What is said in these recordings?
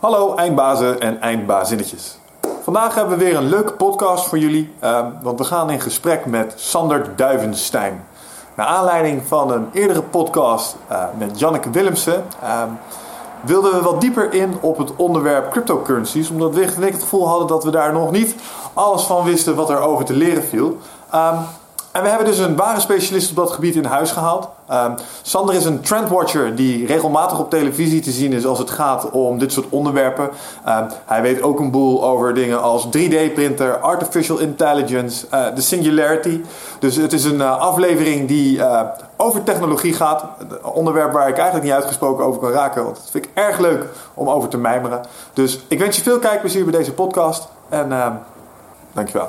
Hallo eindbazen en eindbazinnetjes. Vandaag hebben we weer een leuke podcast voor jullie, eh, want we gaan in gesprek met Sander Duivenstein. Naar aanleiding van een eerdere podcast eh, met Janneke Willemsen eh, wilden we wat dieper in op het onderwerp cryptocurrencies, omdat we het gevoel hadden dat we daar nog niet alles van wisten wat er over te leren viel. Ehm, en we hebben dus een ware specialist op dat gebied in huis gehaald. Um, Sander is een trendwatcher die regelmatig op televisie te zien is als het gaat om dit soort onderwerpen. Um, hij weet ook een boel over dingen als 3D-printer, artificial intelligence, uh, de singularity. Dus het is een uh, aflevering die uh, over technologie gaat. Een onderwerp waar ik eigenlijk niet uitgesproken over kan raken. Want dat vind ik erg leuk om over te mijmeren. Dus ik wens je veel kijkplezier bij deze podcast. En dankjewel.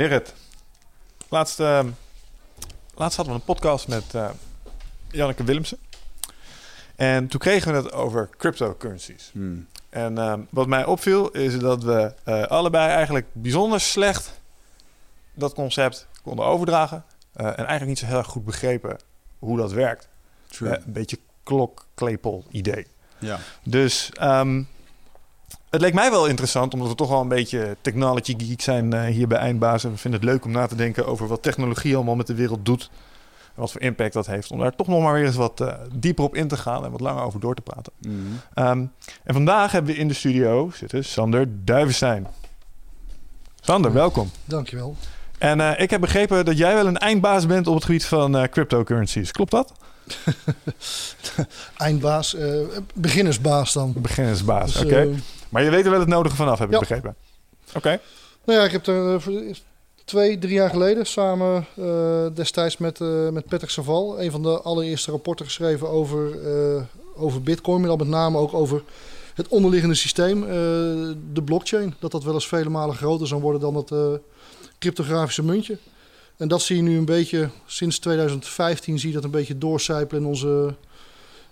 Gerrit, laatst, uh, laatst hadden we een podcast met uh, Janneke Willemsen. En toen kregen we het over cryptocurrencies. Hmm. En uh, wat mij opviel is dat we allebei eigenlijk bijzonder slecht dat concept konden overdragen. en eigenlijk niet zo heel erg goed begrepen hoe dat werkt. een beetje klok-klepel idee. Ja. Dus um, het leek mij wel interessant, omdat we toch wel een beetje technology geek zijn uh, hier bij Eindbazen. We vinden het leuk om na te denken over wat technologie allemaal met de wereld doet. En wat voor impact dat heeft. Om daar toch nog maar weer eens wat uh, dieper op in te gaan en wat langer over door te praten. Mm -hmm. um, en vandaag hebben we in de studio zitten Sander Duivenstein. Sander, welkom. Dankjewel. En uh, ik heb begrepen dat jij wel een eindbaas bent op het gebied van cryptocurrencies. Klopt dat? Eindbaas, beginnersbaas dan. Beginnersbaas, dus, oké. Maar je weet er wel het nodige vanaf, heb ik begrepen. Oké. Nou ja, ik heb er uh, twee, drie jaar geleden samen uh, destijds met, uh, met Patrick Saval... een van de allereerste rapporten geschreven over, over bitcoin... maar dan met name ook over het onderliggende systeem, de blockchain. Dat dat wel eens vele malen groter zou worden dan het cryptografische muntje. En dat zie je nu een beetje, sinds 2015 zie je dat een beetje doorcijpelen in onze...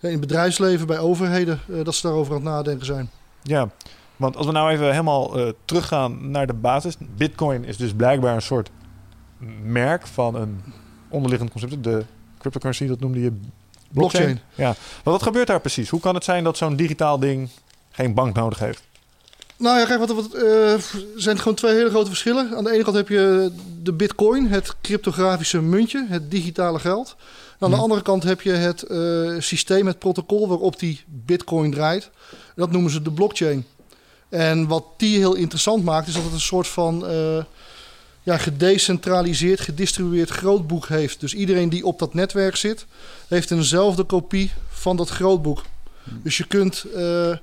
in het bedrijfsleven, bij overheden, dat ze daarover aan het nadenken zijn. Ja, want als we nou even helemaal uh, teruggaan naar de basis. Bitcoin is dus blijkbaar een soort merk van een onderliggend concept. De cryptocurrency, dat noemde je blockchain. blockchain. Ja, maar wat gebeurt daar precies? Hoe kan het zijn dat zo'n digitaal ding geen bank nodig heeft? Nou ja, kijk, wat, wat uh, zijn gewoon twee hele grote verschillen. Aan de ene kant heb je de bitcoin, het cryptografische muntje, het digitale geld. aan de hm. andere kant heb je het uh, systeem, het protocol waarop die bitcoin draait. Dat noemen ze de blockchain. En wat die heel interessant maakt, is dat het een soort van uh, ja, gedecentraliseerd, gedistribueerd grootboek heeft. Dus iedereen die op dat netwerk zit, heeft eenzelfde kopie van dat grootboek. Hmm. Dus je kunt uh,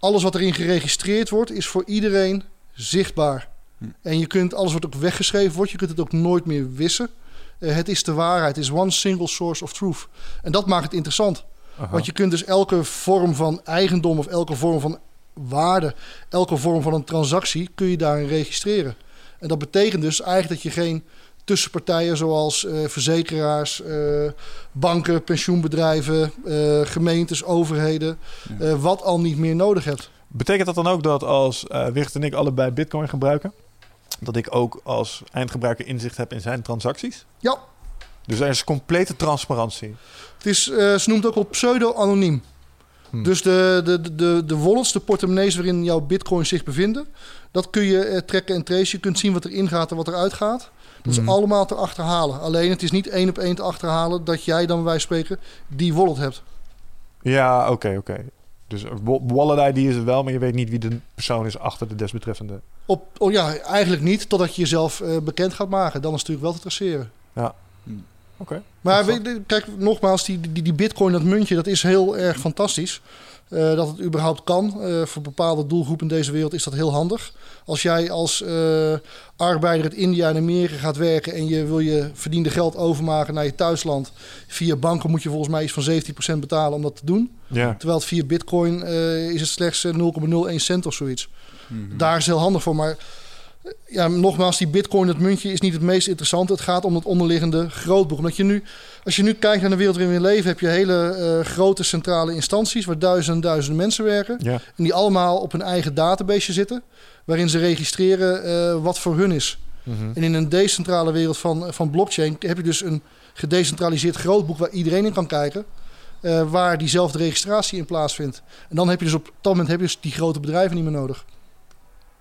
alles wat erin geregistreerd wordt, is voor iedereen zichtbaar. Hmm. En je kunt alles wat ook weggeschreven wordt, je kunt het ook nooit meer wissen. Uh, het is de waarheid, het is one single source of truth. En dat maakt het interessant. Aha. Want je kunt dus elke vorm van eigendom of elke vorm van waarde, elke vorm van een transactie kun je daarin registreren. En dat betekent dus eigenlijk dat je geen tussenpartijen zoals uh, verzekeraars, uh, banken, pensioenbedrijven, uh, gemeentes, overheden, wat al niet meer nodig hebt. Betekent dat dan ook dat als Wicht en ik allebei Bitcoin gebruiken, dat ik ook als eindgebruiker inzicht heb in zijn transacties? Ja. Dus er is complete transparantie. Het is, ze noemt ook wel pseudo-anoniem. Hmm. Dus de, de, de, de wallets, de portemonnees waarin jouw bitcoin zich bevinden, dat kun je eh, trekken en tracen. Je kunt zien wat erin gaat en wat eruit gaat. Dat is hmm. allemaal te achterhalen. Alleen het is niet één op één te achterhalen dat jij dan bij spreken die wallet hebt. Ja, oké, okay, oké. Okay. Dus wallet ID is het wel, maar je weet niet wie de persoon is achter de desbetreffende. Op, oh ja, eigenlijk niet, totdat je jezelf eh, bekend gaat maken. Dan is het natuurlijk wel te traceren. Ja. Hm. Oké. Maar kijk, nogmaals, die, die, die bitcoin, dat muntje, dat is heel erg fantastisch. Eh, dat het überhaupt kan. Eh, voor bepaalde doelgroepen in deze wereld is dat heel handig. Als jij als eh, arbeider uit India en Amerika gaat werken en je wil je verdiende geld overmaken naar je thuisland. Via banken moet je volgens mij iets van 17% betalen om dat te doen. Ja. Terwijl het via bitcoin eh, is het slechts eh, 0,01 cent of zoiets. Mhm. Daar is het heel handig voor. Maar ja, nogmaals, die bitcoin, dat muntje, is niet het meest interessante. Het gaat om het onderliggende grootboek. Omdat je nu, als je nu kijkt naar de wereld waarin we leven, heb je hele eh, grote centrale instanties waar duizenden en duizenden mensen werken. Ja. En die allemaal op hun eigen database zitten, waarin ze registreren eh, wat voor hun is. Mhm. En in een decentrale wereld van, van blockchain heb je dus een gedecentraliseerd grootboek waar iedereen in kan kijken. eh, waar diezelfde registratie in plaatsvindt. En dan heb je dus op dat moment heb je dus die grote bedrijven niet meer nodig.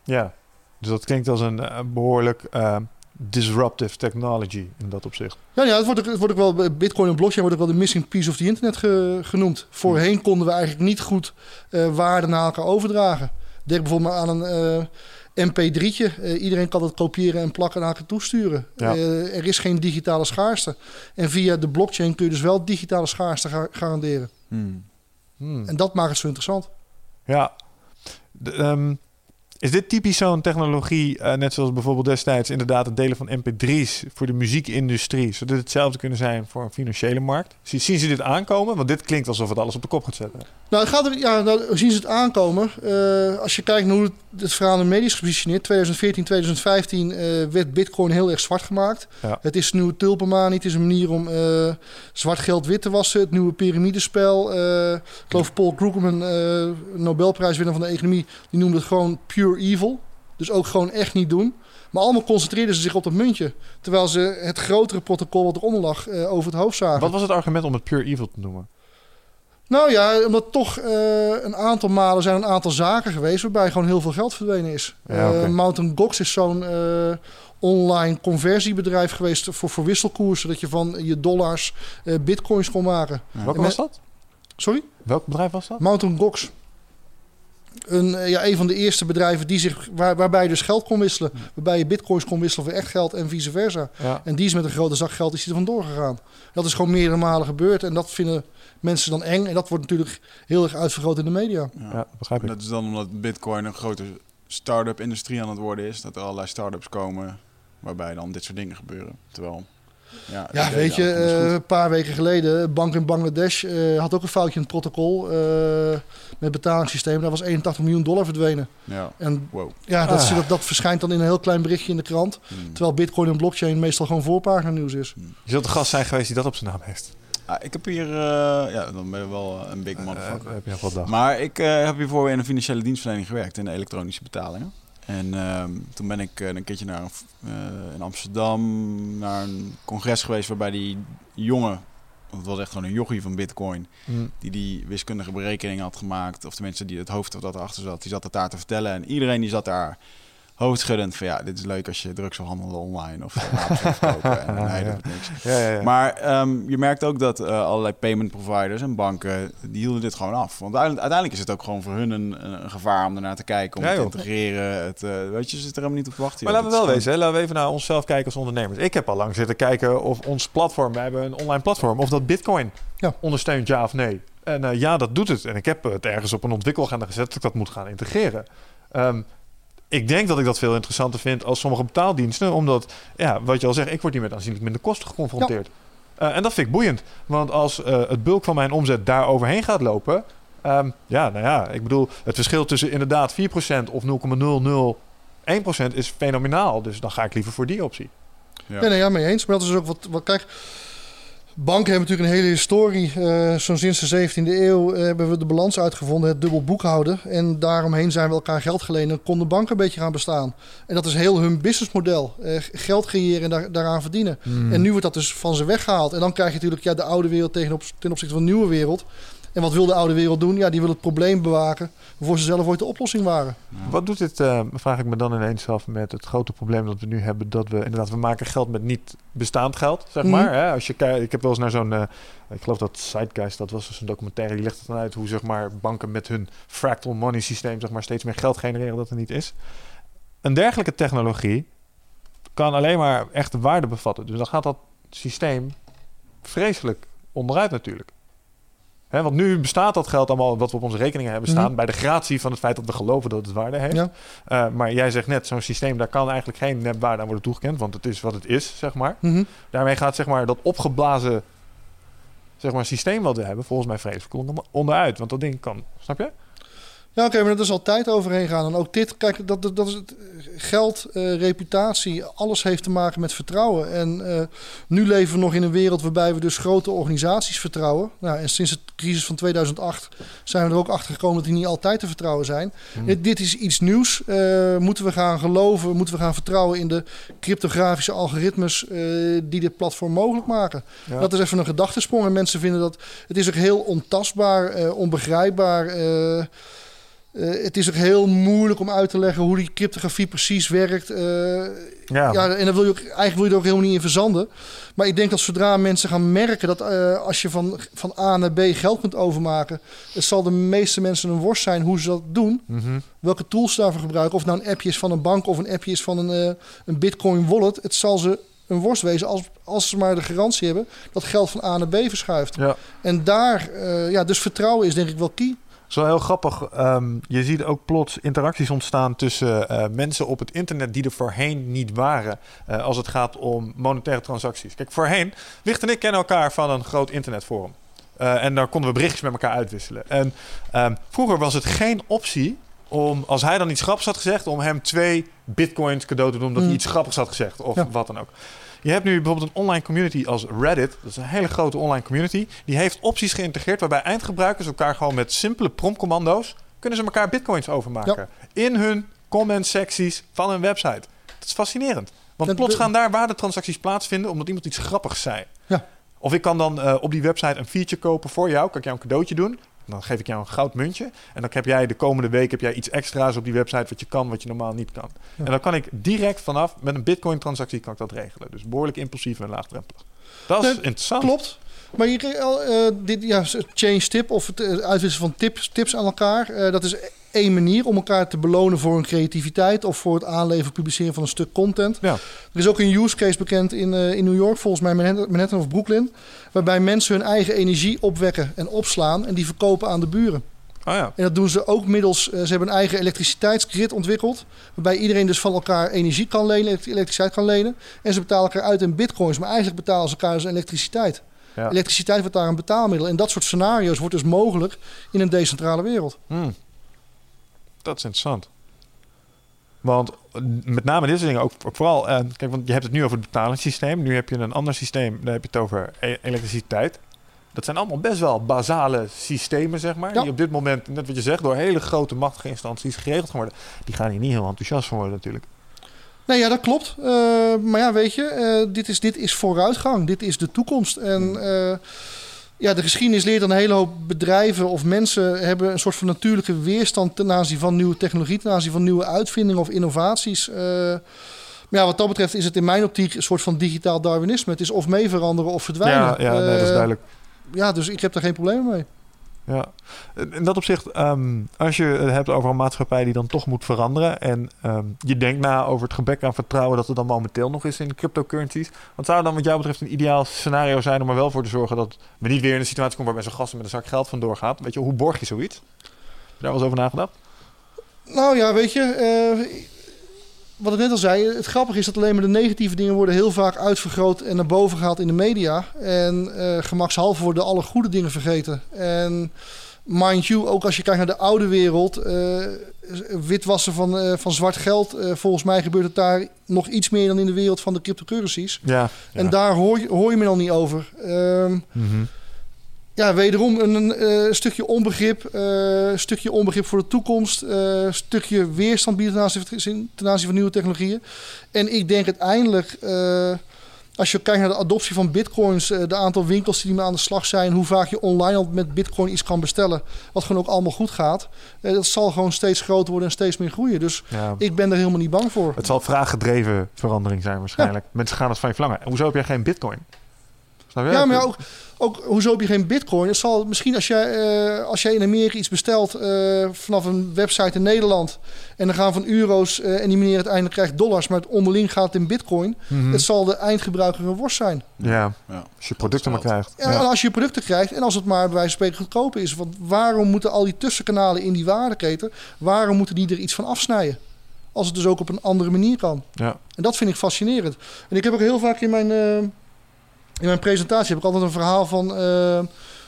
Ja. Dus dat klinkt als een eh, behoorlijk eh, disruptive technology in dat opzicht. Ja, ja het, wordt ook, het wordt ook wel, Bitcoin en blockchain wordt ook wel de missing piece of the internet ge- genoemd. Voorheen konden we eigenlijk niet goed eh waarde naar elkaar overdragen. Denk bijvoorbeeld maar aan een eh, MP3'tje. Eh, iedereen kan het kopiëren en plakken naar elkaar toesturen. Ja. Eh, er is geen digitale schaarste. En via de blockchain kun je dus wel digitale schaarste ga- garanderen. Hmm. Hmm. En dat maakt het zo interessant. Ja. De, ehm, is dit typisch zo'n technologie, eh, net zoals bijvoorbeeld destijds inderdaad het delen van mp3's voor de muziekindustrie? Zou dit hetzelfde kunnen zijn voor een financiële markt? Zien zien ze dit aankomen? Want dit klinkt alsof het alles op de kop gaat zetten. Nou, gaat er, ja, nou zien ze het aankomen. Eh, als je kijkt naar hoe het, het verhaal in de media is gepositioneerd. 2014, 2015 eh, werd Bitcoin heel erg zwart gemaakt. Ja. Het is een nieuwe. Het is een manier om zwart geld wit te wassen. Het nieuwe piramidespel. Ik geloof Paul Krugman, Nobelprijswinnaar van de economie, die noemde het gewoon pure evil. Dus ook gewoon echt niet doen. Maar allemaal concentreerden ze zich op dat muntje. Terwijl ze het grotere protocol wat eronder lag eh, over het hoofd zagen. Wat was het argument om het pure evil te noemen? Nou ja, omdat toch eh, een aantal malen zijn een aantal zaken geweest waarbij gewoon heel veel geld verdwenen is. Ja. Eh, Mountain Gox is zo'n online conversiebedrijf geweest voor, voor wisselkoersen. Dat je van je dollars bitcoins kon maken. Welke En was dat? Sorry? Welk bedrijf was dat? Mountain Gox. Een, eh, ja, een van de eerste bedrijven die zich, waar, waarbij je dus geld kon wisselen. Waarbij je bitcoins kon wisselen voor echt geld en vice versa. Ja. En die is met een grote zak geld is die er vandoor gegaan. Dat is gewoon meerdere malen gebeurd. En dat vinden mensen dan eng. En dat wordt natuurlijk heel erg uitvergroot in de media. Ja. ja, begrijp ik. Dat is dan omdat Bitcoin een grote start-up industrie aan het worden is. Dat er allerlei start-ups komen waarbij dan dit soort dingen gebeuren. Terwijl, ja, Ja, weet je, eh, een paar weken geleden, een bank in Bangladesh eh, had ook een foutje in het protocol eh, met betalingssysteem. Daar was 81 miljoen dollar verdwenen. ja, En wow. ja, dat, Ah. dat, dat verschijnt dan in een heel klein berichtje in de krant. Hmm. Terwijl bitcoin en blockchain meestal gewoon voorpagina nieuws is. Je zult de gast zijn geweest die dat op zijn naam heeft. Ah, ik heb hier, eh, ja, dan ben je wel een big motherfucker. Heb je nog wat dag. Maar ik eh, heb hiervoor in een financiële dienstverlening gewerkt in de elektronische betalingen. En ehm, toen ben ik eh, een keertje naar eh, in Amsterdam naar een congres geweest waarbij die jongen, want het was echt gewoon een jochie van Bitcoin, Hmm. die die wiskundige berekeningen had gemaakt, of de mensen die het hoofd of dat erachter zat, die zat het daar te vertellen. En iedereen die zat daar hoofdschuddend van ja, dit is leuk als je drugs wil handelen online of verkopen. En Ja. doet niks. Ja, ja, ja. Maar ehm, je merkt ook dat eh, allerlei payment providers en banken, die hielden dit gewoon af. Want uiteindelijk, is het ook gewoon voor hun een, een gevaar om ernaar te kijken, om te integreren. Het, eh, weet je, ze zitten er helemaal niet op te wachten. Maar joh. laten we wel wezen, hè? laten we even naar onszelf kijken als ondernemers. Ik heb al lang zitten kijken of ons platform, we hebben een online platform, of dat Bitcoin Ja. ondersteunt, ja of nee. En eh, ja, dat doet het. En ik heb het ergens op een ontwikkelagenda gezet dat ik dat moet gaan integreren. Ehm, ik denk dat ik dat veel interessanter vind als sommige betaaldiensten, omdat, ja, wat je al zegt, ik word hier met aanzienlijk minder kosten geconfronteerd. Eh, en dat vind ik boeiend, want als eh, het bulk van mijn omzet daar overheen gaat lopen, ehm, ja, nou ja, ik bedoel, het verschil tussen inderdaad 4% of 0,001% is fenomenaal. Dus dan ga ik liever voor die optie. Ja. Nee, nee, ja, mee eens. Maar dat is ook wat, wat kijk. Banken hebben natuurlijk een hele historie. Zo sinds de 17e eeuw eh, hebben we de balans uitgevonden, het dubbel boekhouden. En daaromheen zijn we elkaar geld geleend en kon de bank een beetje gaan bestaan. En dat is heel hun businessmodel. Eh, geld creëren en daar, daaraan verdienen. En nu wordt dat dus van ze weggehaald. En dan krijg je natuurlijk ja, de oude wereld ten opzichte van de nieuwe wereld. En wat wil de oude wereld doen? Ja, die wil het probleem bewaken waarvoor ze zelf ooit de oplossing waren. Wat doet dit, eh, vraag ik me dan ineens af, met het grote probleem dat we nu hebben. Dat we inderdaad, we maken geld met niet bestaand geld, zeg Mhm. maar. Hè? Als je kijkt, ik heb wel eens naar zo'n, eh, ik geloof dat Zeitgeist, dat was dus een documentaire, die legt het dan uit hoe zeg maar banken met hun fractal money systeem zeg maar steeds meer geld genereren dat er niet is. een dergelijke technologie kan alleen maar echte waarde bevatten. Dus dan gaat dat systeem vreselijk onderuit natuurlijk. Want nu bestaat dat geld allemaal wat we op onze rekeningen hebben staan... Mhm. bij de gratie van het feit dat we geloven dat het waarde heeft. Ja. Eh, maar jij zegt net, zo'n systeem, daar kan eigenlijk geen nepwaarde aan worden toegekend... want het is wat het is, zeg maar. Mhm. Daarmee gaat zeg maar, dat opgeblazen zeg maar, systeem wat we hebben... volgens mij vreselijk onder- onderuit. Want dat ding kan, snap je? Ja, oké, maar dat is al tijd overheen gaan. En ook dit, kijk, dat, dat, dat is het geld, eh, reputatie, alles heeft te maken met vertrouwen. En eh, nu leven we nog in een wereld waarbij we dus grote organisaties vertrouwen. Nou, en sinds de crisis van 2008 zijn we er ook achter gekomen dat die niet altijd te vertrouwen zijn. Dit, dit is iets nieuws. Eh, moeten we gaan geloven, moeten we gaan vertrouwen in de cryptografische algoritmes eh, die dit platform mogelijk maken. Ja. Dat is even een gedachtesprong. En mensen vinden dat het is ook heel ontastbaar, eh, onbegrijpbaar. Eh, het is ook heel moeilijk om uit te leggen hoe die cryptografie precies werkt. Eh, Ja, ja, en dan wil je ook, eigenlijk wil je er ook helemaal niet in verzanden. Maar ik denk dat zodra mensen gaan merken dat eh, als je van, van A naar B geld kunt overmaken, het zal de meeste mensen een worst zijn hoe ze dat doen. Mhm. Welke tools ze daarvoor gebruiken. Of nou een appje is van een bank of een appje is van een, een Bitcoin wallet. Het zal ze een worst wezen als, als ze maar de garantie hebben dat geld van A naar B verschuift. ja. En daar, ja, dus vertrouwen is denk ik wel key. Het is wel heel grappig. Ehm, je ziet ook plots interacties ontstaan tussen eh, mensen op het internet die er voorheen niet waren. eh, als het gaat om monetaire transacties. Kijk, voorheen, Wicht en ik kennen elkaar van een groot internetforum. Eh, en daar konden we berichtjes met elkaar uitwisselen. En ehm, vroeger was het geen optie om, als hij dan iets grappigs had gezegd, om hem twee bitcoins cadeau te doen omdat hij Hmm. iets grappigs had gezegd. Of Ja. wat dan ook. Je hebt nu bijvoorbeeld een online community als Reddit. Dat is een hele grote online community. Die heeft opties geïntegreerd waarbij eindgebruikers elkaar gewoon met simpele promptcommando's kunnen ze elkaar bitcoins overmaken. In hun comment secties van hun website. Dat is fascinerend. Want plots gaan daar waardetransacties plaatsvinden omdat iemand iets grappigs zei. Ja. Of ik kan dan eh, op die website een feature kopen voor jou. Kan ik jou een cadeautje doen. Dan geef ik jou een goud muntje. En dan heb jij de komende week heb jij iets extra's op die website wat je kan, wat je normaal niet kan. Ja. En dan kan ik direct vanaf met een bitcoin transactie kan ik dat regelen. Dus behoorlijk impulsief en laagdrempelig. Dat is Nee, interessant. Klopt. Maar je, eh, dit, ja, change tip of het eh, uitwisselen van tips, tips aan elkaar. dat is één manier om elkaar te belonen voor hun creativiteit of voor het aanleveren, publiceren van een stuk content. Ja. Er is ook een use case bekend in, in New York, volgens mij Manhattan, of Brooklyn, waarbij mensen hun eigen energie opwekken en opslaan en die verkopen aan de buren. Oh ja. En dat doen ze ook middels, ze hebben een eigen elektriciteitsgrid ontwikkeld, waarbij iedereen dus van elkaar energie kan lenen, elekt- elektriciteit kan lenen. En ze betalen elkaar uit in bitcoins, maar eigenlijk betalen ze elkaar dus elektriciteit. Ja. Elektriciteit wordt daar een betaalmiddel. En dat soort scenario's wordt dus mogelijk in een decentrale wereld. Hmm. Dat is interessant. Want met name dit soort dingen, ook, ook vooral... eh, kijk, want je hebt het nu over het betalingssysteem. Nu heb je een ander systeem, daar heb je het over e- elektriciteit. Dat zijn allemaal best wel basale systemen, zeg maar. Ja. Die op dit moment, net wat je zegt, door hele grote machtige instanties geregeld gaan worden. Die gaan hier niet heel enthousiast van worden natuurlijk. Nee, ja, dat klopt. Eh, maar ja, weet je, eh, dit, is, dit is vooruitgang. Dit is de toekomst. En eh, ja, de geschiedenis leert dat een hele hoop bedrijven of mensen hebben een soort van natuurlijke weerstand ten aanzien van nieuwe technologie, ten aanzien van nieuwe uitvindingen of innovaties. Maar ja, wat dat betreft is het in mijn optiek een soort van digitaal Darwinisme. Het is of mee veranderen of verdwijnen. Ja, ja nee, dat is duidelijk. Ja, dus ik heb daar geen probleem mee. Ja, in dat opzicht, ehm, als je het hebt over een maatschappij die dan toch moet veranderen en ehm, je denkt na over het gebrek aan vertrouwen dat er dan momenteel nog is in cryptocurrencies, wat zou dan wat jou betreft een ideaal scenario zijn om er wel voor te zorgen dat we niet weer in een situatie komen waarbij zo'n gasten met een zak geld vandoor gaat? Weet je, hoe borg je zoiets? Heb je daar wel eens over nagedacht? Nou ja, weet je, eh, wat ik net al zei, het grappige is dat alleen maar de negatieve dingen worden heel vaak uitvergroot en naar boven gehaald in de media. En eh gemakshalve worden alle goede dingen vergeten. En mind you, ook als je kijkt naar de oude wereld, eh, witwassen van, eh, van zwart geld, volgens mij gebeurt het daar nog iets meer dan in de wereld van de cryptocurrencies. Ja. En daar hoor je, hoor je me dan niet over. Ehm, Mhm. Ja, wederom een, een eh, stukje onbegrip. een stukje onbegrip voor de toekomst. eh, stukje weerstand bieden ten aanzien, ten aanzien van nieuwe technologieën. En ik denk uiteindelijk, als je kijkt naar de adoptie van bitcoins, de aantal winkels die maar aan de slag zijn, hoe vaak je online al met bitcoin iets kan bestellen, wat gewoon ook allemaal goed gaat, dat zal gewoon steeds groter worden en steeds meer groeien. Dus ja. ik ben er helemaal niet bang voor. Het zal vraaggedreven verandering zijn waarschijnlijk. Mensen gaan het van je verlangen. En hoezo heb jij geen bitcoin? Snap je? Ja, maar ja, ook, ook hoezo heb je geen bitcoin? Het zal misschien als jij, eh, als jij in Amerika iets bestelt eh, vanaf een website in Nederland... en dan gaan van euro's eh, en die meneer uiteindelijk krijgt dollars... maar het onderling gaat in bitcoin... Mhm. het zal de eindgebruiker een worst zijn. Ja, Ja. als je producten maar krijgt. Ja, En als je producten krijgt en als het maar bij wijze van spreken goedkoper is... Want waarom moeten al die tussenkanalen in die waardeketen... waarom moeten die er iets van afsnijden? Als het dus ook op een andere manier kan. Ja. En dat vind ik fascinerend. En ik heb ook heel vaak in mijn, eh, in mijn presentatie heb ik altijd een verhaal van eh,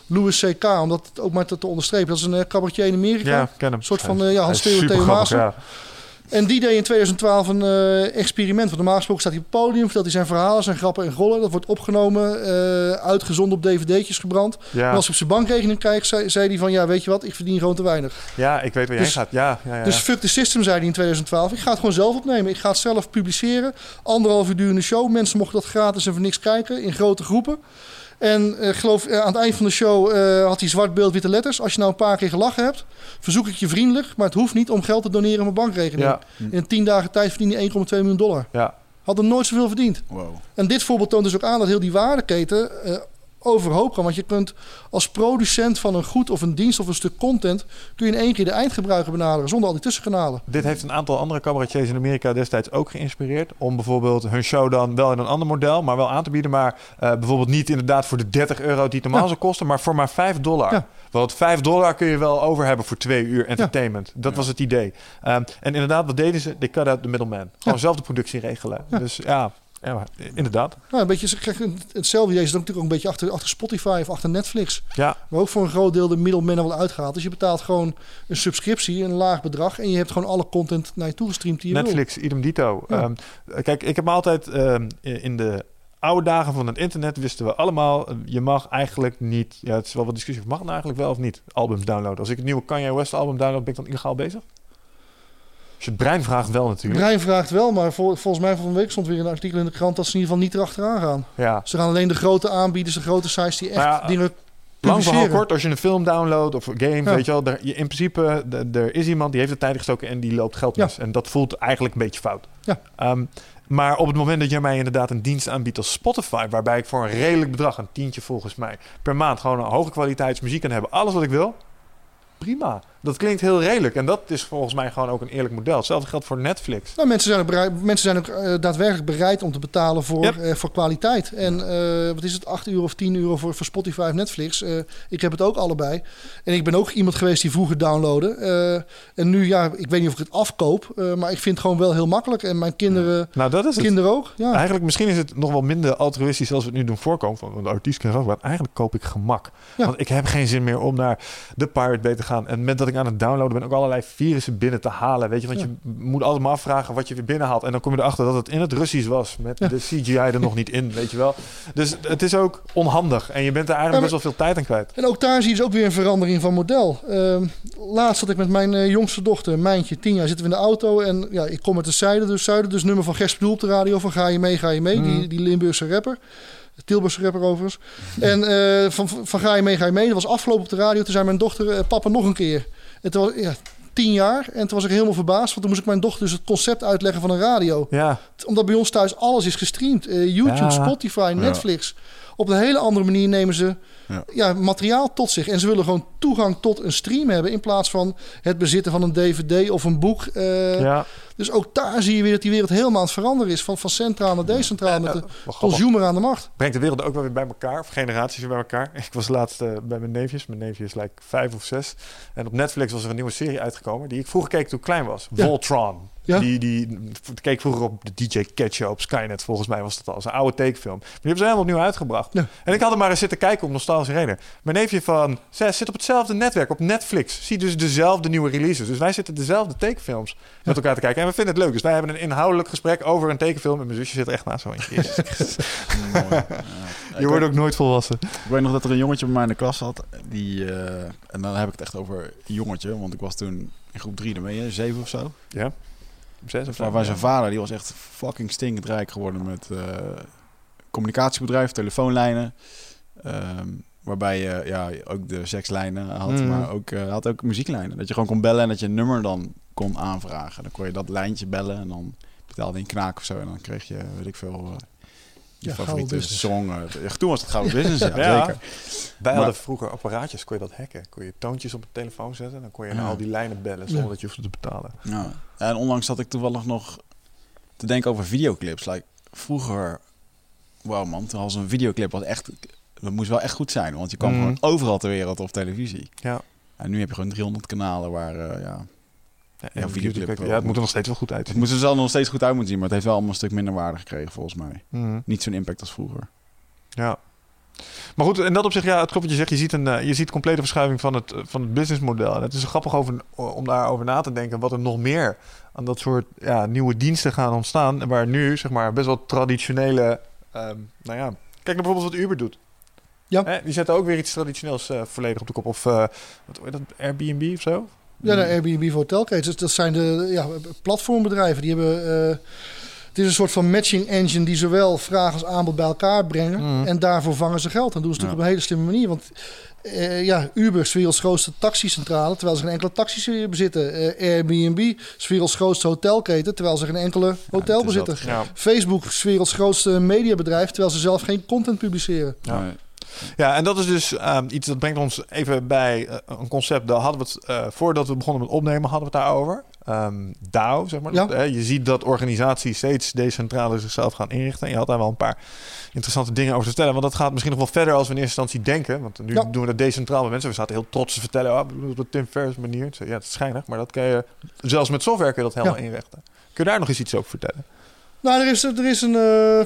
Louis C.K. Om dat ook maar te, te onderstrepen. Dat is een eh, cabaretier in Amerika. Ja, ken hem. Een soort van eh, ja, Hans Theo. En die deed in 2012 een eh, experiment. Want normaal gesproken staat hij op het podium, vertelt hij zijn verhalen, zijn grappen en gollen. Dat wordt opgenomen, eh, uitgezonden op dvd'tjes gebrand. En als hij op zijn bankrekening krijgt, zei, zei hij van... ja, weet je wat, ik verdien gewoon te weinig. ja, ik weet waar je Dus- heen gaat. Ja, ja, ja. Dus fuck the system, zei hij in 2012. Ik ga het gewoon zelf opnemen. Ik ga het zelf publiceren. Anderhalf uur durende show. Mensen mochten dat gratis en voor niks kijken in grote groepen. En eh, ik geloof, eh, aan het eind van de show eh, had hij zwart beeld, witte letters. Als je nou een paar keer gelachen hebt, verzoek ik je vriendelijk... maar het hoeft niet om geld te doneren op mijn bankrekening. ja, In 10 dagen tijd verdiende hij 1,2 miljoen dollar. ja. Had er nooit zoveel verdiend. Wow. En dit voorbeeld toont dus ook aan dat heel die waardeketen eh, overhoop kan. Want je kunt als producent van een goed of een dienst of een stuk content... kun je in één keer de eindgebruiker benaderen zonder al die tussenkanalen. Dit heeft een aantal andere cabaretiers in Amerika destijds ook geïnspireerd. Om bijvoorbeeld hun show dan wel in een ander model, maar wel aan te bieden. Maar eh, bijvoorbeeld niet inderdaad voor de 30 euro die het normaal Ja. zou kosten, maar voor maar 5 dollar. Ja. Want 5 dollar kun je wel over hebben voor twee uur entertainment. Dat was het idee. Ehm, en inderdaad, wat deden ze? They cut out the middleman. Gewoon zelf de productie regelen. Dus ja, ja, inderdaad. Nou, een beetje, krijgen hetzelfde idee is natuurlijk ook een beetje achter, achter Spotify of achter Netflix. Ja, Waar ook voor een groot deel de middleman er wel uitgaat. Dus je betaalt gewoon een subscriptie, een laag bedrag. En je hebt gewoon alle content naar je toe gestreamd die je wil. Netflix, idem dito. Ja. Ehm, kijk, ik heb me altijd ehm, in de oude dagen van het internet wisten we allemaal, eh, je mag eigenlijk niet, ja, het is wel wat discussie, mag het nou eigenlijk wel of niet albums downloaden? Als ik het nieuwe Kanye West album download, ben ik dan illegaal bezig? Je het brein vraagt wel natuurlijk. Brein vraagt wel, maar vol- volgens mij van een week stond weer een artikel in de krant dat ze in ieder geval niet erachteraan gaan. Ja. Ze gaan alleen de grote aanbieders, de grote sites die echt Maar ja, dingen Lang verhaal kort, als je een film downloadt of games, Ja. weet je wel, er, je, in principe, de- er is iemand die heeft de tijd gestoken en die loopt geld Ja. mis. En dat voelt eigenlijk een beetje fout. Ja. Ehm, maar op het moment dat je mij inderdaad een dienst aanbiedt als Spotify, waarbij ik voor een redelijk bedrag, een tientje volgens mij, per maand gewoon een hoge kwaliteitsmuziek kan hebben, alles wat ik wil, prima. Dat klinkt heel redelijk en dat is volgens mij gewoon ook een eerlijk model. Hetzelfde geldt voor Netflix. Nou, mensen zijn ook, bereid, mensen zijn ook eh, daadwerkelijk bereid om te betalen voor, Yep. eh, voor kwaliteit. En eh, wat is het, 8 euro of 10 euro voor, voor Spotify of Netflix? Ik heb het ook allebei. En ik ben ook iemand geweest die vroeger downloadde. Eh, en nu, ja, ik weet niet of ik het afkoop, maar ik vind het gewoon wel heel makkelijk. En mijn kinderen, Nou, dat is het. kinderen ook. Ja. Eigenlijk misschien is het nog wel minder altruïstisch als we het nu doen voorkomen. Van de artiest kan ook, maar eigenlijk koop ik gemak. Ja. Want ik heb geen zin meer om naar de Pirate Bay te gaan. En met dat ik aan het downloaden ben, ook allerlei virussen binnen te halen. Weet je, want Ja. je moet altijd maar afvragen wat je weer binnenhaalt. En dan kom je erachter dat het in het Russisch was. Met Ja. de CGI er nog niet in, weet je wel. Dus het is ook onhandig. En je bent er eigenlijk best wel veel tijd aan kwijt. En ook daar zie je dus ook weer een verandering van model. Ehm, laatst zat ik met mijn eh, jongste dochter, Mijntje, tien jaar, zitten we in de auto. En ja, ik kom uit de zuiden, dus zuiden. Dus nummer van Gers Bedoel op de radio van Ga je mee, ga je mee. Die, die Limburgse rapper. Tilburgse rapper overigens. En eh, van, van Ga je mee, ga je mee. Dat was afgelopen op de radio. Toen zei mijn dochter, eh, papa nog een keer. Toen was ja, tien jaar. En toen was ik helemaal verbaasd. Want toen moest ik mijn dochter dus het concept uitleggen van een radio. Ja, Omdat bij ons thuis alles is gestreamd. Eh, YouTube, Ja. Spotify, Netflix. Op een hele andere manier nemen ze Ja. ja. materiaal tot zich. En ze willen gewoon toegang tot een stream hebben... in plaats van het bezitten van een dvd of een boek. Eh, ja. Dus ook daar zie je weer dat die wereld helemaal aan het veranderen is. Van, van centraal naar decentraal met de grappig. consumer aan de macht. brengt de wereld ook wel weer bij elkaar. Of generaties weer bij elkaar. Ik was laatst eh, bij mijn neefjes. Mijn neefje is like vijf of zes. En op Netflix was er een nieuwe serie uitgekomen. Die ik vroeger keek toen ik klein was. Voltron. Ja. Die, die keek vroeger op de DJ Catcher op Skynet. Volgens mij was dat al. Een oude tekenfilm. Maar die hebben ze helemaal opnieuw uitgebracht. Ja. En ik had er maar eens zitten kijken om nostalgische reden. Mijn neefje van zes zit op hetzelfde netwerk. Op Netflix. Ziet dus dezelfde nieuwe releases. Dus wij zitten dezelfde tekenfilms met elkaar te kijken. En we vinden het leuk. Dus wij hebben een inhoudelijk gesprek over een tekenfilm. En mijn zusje zit echt naast zo in. Jezus Christus. Mooi. Ja. Je wordt ook nooit volwassen. Ik weet nog dat er een jongetje bij mij in de klas zat. Die, eh, en dan heb ik het echt over jongetje. Want ik was toen in groep 3, dan ben je zeven of zo. Ja. Zes of zo. Maar waar zijn vader, die was echt fucking stinkend rijk geworden met eh, communicatiebedrijf, telefoonlijnen. Ehm, waarbij je ja, ook de sekslijnen had, Mhm. maar ook, eh, had ook muzieklijnen. Dat je gewoon kon bellen en dat je een nummer dan kon aanvragen. Dan kon je dat lijntje bellen en dan betaalde je een knaak of zo. En dan kreeg je, weet ik veel, eh, je Ja, favoriete song. echt, toen was het gouden business, ja, Ja. zeker. Wij Maar- hadden vroeger apparaatjes, kon je dat hacken. Kon je toontjes op een telefoon zetten. Dan kon je naar al die lijnen bellen zonder Ja. dat je hoefde te betalen. Ja. En onlangs zat ik toevallig nog te denken over videoclips. Like, vroeger, wow man, toen was een videoclip was echt, dat moest wel echt goed zijn, want je kwam Mhm. gewoon overal ter wereld op televisie. Ja. En nu heb je gewoon 300 kanalen waar, eh, ja, Ja, Ja, en videoclip videoclip, wel. ja, het moet er nog steeds wel goed uit. het moet er zelf nog steeds goed uit moeten zien, maar het heeft wel allemaal een stuk minder waarde gekregen volgens mij. Mhm. Niet zo'n impact als vroeger. Ja. Maar goed, en dat op zich, ja, het klopt wat je zegt. Je ziet een, eh, je ziet complete verschuiving van het, eh, van het businessmodel. En het is grappig over, om daarover na te denken wat er nog meer aan dat soort ja, nieuwe diensten gaan ontstaan. En waar nu, zeg maar, best wel traditionele, ehm, nou ja, kijk naar bijvoorbeeld wat Uber doet. Ja. Hè, die zetten ook weer iets traditioneels eh, volledig op de kop. Of eh, wat dat, Airbnb of zo? Ja, de Airbnb voor hotelketens. Dus Dat zijn de ja, platformbedrijven. Die hebben... eh, het is een soort van matching engine die zowel vraag als aanbod bij elkaar brengen. Mhm. En daarvoor vangen ze geld. En doen ze Ja. natuurlijk op een hele slimme manier. Want eh, ja, Uber is werelds grootste taxicentrale, terwijl ze geen enkele taxis bezitten. Eh, Airbnb is werelds grootste hotelketen, terwijl ze geen enkele hotel het bezitten. dat- Ja. Facebook is werelds grootste mediabedrijf, terwijl ze zelf geen content publiceren. Ja. Ja, en dat is dus ehm, iets dat brengt ons even bij eh, een concept. Daar hadden we het eh, voordat we begonnen met opnemen, hadden we het daarover. Ehm DAO, zeg maar. Ja. Dat, eh, je ziet dat organisaties steeds decentraler zichzelf gaan inrichten. En je had daar wel een paar interessante dingen over te vertellen. Want dat gaat misschien nog wel verder als we in eerste instantie denken. Want nu Ja. doen we dat decentraal met mensen. We zaten heel trots te vertellen. Oh, het op de Tim Ferriss manier. Ja, het is schijnig. Maar dat kan je, zelfs met software kun je dat helemaal Ja. inrichten. Kun je daar nog eens iets over vertellen? Nou, er is, er is een. eh,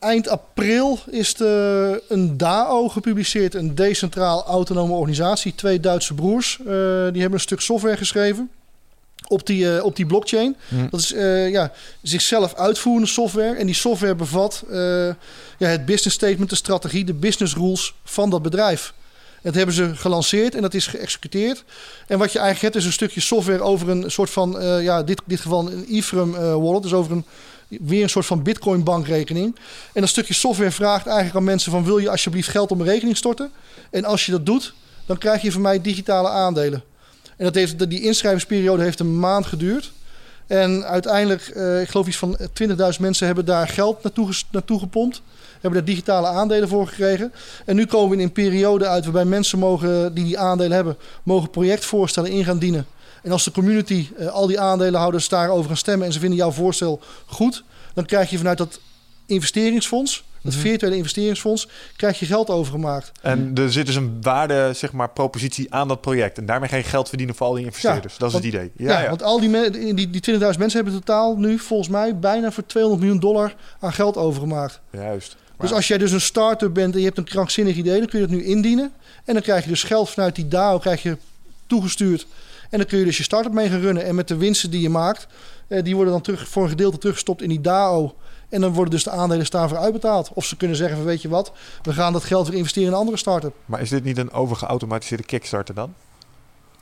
eind april is de, een DAO gepubliceerd, een decentraal autonome organisatie. Twee Duitse broers. eh, die hebben een stuk software geschreven. Op die, eh, op die blockchain. Hm. Dat is eh, ja, zichzelf uitvoerende software. En die software bevat ja, het business statement, de strategie, de business rules van dat bedrijf. Dat hebben ze gelanceerd en dat is geëxecuteerd. En wat je eigenlijk hebt is een stukje software over een soort van, ja, dit, dit geval een Ethereum wallet. Dus over een, weer een soort van Bitcoin bankrekening. En dat stukje software vraagt eigenlijk aan mensen van wil je alsjeblieft geld op mijn rekening storten? En als je dat doet, dan krijg je van mij digitale aandelen. En dat heeft, die inschrijvingsperiode heeft een maand geduurd. En uiteindelijk, eh, ik geloof iets van 20.000 mensen hebben daar geld naartoe, naartoe gepompt. Hebben daar digitale aandelen voor gekregen. En nu komen we in een periode uit waarbij mensen mogen, die die aandelen hebben, mogen projectvoorstellen in gaan dienen. En als de community, eh, al die aandeelhouders daarover gaan stemmen en ze vinden jouw voorstel goed, dan krijg je vanuit dat investeringsfonds, het Mhm. virtuele investeringsfonds, krijg je geld overgemaakt. En er zit dus een waarde, zeg maar, propositie aan dat project. En daarmee ga je geld verdienen voor al die investeerders. dat is want- het idee. Ja, want al die, me- die, die 20.000 mensen hebben totaal nu volgens mij bijna voor 200 miljoen dollar aan geld overgemaakt. Juist. Dus als jij dus een start-up bent en je hebt een krankzinnig idee, dan kun je dat nu indienen. En dan krijg je dus geld vanuit die DAO krijg je toegestuurd. En dan kun je dus je start-up mee gaan runnen. En met de winsten die je maakt, eh, die worden dan terug, voor een gedeelte teruggestopt in die DAO. En dan worden dus de aandelen daarvoor uitbetaald. Of ze kunnen zeggen van weet je wat, we gaan dat geld weer investeren in een andere start-up. Maar is dit niet een overgeautomatiseerde Kickstarter dan?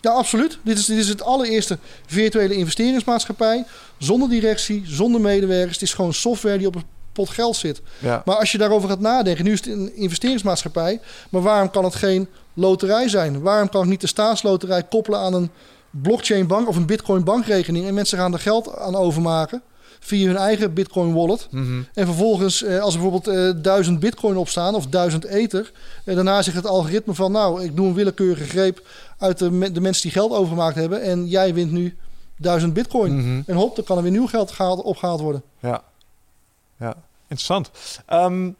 Ja, absoluut. Dit is, dit is het allereerste virtuele investeringsmaatschappij. Zonder directie, zonder medewerkers. Het is gewoon software die op een pot geld zit. Ja. Maar als je daarover gaat nadenken, nu is het een investeringsmaatschappij. Maar waarom kan het geen loterij zijn? Waarom kan ik niet de staatsloterij koppelen aan een blockchain bank of een bitcoin bankrekening? En mensen gaan er geld aan overmaken via hun eigen bitcoin wallet. Mhm. En vervolgens, eh, als er bijvoorbeeld eh, 1000 bitcoin opstaan of 1000 ether. En daarna zegt het algoritme van nou, ik doe een willekeurige greep uit de, de mensen die geld overgemaakt hebben. En jij wint nu 1000 bitcoin. Mhm. En hop, dan kan er weer nieuw geld gehaald, opgehaald worden. Ja. Ja, interessant. Ehm,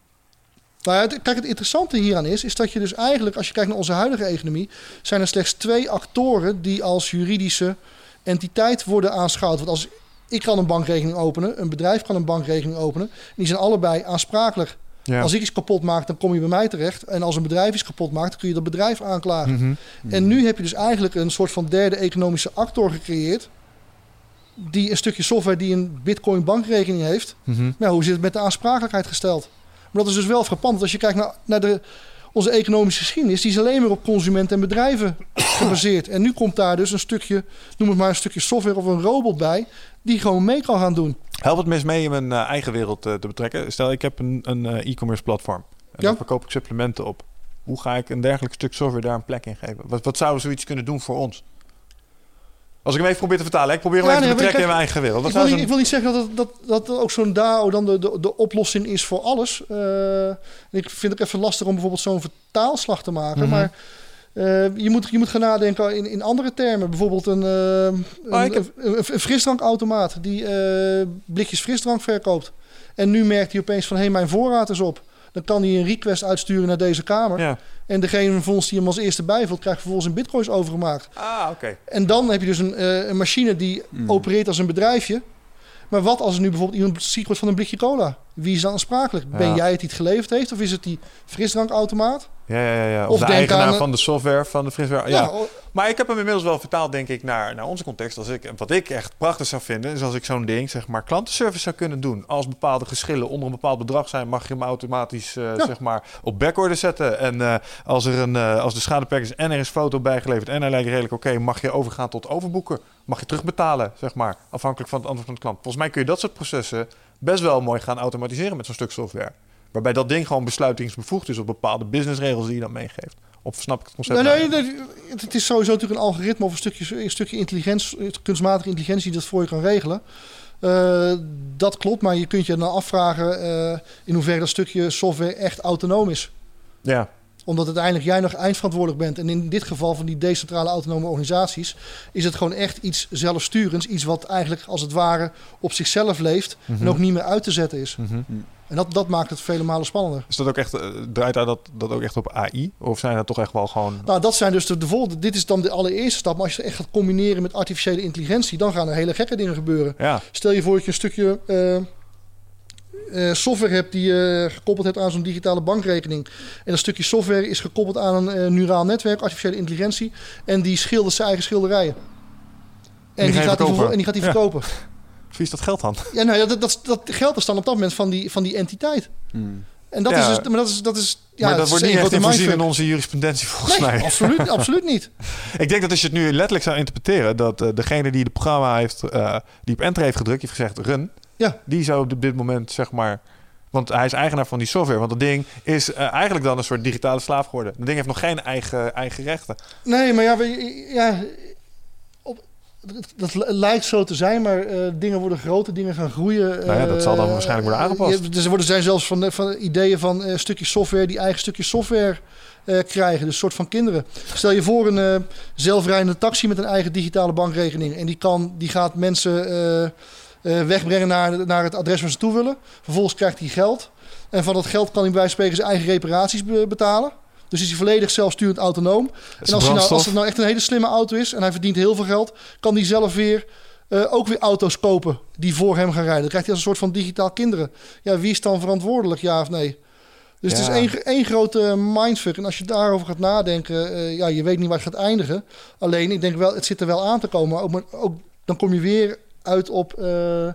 Nou ja, het- kijk, het interessante hieraan is, is dat je dus eigenlijk, als je kijkt naar onze huidige economie, zijn er slechts twee actoren die als juridische entiteit worden aanschouwd. Want als ik kan een bankrekening openen, een bedrijf kan een bankrekening openen, en die zijn allebei aansprakelijk. ja. Als ik iets kapot maak, dan kom je bij mij terecht. En als een bedrijf iets kapot maakt, dan kun je dat bedrijf aanklagen. Mhm. En nu heb je dus eigenlijk een soort van derde economische actor gecreëerd. Die een stukje software die een bitcoin bankrekening heeft. Nou, hoe zit het met de aansprakelijkheid gesteld? Maar dat is dus wel frappant. Als je kijkt naar, naar de, onze economische geschiedenis, die is alleen maar op consumenten en bedrijven gebaseerd. En nu komt daar dus een stukje, noem het maar een stukje software of een robot bij, die gewoon mee kan gaan doen. Helpt het mes mee in mijn eh, eigen wereld eh, te betrekken? Stel, ik heb een, een eh, e-commerce platform. En Ja. daar verkoop ik supplementen op. Hoe ga ik een dergelijk stuk software daar een plek in geven? Wat, wat zou zoiets kunnen doen voor ons? Als ik hem even probeer te vertalen, ik probeer hem Ja, even nee, te betrekken in mijn eigen wereld. Ik wil, niet, ik wil niet zeggen dat, het- dat, dat ook zo'n DAO dan de, de, de oplossing is voor alles. Eh, ik vind het even lastig om bijvoorbeeld zo'n vertaalslag te maken. Mhm. Maar eh, je, moet, je moet gaan nadenken in, in andere termen. Bijvoorbeeld een, Oh, heb- een, frisdrankautomaat die blikjes frisdrank verkoopt. En nu merkt hij opeens van, hé, hey, mijn voorraad is op. Dan kan hij een request uitsturen naar deze kamer. Ja. En degene vervolgens die hem als eerste bijvult, krijgt vervolgens in bitcoins overgemaakt. Ah, oké. En dan heb je dus een, eh, een machine die Hmm. opereert als een bedrijfje. Maar wat als er nu bijvoorbeeld iemand ziek wordt van een blikje cola? Wie is dan aansprakelijk? Ben jij het die het geleverd heeft? Of is het die frisdrankautomaat? Ja, ja, ja. Of, Of de eigenaar aan- van de software van de frisware. Ja. oh, Maar ik heb hem inmiddels wel vertaald, denk ik, naar, naar onze context. Als ik, wat ik echt prachtig zou vinden, is als ik zo'n ding, zeg maar, klantenservice zou kunnen doen. Als bepaalde geschillen onder een bepaald bedrag zijn, mag je hem automatisch, eh, Ja. zeg maar, op backorder zetten. En eh, als, er een, eh, als de schadepack is en er is foto bijgeleverd en hij lijkt redelijk oké, mag je overgaan tot overboeken. Mag je terugbetalen, zeg maar, afhankelijk van het antwoord van de klant. Volgens mij kun je dat soort processen best wel mooi gaan automatiseren met zo'n stuk software. Waarbij dat ding gewoon besluitingsbevoegd is op bepaalde businessregels die je dan meegeeft. Of snap ik het concept? nee, nou? nee, nee, het, het is sowieso natuurlijk een algoritme of een stukje, een stukje intelligentie, kunstmatige intelligentie die dat voor je kan regelen. Eh, dat klopt, maar je kunt je dan afvragen eh, in hoeverre dat stukje software echt autonoom is. Ja, Omdat uiteindelijk jij nog eindverantwoordelijk bent. En in dit geval van die decentrale autonome organisaties... is het gewoon echt iets zelfsturends. Iets wat eigenlijk als het ware op zichzelf leeft... Mhm. en ook niet meer uit te zetten is. Mhm. En dat, dat maakt het vele malen spannender. Is dat ook echt, eh, draait daar dat, dat ook echt op AI? Of zijn dat toch echt wel gewoon... Nou, dat zijn dus de, de volgende. Dit is dan de allereerste stap. Maar als je het echt gaat combineren met artificiële intelligentie... dan gaan er hele gekke dingen gebeuren. Ja, Stel je voor dat je een stukje eh, eh, software hebt die je gekoppeld hebt aan zo'n digitale bankrekening. En dat stukje software is gekoppeld aan een eh, neuraal netwerk, artificiële intelligentie. En die schildert zijn eigen schilderijen. En die gaat die en die gaat die Ja. verkopen. wie is dat geld dan? Ja, nou ja, dat, dat, dat geld is dan op dat moment van die, van die entiteit. Hmm. En dat Ja. is dus, maar dat is, dat is, ja, maar dat het wordt niet echt voorzien in onze jurisprudentie volgens Nee, mij. absoluut, absoluut niet. Ik denk dat als je het nu letterlijk zou interpreteren... dat eh, degene die het programma heeft, eh, die op enter heeft gedrukt... die heeft gezegd run, Ja. die zou op dit moment zeg maar... Want hij is eigenaar van die software. Want dat ding is eh, eigenlijk dan een soort digitale slaaf geworden. Dat ding heeft nog geen eigen, eigen rechten. Nee, maar ja, we- ja op, dat, lijkt zo te zijn, maar eh, dingen worden groter, dingen gaan groeien. Nou ja, dat zal dan Eh, waarschijnlijk worden aangepast. dus er worden zijn zelfs van, van ideeën van stukjes software die eigen stukjes software krijgen. Dus een soort van kinderen. Stel je voor een zelfrijdende taxi met een eigen digitale bankrekening. En die, kan, die gaat mensen wegbrengen naar, naar het adres waar ze toe willen. Vervolgens krijgt hij geld. En van dat geld kan hij bij spreken zijn eigen reparaties be- betalen. Dus is hij volledig zelfsturend autonoom. En als, hij nou, als het nou echt een hele slimme auto is en hij verdient heel veel geld, kan hij zelf weer eh, ook weer auto's kopen die voor hem gaan rijden. Dan krijgt hij als een soort van digitaal kinderen. Ja, wie is dan verantwoordelijk, ja of nee? Dus het is één, één grote mindfuck. En als je daarover gaat nadenken, eh, ja, je weet niet waar het gaat eindigen. Alleen, ik denk wel, het zit er wel aan te komen. Maar ook, maar ook, dan kom je weer uit op, eh,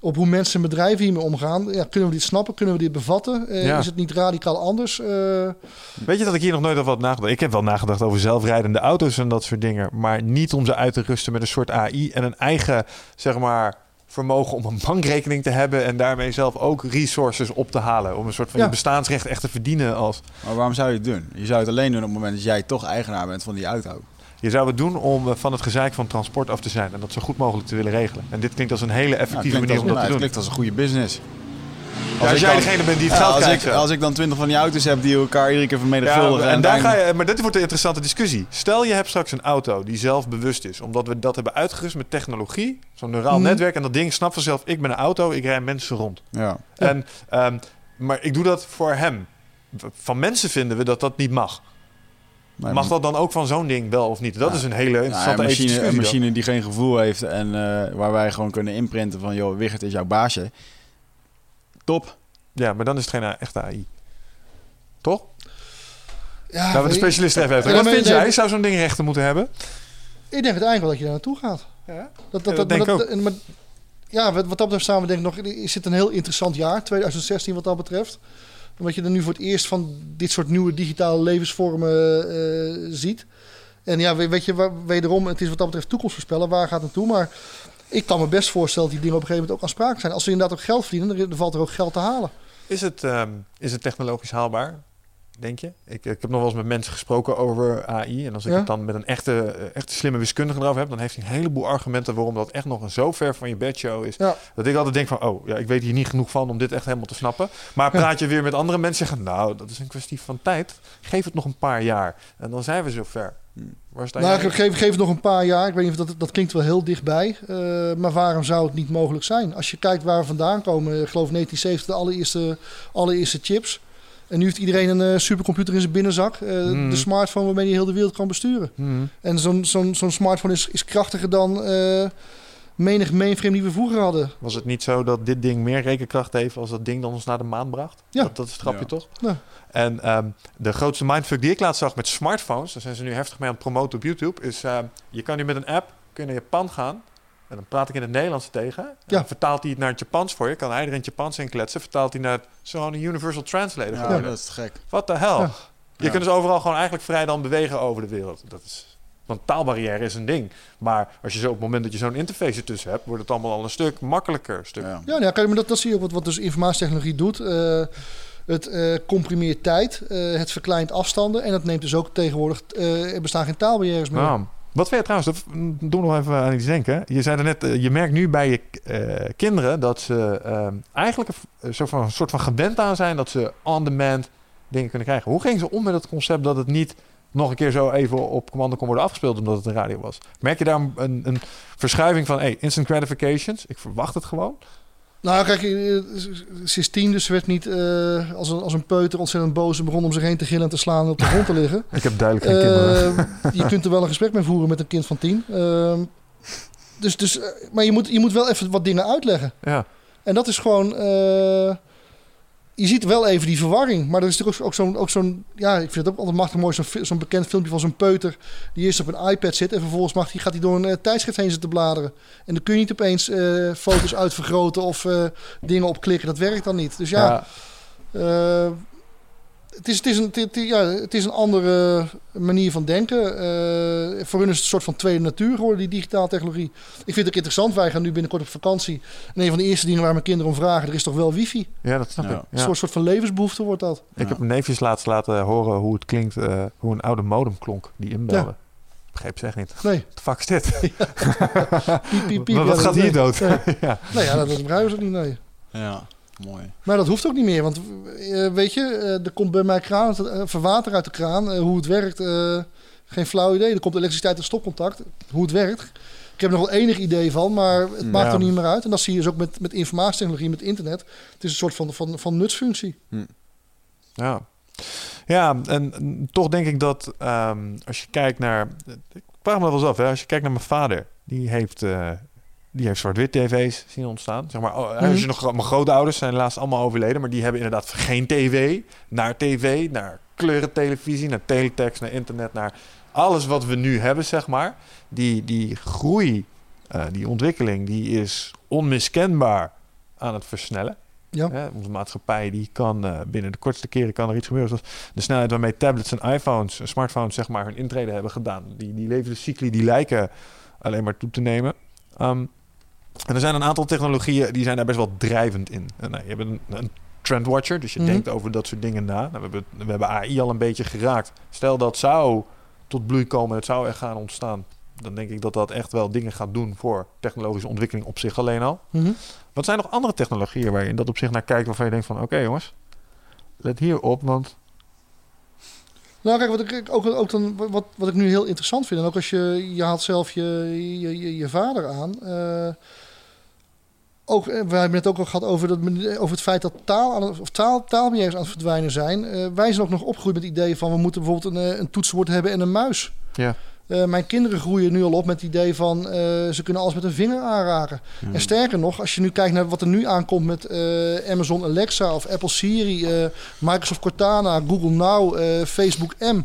op hoe mensen en bedrijven hiermee omgaan. Ja, kunnen we dit snappen? Kunnen we dit bevatten? Eh, Ja. Is het niet radicaal anders? Eh, Weet je dat ik hier nog nooit over had nagedacht? Ik heb wel nagedacht over zelfrijdende auto's en dat soort dingen. Maar niet om ze uit te rusten met een soort AI en een eigen, zeg maar, vermogen om een bankrekening te hebben. En daarmee zelf ook resources op te halen. Om een soort van Ja. je bestaansrecht echt te verdienen als... Maar waarom zou je het doen? Je zou het alleen doen op het moment dat jij toch eigenaar bent van die auto. Je zou het doen om eh, van het gezeik van transport af te zijn. En dat zo goed mogelijk te willen regelen. En dit klinkt als een hele Nou, effectieve manier om dat te het doen. klinkt als een goede business. Ja, als jij dan- degene bent die het Ja, geld als, krijgt. ik, als ik dan twintig van die auto's heb die elkaar iedere keer Ja, vermenigvuldigen. en daar ga je, maar dit wordt een interessante discussie. Stel je hebt straks een auto die zelfbewust is, omdat we dat hebben uitgerust met technologie, zo'n neuraal Mhm. netwerk, en dat ding snapt vanzelf: ik ben een auto, ik rij mensen rond. Ja. Ja. En, ehm, maar ik doe dat voor hem. Van mensen vinden we dat dat niet mag. Maar- Mag dat dan ook van zo'n ding wel of niet? Dat Ja. is een hele Ja, interessante machine, een dan. machine die geen gevoel heeft en eh, waar wij gewoon kunnen imprinten van... joh, Wigert is jouw baasje. Top. Ja, maar dan is het geen echte AI. Toch? ja, Laten we de specialist even. Ja, Wat vind jij? Zou zo'n ding rechten moeten hebben? Ik denk uiteindelijk wel dat je daar naartoe gaat. Ja. Dat, Ja, dat denk ik ook. maar- ja, wat, wat dat betreft samen denk ik nog... Is het een heel interessant jaar, 2016 wat dat betreft. Omdat je er nu voor het eerst van dit soort nieuwe digitale levensvormen eh, ziet. En ja, we- weet je, wederom, het is wat dat betreft toekomst voorspellen. Waar gaat het naartoe? Maar ik kan me best voorstellen dat die dingen op een gegeven moment ook aansprakelijk zijn. Als ze inderdaad ook geld verdienen, dan, dan valt er ook geld te halen. Is het, ehm, is het technologisch haalbaar? Denk je? Ik, ik heb nog wel eens met mensen gesproken over AI. En als ik Ja? het dan met een echte, eh, echte slimme wiskundige erover heb... dan heeft hij een heleboel argumenten waarom dat echt nog een zo ver van je bedshow is. Ja. Dat ik altijd denk van, oh, ja, ik weet hier niet genoeg van om dit echt helemaal te snappen. Maar praat je weer met andere mensen, zeggen, nou, dat is een kwestie van tijd. Geef het nog een paar jaar. En dan zijn we zover. Waar sta Nou, geef, geef het nog een paar jaar. Ik weet niet of dat, dat klinkt wel heel dichtbij. eh, maar waarom zou het niet mogelijk zijn? Als je kijkt waar we vandaan komen. Ik geloof 1970 de allereerste, allereerste chips. En nu heeft iedereen een eh, supercomputer in zijn binnenzak. eh, Hmm. De smartphone waarmee je heel de wereld kan besturen. Hmm. En zo'n zo'n zo'n smartphone is, is krachtiger dan eh, menig mainframe die we vroeger hadden. Was het niet zo dat dit ding meer rekenkracht heeft als dat ding dan ons naar de maan bracht? Ja. Dat, dat is het grapje Ja. toch? Ja. En ehm, de grootste mindfuck die ik laatst zag met smartphones, daar zijn ze nu heftig mee aan het promoten op YouTube, is ehm, je kan nu met een app kun je naar Japan gaan. En dan praat ik in het Nederlands tegen. En Ja. Vertaalt hij het naar het Japans voor je. Kan hij er in het Japans in kletsen. Vertaalt hij naar het zo'n universal translator. Ja, dat is gek. What the hell? Ja. Je Ja. kunt dus overal gewoon eigenlijk vrij dan bewegen over de wereld. Dat is, want taalbarrière is een ding. Maar als je zo op het moment dat je zo'n interface ertussen hebt, wordt het allemaal al een stuk makkelijker. Een stuk. Ja. Ja, nou ja kijk, maar dat, dat zie je ook wat, wat dus informatietechnologie doet. Eh, het eh, comprimeert tijd, eh, het verkleint afstanden en het neemt dus ook tegenwoordig, eh, er bestaan geen taalbarrières meer. Nou, wat je trouwens, dat doe nog even aan iets denken. Je zei er net, eh, je merkt nu bij je eh, kinderen dat ze eh, eigenlijk een, soort van, een soort van gewend aan zijn dat ze on-demand dingen kunnen krijgen. Hoe gingen ze om met het concept dat het niet nog een keer zo even op commando kon worden afgespeeld omdat het een radio was? Merk je daar een, een, een verschuiving van, hey, instant gratifications, ik verwacht het gewoon? Nou, kijk, eh, ze is tien, dus ze werd niet eh, als, een, als een peuter ontzettend boos en begon om zich heen te gillen en te slaan en op de grond te liggen. Ik heb duidelijk geen kinderen. Eh, je kunt er wel een gesprek mee voeren met een kind van tien. Ehm, dus, dus, maar je moet, je moet wel even wat dingen uitleggen. Ja. En dat is gewoon. Je ziet wel even die verwarring. Maar er is natuurlijk ook, zo'n. Ook zo'n ja, ik vind het ook altijd machtig mooi. Zo'n bekend filmpje van zo'n peuter. die eerst op een iPad zit. en vervolgens mag die, gaat hij door een eh, tijdschrift heen zitten bladeren. En dan kun je niet opeens eh, foto's uitvergroten. of eh, dingen opklikken. Dat werkt dan niet. Dus ja. eh, het is, het, is een, het, ja, het is een andere manier van denken. Eh, voor hun is het een soort van tweede natuur geworden, die digitale technologie. Ik vind het ook interessant. Wij gaan nu binnenkort op vakantie. En een van de eerste dingen waar mijn kinderen om vragen... er is toch wel wifi? ja, dat snap Ja. ik. Een soort, soort van levensbehoefte wordt dat. Ik Ja. heb mijn neefjes laatst laten horen hoe het klinkt, eh, hoe een oude modem klonk die inbelde. Ja. Begreep ze echt niet. Nee, Wat fuck is dit? piep, piep, piep. Maar Ja, wat dat- gaat hier nee. dood? Nee. ja. Nou ja, dat, begrijpen ze ook niet, nee. Ja, mooi. Maar dat hoeft ook niet meer. Want eh, weet je, eh, er komt bij mij kraan, eh, verwater uit de kraan. Hoe het werkt, eh, geen flauw idee. Er komt elektriciteit en stopcontact. Hoe het werkt. Ik heb er nog wel enig idee van, maar het maakt Ja. er niet meer uit. En dat zie je dus ook met, met informatietechnologie, met internet. Het is een soort van, van, van nutsfunctie. Ja. Ja, en, toch denk ik dat ehm, als je kijkt naar... Ik vraag me dat wel eens af, hè. Als je kijkt naar mijn vader, die heeft... eh, die heeft zwart-wit tv's zien ontstaan. Zeg maar, oh, als je nog, mijn grootouders zijn helaas allemaal overleden, maar die hebben inderdaad geen tv, naar tv, naar kleurentelevisie, naar teletext, naar internet, naar alles wat we nu hebben, zeg maar. Die, die groei, eh, die ontwikkeling, die is onmiskenbaar aan het versnellen. Ja. Hè, onze maatschappij die kan eh, binnen de kortste keren kan er iets gebeuren. Zoals de snelheid waarmee tablets en iPhones, en smartphones, zeg maar, hun intrede hebben gedaan. Die, die levenscycli die lijken alleen maar toe te nemen. Ehm, en er zijn een aantal technologieën die zijn daar best wel drijvend in. En, nou, je hebt een, een trendwatcher, dus je Mhm. denkt over dat soort dingen na. Nou, we, hebben, we hebben AI al een beetje geraakt. Stel dat zou tot bloei komen en het zou echt gaan ontstaan. Dan denk ik dat dat echt wel dingen gaat doen voor technologische ontwikkeling op zich alleen al. Mhm. Wat zijn nog andere technologieën waar je in dat opzicht naar kijkt waarvan je denkt van oké jongens, let hier op, want Nou, kijk, wat ik ook, ook dan, wat, wat ik nu heel interessant vind, en ook als je, je haalt zelf je, je, je, je vader aan. eh, ook, eh, we hebben het ook al gehad over, dat, men- over het feit dat taal aan het, of taal, taalbarrières aan het verdwijnen zijn. Eh, wij zijn ook nog opgegroeid met het idee van we moeten bijvoorbeeld een, eh, een toetsenbord hebben en een muis. ja, Eh, mijn kinderen groeien nu al op met het idee van eh, ze kunnen alles met een vinger aanraken. En sterker nog, als je nu kijkt naar wat er nu aankomt met eh, Amazon Alexa of Apple Siri, eh, Microsoft Cortana, Google Now, eh, Facebook M.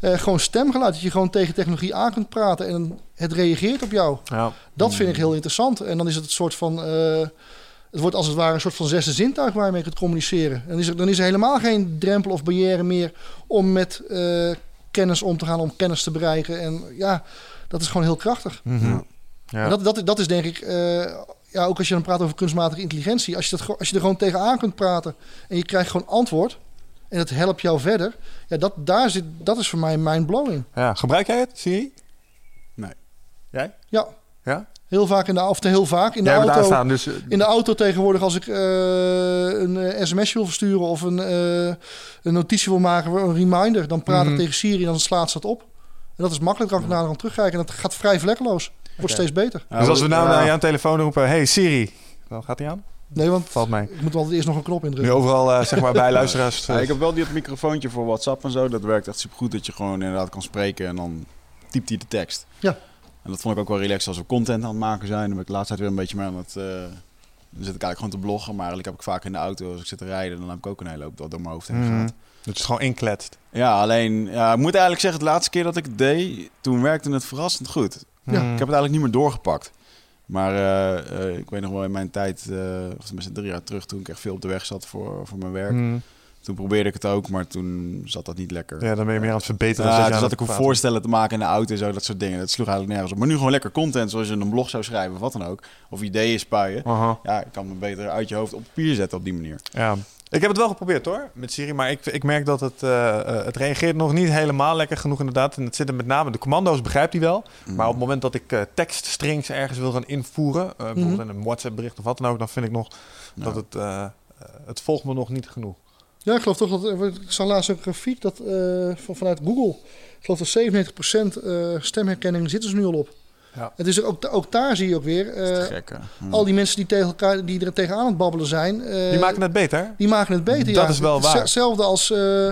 eh, gewoon stemgeluid, dat je gewoon tegen technologie aan kunt praten en het reageert op jou. ja, Dat vind ik heel interessant. En dan is het een soort van. eh, het wordt als het ware een soort van zesde zintuig waar je mee kunt communiceren. En dan is er, dan is er helemaal geen drempel of barrière meer om met eh, kennis om te gaan, om kennis te bereiken. En ja, dat is gewoon heel krachtig. Mhm. ja. En dat, dat, dat is denk ik, eh, ja, ook als je dan praat over kunstmatige intelligentie. Als je, dat, als je er gewoon tegenaan kunt praten en je krijgt gewoon antwoord. En het helpt jou verder. Ja, dat, daar zit, dat is voor mij mindblowing. Ja, gebruik jij het, Siri? Nee. Jij? Ja, Ja? heel vaak in de, of heel vaak in de Jij auto. dus... eh, In de auto tegenwoordig, als ik eh, een eh, sms wil versturen of een, eh, een notitie wil maken, een reminder, dan praat Mhm. ik tegen Siri en dan slaat ze dat op. En dat is makkelijk, dan kan ik aan terugkijken. En dat gaat vrij vlekkeloos. Wordt steeds beter. dus als we nou naar je aan de telefoon roepen... Hey Siri, dan gaat hij aan? Nee, want Valt mij. ik moet altijd eerst nog een knop Nu indrukken. overal, eh, zeg maar, bij luisteraars... Ja, ik heb wel dit microfoontje voor WhatsApp en zo. Dat werkt echt super goed dat je gewoon inderdaad kan spreken en dan typt hij de tekst. Ja. En dat vond ik ook wel relaxed als we content aan het maken zijn. Dan ben ik de laatste tijd weer een beetje meer aan het... eh, dan zit ik eigenlijk gewoon te bloggen. Maar eigenlijk heb ik vaak in de auto, als ik zit te rijden, dan heb ik ook een hele hoop dat door mijn hoofd heen Mhm. gaat. Dat is gewoon inkletst. Ja, alleen, ja, ik moet eigenlijk zeggen, de laatste keer dat ik het deed, toen werkte het verrassend goed. Ja. Ik heb het eigenlijk niet meer doorgepakt. Maar eh, eh, ik weet nog wel in mijn tijd, eh of tenminste drie jaar terug, toen ik echt veel op de weg zat voor, voor mijn werk. Mhm. Toen probeerde ik het ook, maar toen zat dat niet lekker. Ja, dan ben je meer aan het verbeteren. Ja, toen zat ik hoe praten. voorstellen te maken in de auto en zo, dat soort dingen. Dat sloeg eigenlijk nergens op. Maar nu gewoon lekker content, zoals je een blog zou schrijven of wat dan ook. Of ideeën spuien. Ja, ik kan me beter uit je hoofd op papier zetten op die manier. Ja. Ik heb het wel geprobeerd hoor, met Siri, maar ik, ik merk dat het, eh, eh, het reageert nog niet helemaal lekker genoeg inderdaad. En het zit er met name, de commando's begrijpt hij wel. Maar op het moment dat ik eh, tekststrings ergens wil gaan invoeren, eh, bijvoorbeeld in een WhatsApp bericht of wat dan ook, dan vind ik nog dat het, het volgt me nog niet genoeg. Ja, ik geloof toch dat. Ik zag laatst een grafiek dat, eh, van, vanuit Google. Ik geloof dat 97% eh, stemherkenning zitten ze nu al op. Ja. Het is ook, ook daar zie je ook weer. eh, gek? Ja. al die mensen die, tegen elkaar, die er tegenaan aan het babbelen zijn. eh, Die maken het beter. die maken het beter. Dat ja. is wel waar. Hetzelfde als, eh,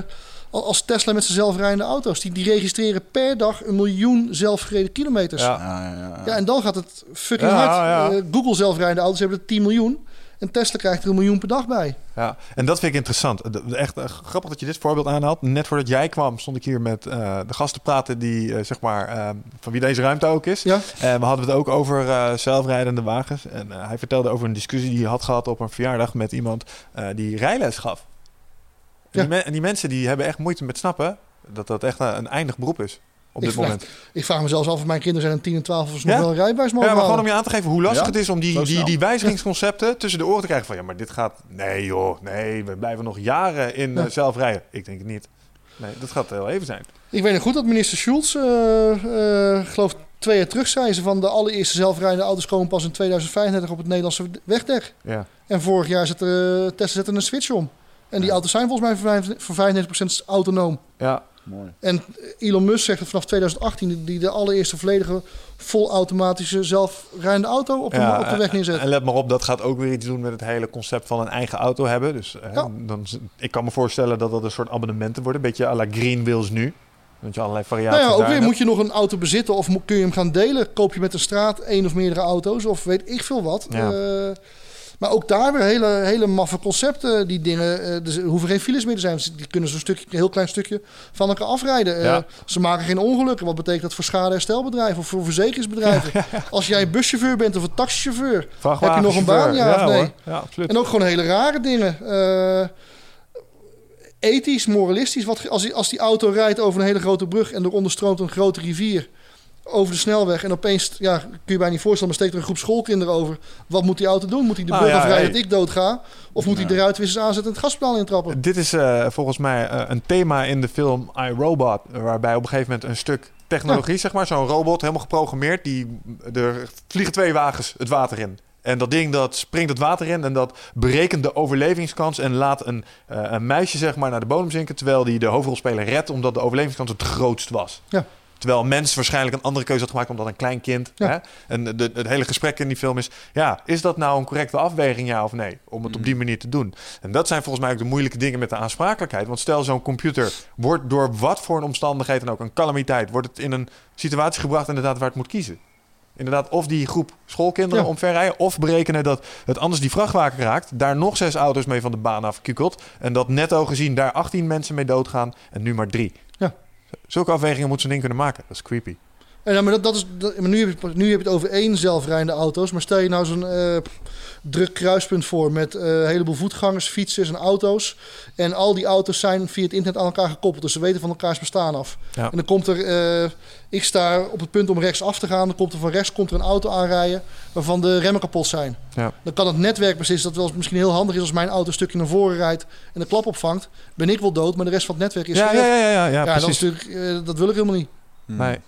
al- als Tesla met zijn zelfrijdende auto's. Die, die registreren per dag een miljoen zelfgereden kilometers. Ja. Ja. Ja, ja, en dan gaat het fucking Ja, hard. ja. Eh, Google zelfrijdende auto's hebben er 10 miljoen. En Tesla krijgt er een miljoen per dag bij. Ja, en dat vind ik interessant. Echt eh, grappig dat je dit voorbeeld aanhaalt. Net voordat jij kwam, stond ik hier met eh, de gasten praten die, eh, zeg maar, van wie deze ruimte ook is. Ja, En we hadden het ook over zelfrijdende wagens. En hij vertelde over een discussie die hij had gehad op een verjaardag met iemand die rijles gaf. En, Ja. die, en die mensen die hebben echt moeite met snappen dat dat echt een eindig beroep is op Ik dit vraag- moment. ik vraag me zelfs af of mijn kinderen zijn een 10 en 12 of ze Ja? nog wel een rijbewijs mogen Ja, maar gewoon om je aan te geven hoe lastig Ja? het is om die, die, die wijzigingsconcepten tussen de oren te krijgen. Van ja, maar dit gaat. Nee, joh, nee, we blijven nog jaren in Ja. eh, zelf rijden. Ik denk het niet. Nee, dat gaat heel even zijn. Ik weet nog goed dat minister Schulz, eh, eh, geloof twee jaar terug zei ze van de allereerste zelfrijdende auto's komen pas in 2035 op het Nederlandse wegdek. Ja. En vorig jaar zette eh, Tesla zette een switch om. En die Ja. auto's zijn volgens mij voor 95% autonoom. Ja, Mooi. En Elon Musk zegt dat vanaf 2018 die- de allereerste volledige volautomatische zelfrijdende auto op de, ja, op de weg neerzet. En let maar op, dat gaat ook weer iets doen met het hele concept van een eigen auto hebben. Dus Ja. dan, ik kan me voorstellen dat dat een soort abonnementen worden. Een beetje à la Green Wheels nu. Dat je allerlei Nou variaties ja, ook weer moet je nog een auto bezitten of kun je hem gaan delen? Koop je met de straat één of meerdere auto's of weet ik veel wat. Ja. Eh, maar ook daar weer hele, hele maffe concepten. Die dingen, eh, dus er hoeven geen files meer te zijn. Die kunnen zo'n stukje, een heel klein stukje van elkaar afrijden. Eh, ze maken geen ongelukken. Wat betekent dat voor schadeherstelbedrijven of voor verzekeringsbedrijven? Als jij een buschauffeur bent of een taxichauffeur. Heb je nog een baan, ja of nee? hoor. Ja, absoluut. En ook gewoon hele rare dingen. Eh, ethisch, moralistisch. Wat, als, die, als die auto rijdt over een hele grote brug en eronder stroomt een grote rivier over de snelweg. En opeens, ja, kun je bijna niet voorstellen, maar steekt er een groep schoolkinderen over. Wat moet die auto doen? Moet hij de Nou brug ja, afrijden hey. dat ik doodga? Of moet hij de ruitwissers aanzetten en het gaspedaal intrappen? Dit is eh, volgens mij eh, een thema in de film iRobot, waarbij op een gegeven moment een stuk technologie, zeg maar, zo'n robot helemaal geprogrammeerd, die er vliegen twee wagens het water in. En dat ding dat springt het water in en dat berekent de overlevingskans en laat een, eh, een meisje zeg maar naar de bodem zinken, terwijl die de hoofdrolspeler redt omdat de overlevingskans het grootst was. Ja. Terwijl een mens waarschijnlijk een andere keuze had gemaakt omdat een klein kind. Ja. Hè? En de, het hele gesprek in die film is: ja, is dat nou een correcte afweging, ja of nee? Om het op die manier te doen. En dat zijn volgens mij ook de moeilijke dingen met de aansprakelijkheid. Want stel, zo'n computer wordt door wat voor een omstandigheid dan ook, een calamiteit, wordt het in een situatie gebracht inderdaad waar het moet kiezen. Inderdaad, of die groep schoolkinderen Ja. omverrijden, of berekenen dat het anders die vrachtwagen raakt, daar nog zes auto's mee van de baan afkukelt. En dat netto gezien daar 18 mensen mee doodgaan en nu maar drie. Zulke afwegingen moet zo'n ding kunnen maken. Dat is creepy. En ja, maar dat, dat is, dat- maar nu, heb je, het- nu heb je het over één zelfrijdende auto's. Maar stel je nou zo'n eh, druk kruispunt voor met eh, een heleboel voetgangers, fietsers en auto's. En al die auto's zijn via het internet aan elkaar gekoppeld. Dus ze weten van elkaars bestaan af. Ja. En dan komt er, eh, ik sta op het punt om rechts af te gaan. Dan komt er van rechts komt er een auto aanrijden waarvan de remmen kapot zijn. Ja. Dan kan het netwerk beslissen dat het wel misschien heel handig is als mijn auto een stukje naar voren rijdt en de klap opvangt. Ben ik wel dood, maar de rest van het netwerk is Ja, gered. ja, ja, ja, ja, Ja, dat, precies. is natuurlijk, dat wil ik helemaal niet. Nee.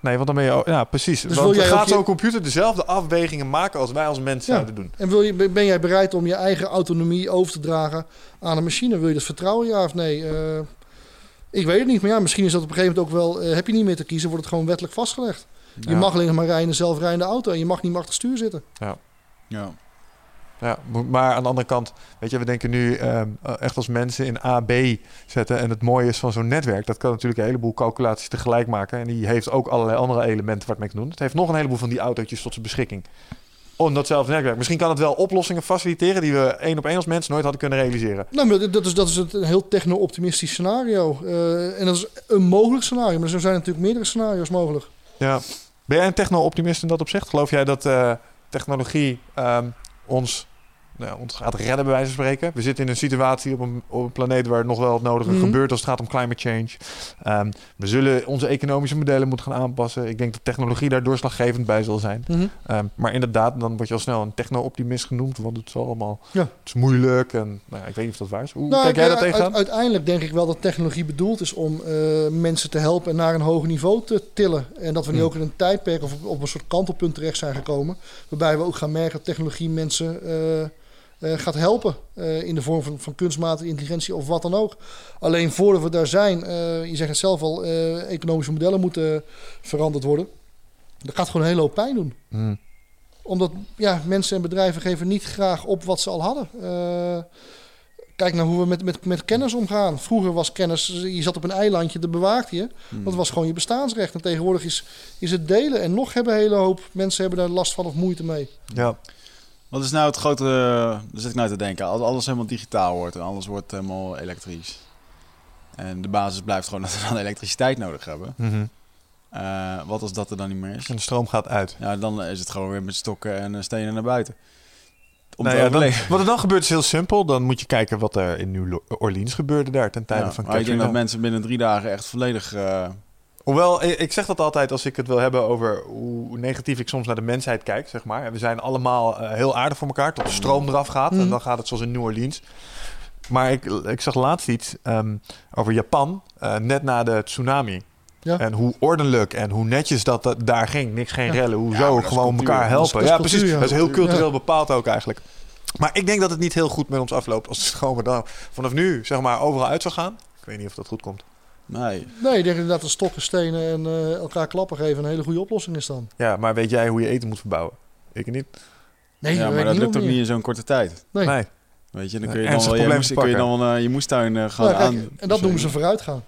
Nee, want dan ben je... ook- Ja, precies. Dus want wil jij gaat je- zo'n computer dezelfde afwegingen maken als wij als mensen Ja. zouden doen. En wil je, ben jij bereid om je eigen autonomie over te dragen aan een machine? Wil je dat vertrouwen, ja of nee? Eh, ik weet het niet, maar ja, misschien is dat op een gegeven moment ook wel... eh, heb je niet meer te kiezen, wordt het gewoon wettelijk vastgelegd. Je mag alleen nog maar rijden in een zelfrijdende auto... en je mag niet meer achter het stuur zitten. Ja. Ja, maar aan de andere kant, weet je, we denken nu ehm, echt als mensen in A, B zetten. En het mooie is van zo'n netwerk, dat kan natuurlijk een heleboel calculaties tegelijk maken. En die heeft ook allerlei andere elementen het mee kan doen. Het heeft nog een heleboel van die autootjes tot zijn beschikking. Om datzelfde netwerk. Misschien kan het wel oplossingen faciliteren die we één op één als mensen nooit hadden kunnen realiseren. Nou, maar dat- is, dat is een heel techno-optimistisch scenario. Eh, en dat is een mogelijk scenario. Maar er zijn natuurlijk meerdere scenario's mogelijk. Ja. Ben jij een techno-optimist in dat opzicht? Geloof jij dat eh, technologie ehm, ons, nou, ons gaat redden, bij wijze van spreken? We zitten in een situatie op een, op een planeet waar nog wel het nodige Mhm. gebeurt als het gaat om climate change. Ehm, we zullen onze economische modellen moeten gaan aanpassen. Ik denk dat technologie daar doorslaggevend bij zal zijn. Mhm. Ehm, maar inderdaad, dan word je al snel een techno-optimist genoemd, want het is allemaal Ja. het is moeilijk. En nou, ik weet niet of dat waar is. Hoe Nou, kijk jij daar uit- tegenaan? uiteindelijk denk ik wel dat technologie bedoeld is om eh, mensen te helpen en naar een hoger niveau te tillen. En dat we nu Hmm. ook in een tijdperk of op, op een soort kantelpunt terecht zijn gekomen. Waarbij we ook gaan merken dat technologie mensen eh, eh, gaat helpen. eh, in de vorm van, van kunstmatige intelligentie of wat dan ook. Alleen voordat we daar zijn, eh, je zegt het zelf al, economische modellen moeten veranderd worden. Dat gaat gewoon een hele hoop pijn doen Hmm. omdat ja, mensen en bedrijven geven niet graag op wat ze al hadden. Kijk naar hoe we met, met, met kennis omgaan. Vroeger was kennis, je zat op een eilandje, dat bewaakte je. Dat was gewoon je bestaansrecht. En tegenwoordig is, is het delen. En nog hebben een hele hoop mensen hebben daar last van of moeite mee. Ja. Wat is nou het grote... Daar zit ik nou te denken. Als alles helemaal digitaal wordt en alles wordt helemaal elektrisch. En de basis blijft gewoon dat we dan elektriciteit nodig hebben. Mhm. Eh, wat als dat er dan niet meer is? En de stroom gaat uit. Ja, dan is het gewoon weer met stokken en eh, stenen naar buiten. Om Nou ja, dan, wat er dan gebeurt is heel simpel. Dan moet je kijken wat er in New Orleans gebeurde daar ten tijde Ja, van maar ik denk Katrina. dat mensen binnen drie dagen echt volledig... eh, Hoewel, ik ik zeg dat altijd als ik het wil hebben over hoe negatief ik soms naar de mensheid kijk, zeg maar. En we zijn allemaal eh, heel aardig voor elkaar tot de stroom eraf gaat. En Mhm. dan gaat het zoals in New Orleans. Maar ik, ik zag laatst iets ehm, over Japan, eh, net na de tsunami. Ja. En hoe ordelijk en hoe netjes dat, dat daar ging. Niks, geen Ja. rellen. Hoezo gewoon cultuur. elkaar helpen. dat is ja, cultuur, precies. ja. Dat is heel cultureel Ja. bepaald ook eigenlijk. Maar ik denk dat het niet heel goed met ons afloopt als de stromen dan vanaf nu zeg maar overal uit zou gaan. Ik weet niet of dat goed komt. Nee. Nee, ik denk inderdaad dat stokken, stenen en eh, elkaar klappen geven een hele goede oplossing is dan. Ja, maar weet jij hoe je eten moet verbouwen? Ik niet. Nee, ja, maar dat lukt ook niet in zo'n korte tijd. Nee. Nee. Weet je, dan kun je dan wel je, moest, te kun je dan wel eh, je moestuin eh, gaan Nou, kijk, aan. en dat noemen ze vooruitgaan.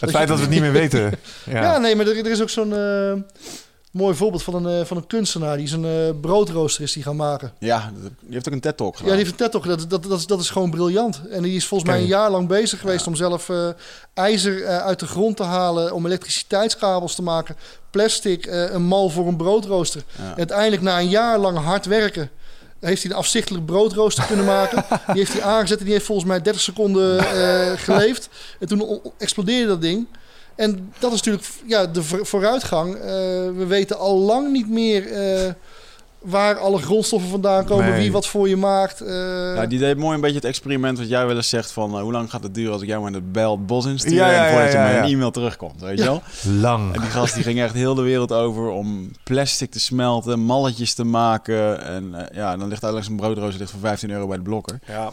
Het feit dat we het niet meer weten. Ja. Ja, nee, maar er, er is ook zo'n eh, mooi voorbeeld van een, eh, van een kunstenaar die zijn eh broodrooster is die gaan maken. Ja, die heeft ook een TED-talk Ja, gedaan. die heeft een TED-talk. Dat, dat, dat, is, dat is gewoon briljant. En die is volgens mij een jaar lang bezig geweest om zelf eh, ijzer uit de grond te halen, om elektriciteitskabels te maken, plastic, een mal voor een broodrooster. Ja. En uiteindelijk na een jaar lang hard werken heeft hij een afzichtelijk broodrooster kunnen maken. Die heeft hij aangezet en die heeft volgens mij 30 seconden geleefd. En toen explodeerde dat ding. En dat is natuurlijk ja, de voor- vooruitgang. Eh, we weten al lang niet meer eh, waar alle grondstoffen vandaan komen, Nee. wie wat voor je maakt. eh. Ja, die deed mooi een beetje het experiment wat jij wel eens zegt van... hoe lang gaat het duren als ik jou in het bel het bos instuur... Ja, ja, en voordat ja, ja, je een e-mail terugkomt, weet je wel? Lang. En die gast die ging echt heel de wereld over om plastic te smelten, malletjes te maken. En eh, ja, dan ligt eigenlijk zo'n broodrooster ligt voor 15 euro bij de blokker. Ja.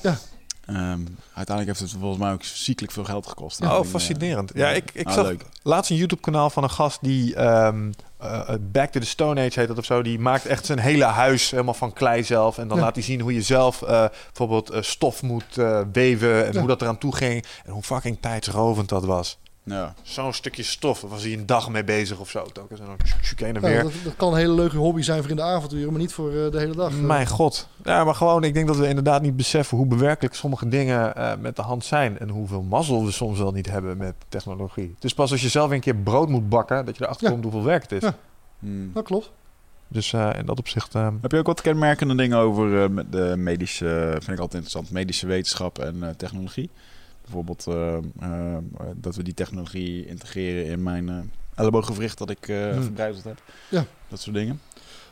Ehm, uiteindelijk heeft het volgens mij ook ziekelijk veel geld gekost. Oh, En, fascinerend. eh, Ja, ik, ik ah, zag leuk. laatst een YouTube-kanaal van een gast die ehm, eh, Back to the Stone Age heet dat of zo. Die maakt echt zijn hele huis helemaal van klei zelf. En dan Ja. laat hij zien hoe je zelf eh, bijvoorbeeld eh, stof moet eh, weven en Ja. hoe dat eraan toe ging. En hoe fucking tijdsrovend dat was. Ja. Zo'n stukje stof. Daar was hij een dag mee bezig of zo. Telkens en dan tjuk, tjuk, heen en Ja, weer. dat, dat kan een hele leuke hobby zijn voor in de avonturen, maar niet voor eh, de hele dag. Mijn god. Ja, maar gewoon, ik denk dat we inderdaad niet beseffen hoe bewerkelijk sommige dingen eh, met de hand zijn. En hoeveel mazzel we soms wel niet hebben met technologie. Het is pas als je zelf een keer brood moet bakken, dat je erachter Ja. komt hoeveel werk het is. Ja. Hmm. Dat klopt. Dus eh, in dat opzicht... Heb je ook wat kenmerkende dingen over eh, met de medische, vind ik altijd interessant, medische wetenschap en eh, technologie? Bijvoorbeeld eh, eh, dat we die technologie integreren in mijn eh ellebooggewricht dat ik Hmm. verbrijzeld heb. Ja. Dat soort dingen.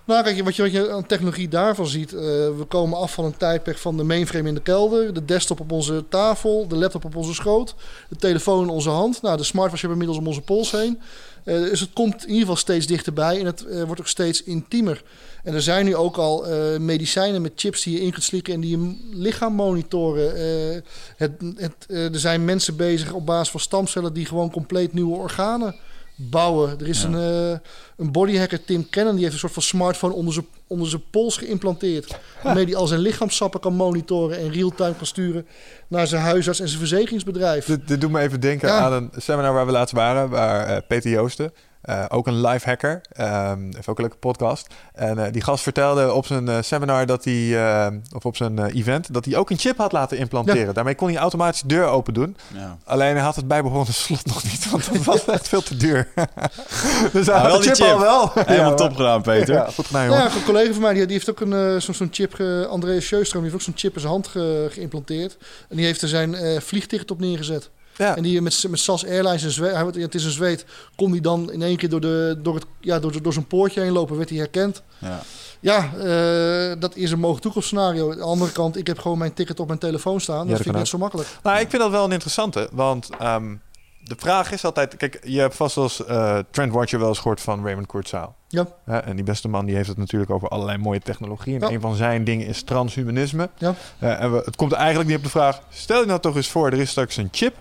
Nou, kijk, wat je, wat je aan technologie daarvan ziet, we komen af van een tijdperk van de mainframe in de kelder, de desktop op onze tafel, de laptop op onze schoot, de telefoon in onze hand. Nou, de smartwatch hebben inmiddels om onze pols heen. Dus het komt in ieder geval steeds dichterbij en het wordt ook steeds intiemer. En er zijn nu ook al eh, medicijnen met chips die je in kunt slikken en die je lichaam monitoren. Eh, het, het, eh, er zijn mensen bezig op basis van stamcellen die gewoon compleet nieuwe organen bouwen. Er is Ja. een, een bodyhacker, Tim Cannon, die heeft een soort van smartphone onder zijn, onder zijn pols geïmplanteerd. Waarmee hij al zijn lichaamsappen kan monitoren en real-time kan sturen naar zijn huisarts en zijn verzekeringsbedrijf. Dit, dit doet me even denken Ja. aan een seminar waar we laatst waren, waar Peter Joosten, eh, ook een live hacker, ehm heeft ook een leuke podcast. En eh, die gast vertelde op zijn eh, seminar dat hij, eh, of op zijn event, dat hij ook een chip had laten implanteren. Daarmee kon hij automatisch de deur open doen. Ja. Alleen hij had het bijbehorende slot nog niet, want dat was echt veel te duur. dus hij had wel de die chip, al wel. Helemaal Ja, top gedaan, Peter. Ja, goed gedaan, jongen. ja, een collega van mij die, die heeft ook een, zo'n chip, ge, Andreas Sjöström, die heeft ook zo'n chip in zijn hand ge- geïmplanteerd. En die heeft er zijn eh, vliegticket op neergezet. Ja. En die met, met SAS Airlines, in Zwe- hij, wordt- het is een zweet, kon die dan in één keer door, de, door, het, ja, door, door zijn poortje heen lopen, werd hij herkend. Ja. Ja, eh, dat is een mogelijk toekomstscenario. Aan de andere kant, ik heb gewoon mijn ticket op mijn telefoon staan. Dat dat vind ik net zo makkelijk. Nou, ik vind dat wel een interessante. Want ehm, de vraag is altijd... Kijk, je hebt vast als eh Trend Watcher wel eens gehoord van Raymond Kurzweil. Ja. En die beste man die heeft het natuurlijk over allerlei mooie technologie. En Ja. een van zijn dingen is transhumanisme. Ja. Eh, en we, het komt eigenlijk niet op de vraag... Stel je nou toch eens voor, er is straks een chip...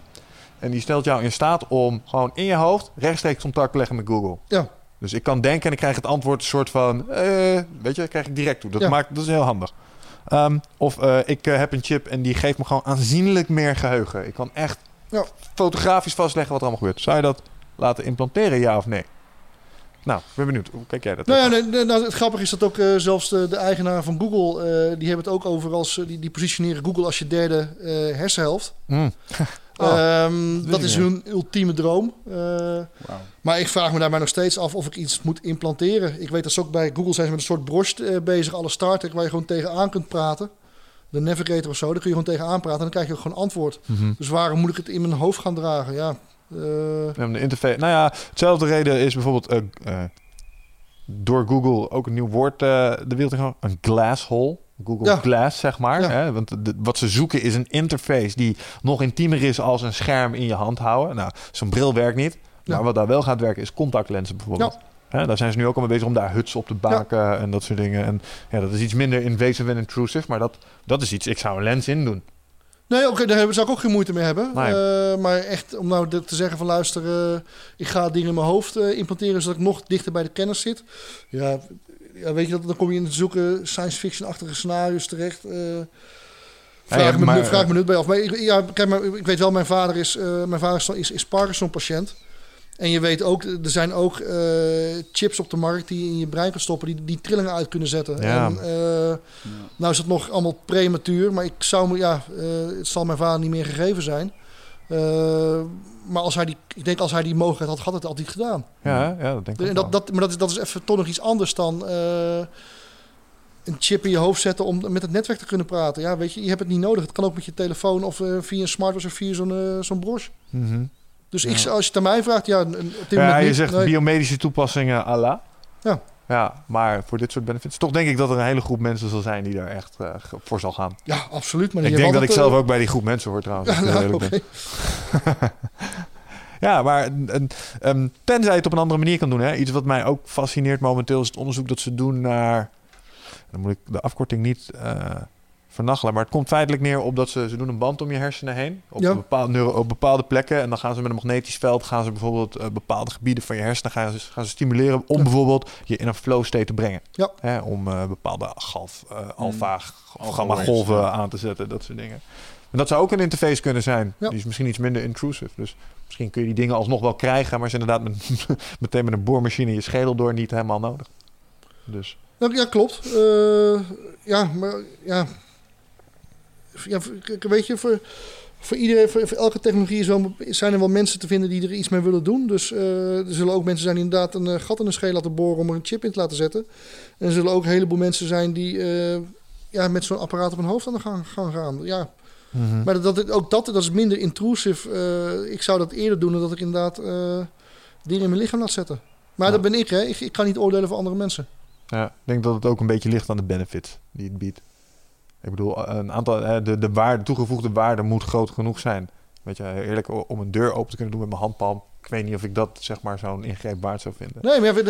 en die stelt jou in staat om gewoon in je hoofd... rechtstreeks contact te leggen met Google. Ja. Dus ik kan denken en ik krijg het antwoord een soort van... eh, weet je, dat krijg ik direct toe. Dat, Ja. maakt, dat is heel handig. Ehm, of eh, ik eh, heb een chip en die geeft me gewoon aanzienlijk meer geheugen. Ik kan echt Ja. fotografisch vastleggen wat er allemaal gebeurt. Zou je dat laten implanteren, ja of nee? Nou, ik ben benieuwd. Hoe kijk jij dat? Nou ja, aan? nee, nee, nou, het grappige is dat ook zelfs de, de eigenaar van Google, die hebben het ook over als, die, die positioneren Google als je derde hersenhelft. Mm. Oh, Ehm, dat is hun ultieme droom. Eh, maar ik vraag me daarbij nog steeds af of ik iets moet implanteren. Ik weet dat ze ook bij Google zijn ze met een soort brost eh, bezig, alle starter, waar je gewoon tegenaan kunt praten. De navigator of zo, daar kun je gewoon tegenaan praten en dan krijg je ook gewoon antwoord. Mhm. Dus waarom moet ik het in mijn hoofd gaan dragen? Ja, Ja, de interface. Nou ja, hetzelfde reden is bijvoorbeeld door Google ook een nieuw woord de wereld in gaan. Een glass hole. Google Ja. Glass, zeg maar. Ja. Hè? Want de- wat ze zoeken is een interface die nog intiemer is als een scherm in je hand houden. Nou, zo'n bril werkt niet. Maar wat daar wel gaat werken is contactlenzen bijvoorbeeld. Hè, daar zijn ze nu ook al mee bezig om daar huts op te baken en dat soort dingen. En ja, dat is iets minder invasive en intrusive, maar dat, dat is iets. Ik zou een lens in doen. Nee, oké, daar zou ik ook geen moeite mee hebben. Nee. Eh, maar echt om nou te zeggen van luister, eh, ik ga dingen in mijn hoofd eh, implanteren zodat ik nog dichter bij de kennis zit. Ja, ja weet je, dat, dan kom je in het zoeken science fiction-achtige scenario's terecht. eh vraag, Ja, me, maar, vraag me nu bij af. Maar ik, ja, kijk, maar ik weet wel, mijn vader is, eh, mijn vader is, is Parkinson-patiënt. En je weet ook, er zijn ook eh, chips op de markt die je in je brein kan stoppen, die, die trillingen uit kunnen zetten. Ja. En, nou is het nog allemaal prematuur, maar ik zou me, ja, het zal mijn vader niet meer gegeven zijn. Maar als hij die, ik denk als hij die mogelijkheid had, had het altijd gedaan. Ja, ja, dat denk ik En dat, wel. dat, maar dat is, dat is even toch nog iets anders dan eh, een chip in je hoofd zetten om met het netwerk te kunnen praten. Ja, weet je, je hebt het niet nodig. Het kan ook met je telefoon of eh, via een smartwatch of via zo'n eh, zo'n broche. Mhm. Dus Ja. ik, als je het aan mij vraagt, ja, een- op dit Ja, moment je niet. zegt Nee. biomedische toepassingen à la. Ja. Ja, maar voor dit soort benefits. Toch denk ik dat er een hele groep mensen zal zijn die daar echt eh, voor zal gaan. Ja, absoluut. Maar ik denk dat ik zelf ook bij die groep mensen hoor trouwens. Ja, nou. Ja, maar ehm, tenzij je het op een andere manier kan doen. Hè? Iets wat mij ook fascineert momenteel is het onderzoek dat ze doen naar... Dan moet ik de afkorting niet eh vernachelen. Maar het komt feitelijk neer op dat ze... Ze doen een band om je hersenen heen. Op, Ja. bepaalde, neuro- op bepaalde plekken. En dan gaan ze met een magnetisch veld... gaan ze bijvoorbeeld eh, bepaalde gebieden van je hersenen... gaan ze, gaan ze stimuleren om Ja. bijvoorbeeld je in een flow state te brengen. Ja. Hè? Om eh, bepaalde galf, eh, alfa, Alpha gamma golven ja. aan te zetten. Dat soort dingen. En dat zou ook een interface kunnen zijn. Ja. Die is misschien iets minder intrusive. Dus misschien kun je die dingen alsnog wel krijgen, maar is inderdaad met, meteen met een boormachine je schedel door niet helemaal nodig. Dus ja, klopt. Eh, ja, maar ja. Ja weet je, voor, voor, iedereen, voor, voor elke technologie is wel, zijn er wel mensen te vinden die er iets mee willen doen. Dus eh, er zullen ook mensen zijn die inderdaad een eh, gat in de scheel laten boren om er een chip in te laten zetten. En er zullen ook een heleboel mensen zijn die eh, ja, met zo'n apparaat op hun hoofd aan de gang gaan gaan. Ja, maar dat, dat, ook dat, dat is minder intrusive. Eh, ik zou dat eerder doen dan dat ik inderdaad dingen in mijn lichaam laat zetten. Maar Ja. dat ben ik, hè. Ik, ik kan niet oordelen voor andere mensen. ja, ik denk dat het ook een beetje ligt aan de benefits die het biedt. Ik bedoel, een aantal, eh, de, de waarde, toegevoegde waarde moet groot genoeg zijn. Weet je, eerlijk, om een deur open te kunnen doen met mijn handpalm. Ik weet niet of ik dat zeg maar zo'n ingreep waard zou vinden. Nee, maar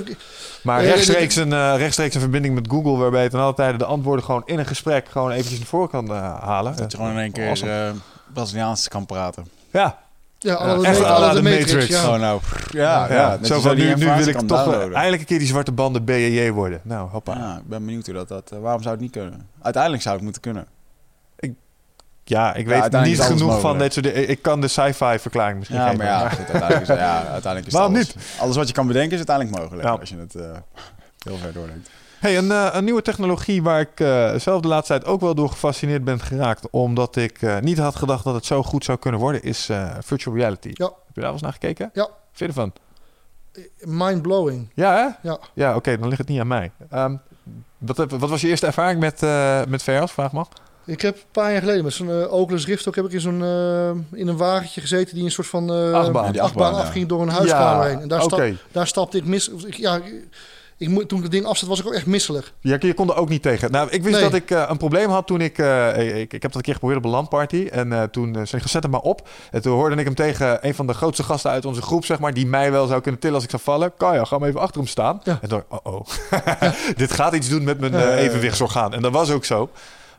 Maar Nee, rechtstreeks een, eh, rechtstreeks een verbinding met Google, waarbij je ten alle tijde de antwoorden gewoon in een gesprek gewoon eventjes naar voren kan eh, halen. Dat je gewoon in één keer Awesome. eh Braziliaans kan praten. Ja, Ja, alle Ja, de, echt alle de de Matrix. Matrix. ja. Gewoon nou, ja, ja, zo van nu, nu wil ik toch eh, downloaden. eindelijk een keer die zwarte banden BJJ worden. Nou, hoppa. Ja, ik ben benieuwd hoe dat, dat eh, waarom zou het niet kunnen? Uiteindelijk zou het moeten kunnen. Ja, ik weet niet genoeg van mogelijk. dit soort dingen. Ik kan de sci-fi verklaring misschien Ja, maar ja, goed, uiteindelijk is, ja, uiteindelijk is Waarom alles, alles wat je kan bedenken is uiteindelijk mogelijk. Ja. Als je het eh, heel ver doordenkt. Hey, een, eh, een nieuwe technologie waar ik eh, zelf de laatste tijd ook wel door gefascineerd ben geraakt. Omdat ik eh, niet had gedacht dat het zo goed zou kunnen worden, is eh, virtual reality. Ja. Heb je daar wel eens naar gekeken? Ja. Vind je ervan? Mind-blowing. Ja, hè? Ja. Ja, oké, dan ligt het niet aan mij. Ehm, wat, heb- wat was je eerste ervaring met, eh met VR, als vraag mag? Ik heb een paar jaar geleden met zo'n eh, Oculus Rift ook heb ik in zo'n eh, in een wagentje gezeten die een soort van eh, Achtbaan. Ja, die achtbaan achtbaan, ja. afging door een huiskamer heen. En daar, stap, daar stapte ik mis. Ik, ja, ik, moet- toen ik het ding afzet was ik ook echt misselijk. Ja, je kon er ook niet tegen. Nou, ik wist Nee. dat ik eh, een probleem had toen ik, eh, ik... Ik heb dat een keer geprobeerd op een landparty. En eh, toen zei ik, zet hem maar op. En toen hoorde ik hem tegen een van de grootste gasten uit onze groep, zeg maar... die mij wel zou kunnen tillen als ik zou vallen. Kaya, ga maar even achter hem staan. Ja. En toen dacht ik, oh oh. Dit gaat iets doen met mijn evenwichtsorgaan. En dat was ook zo.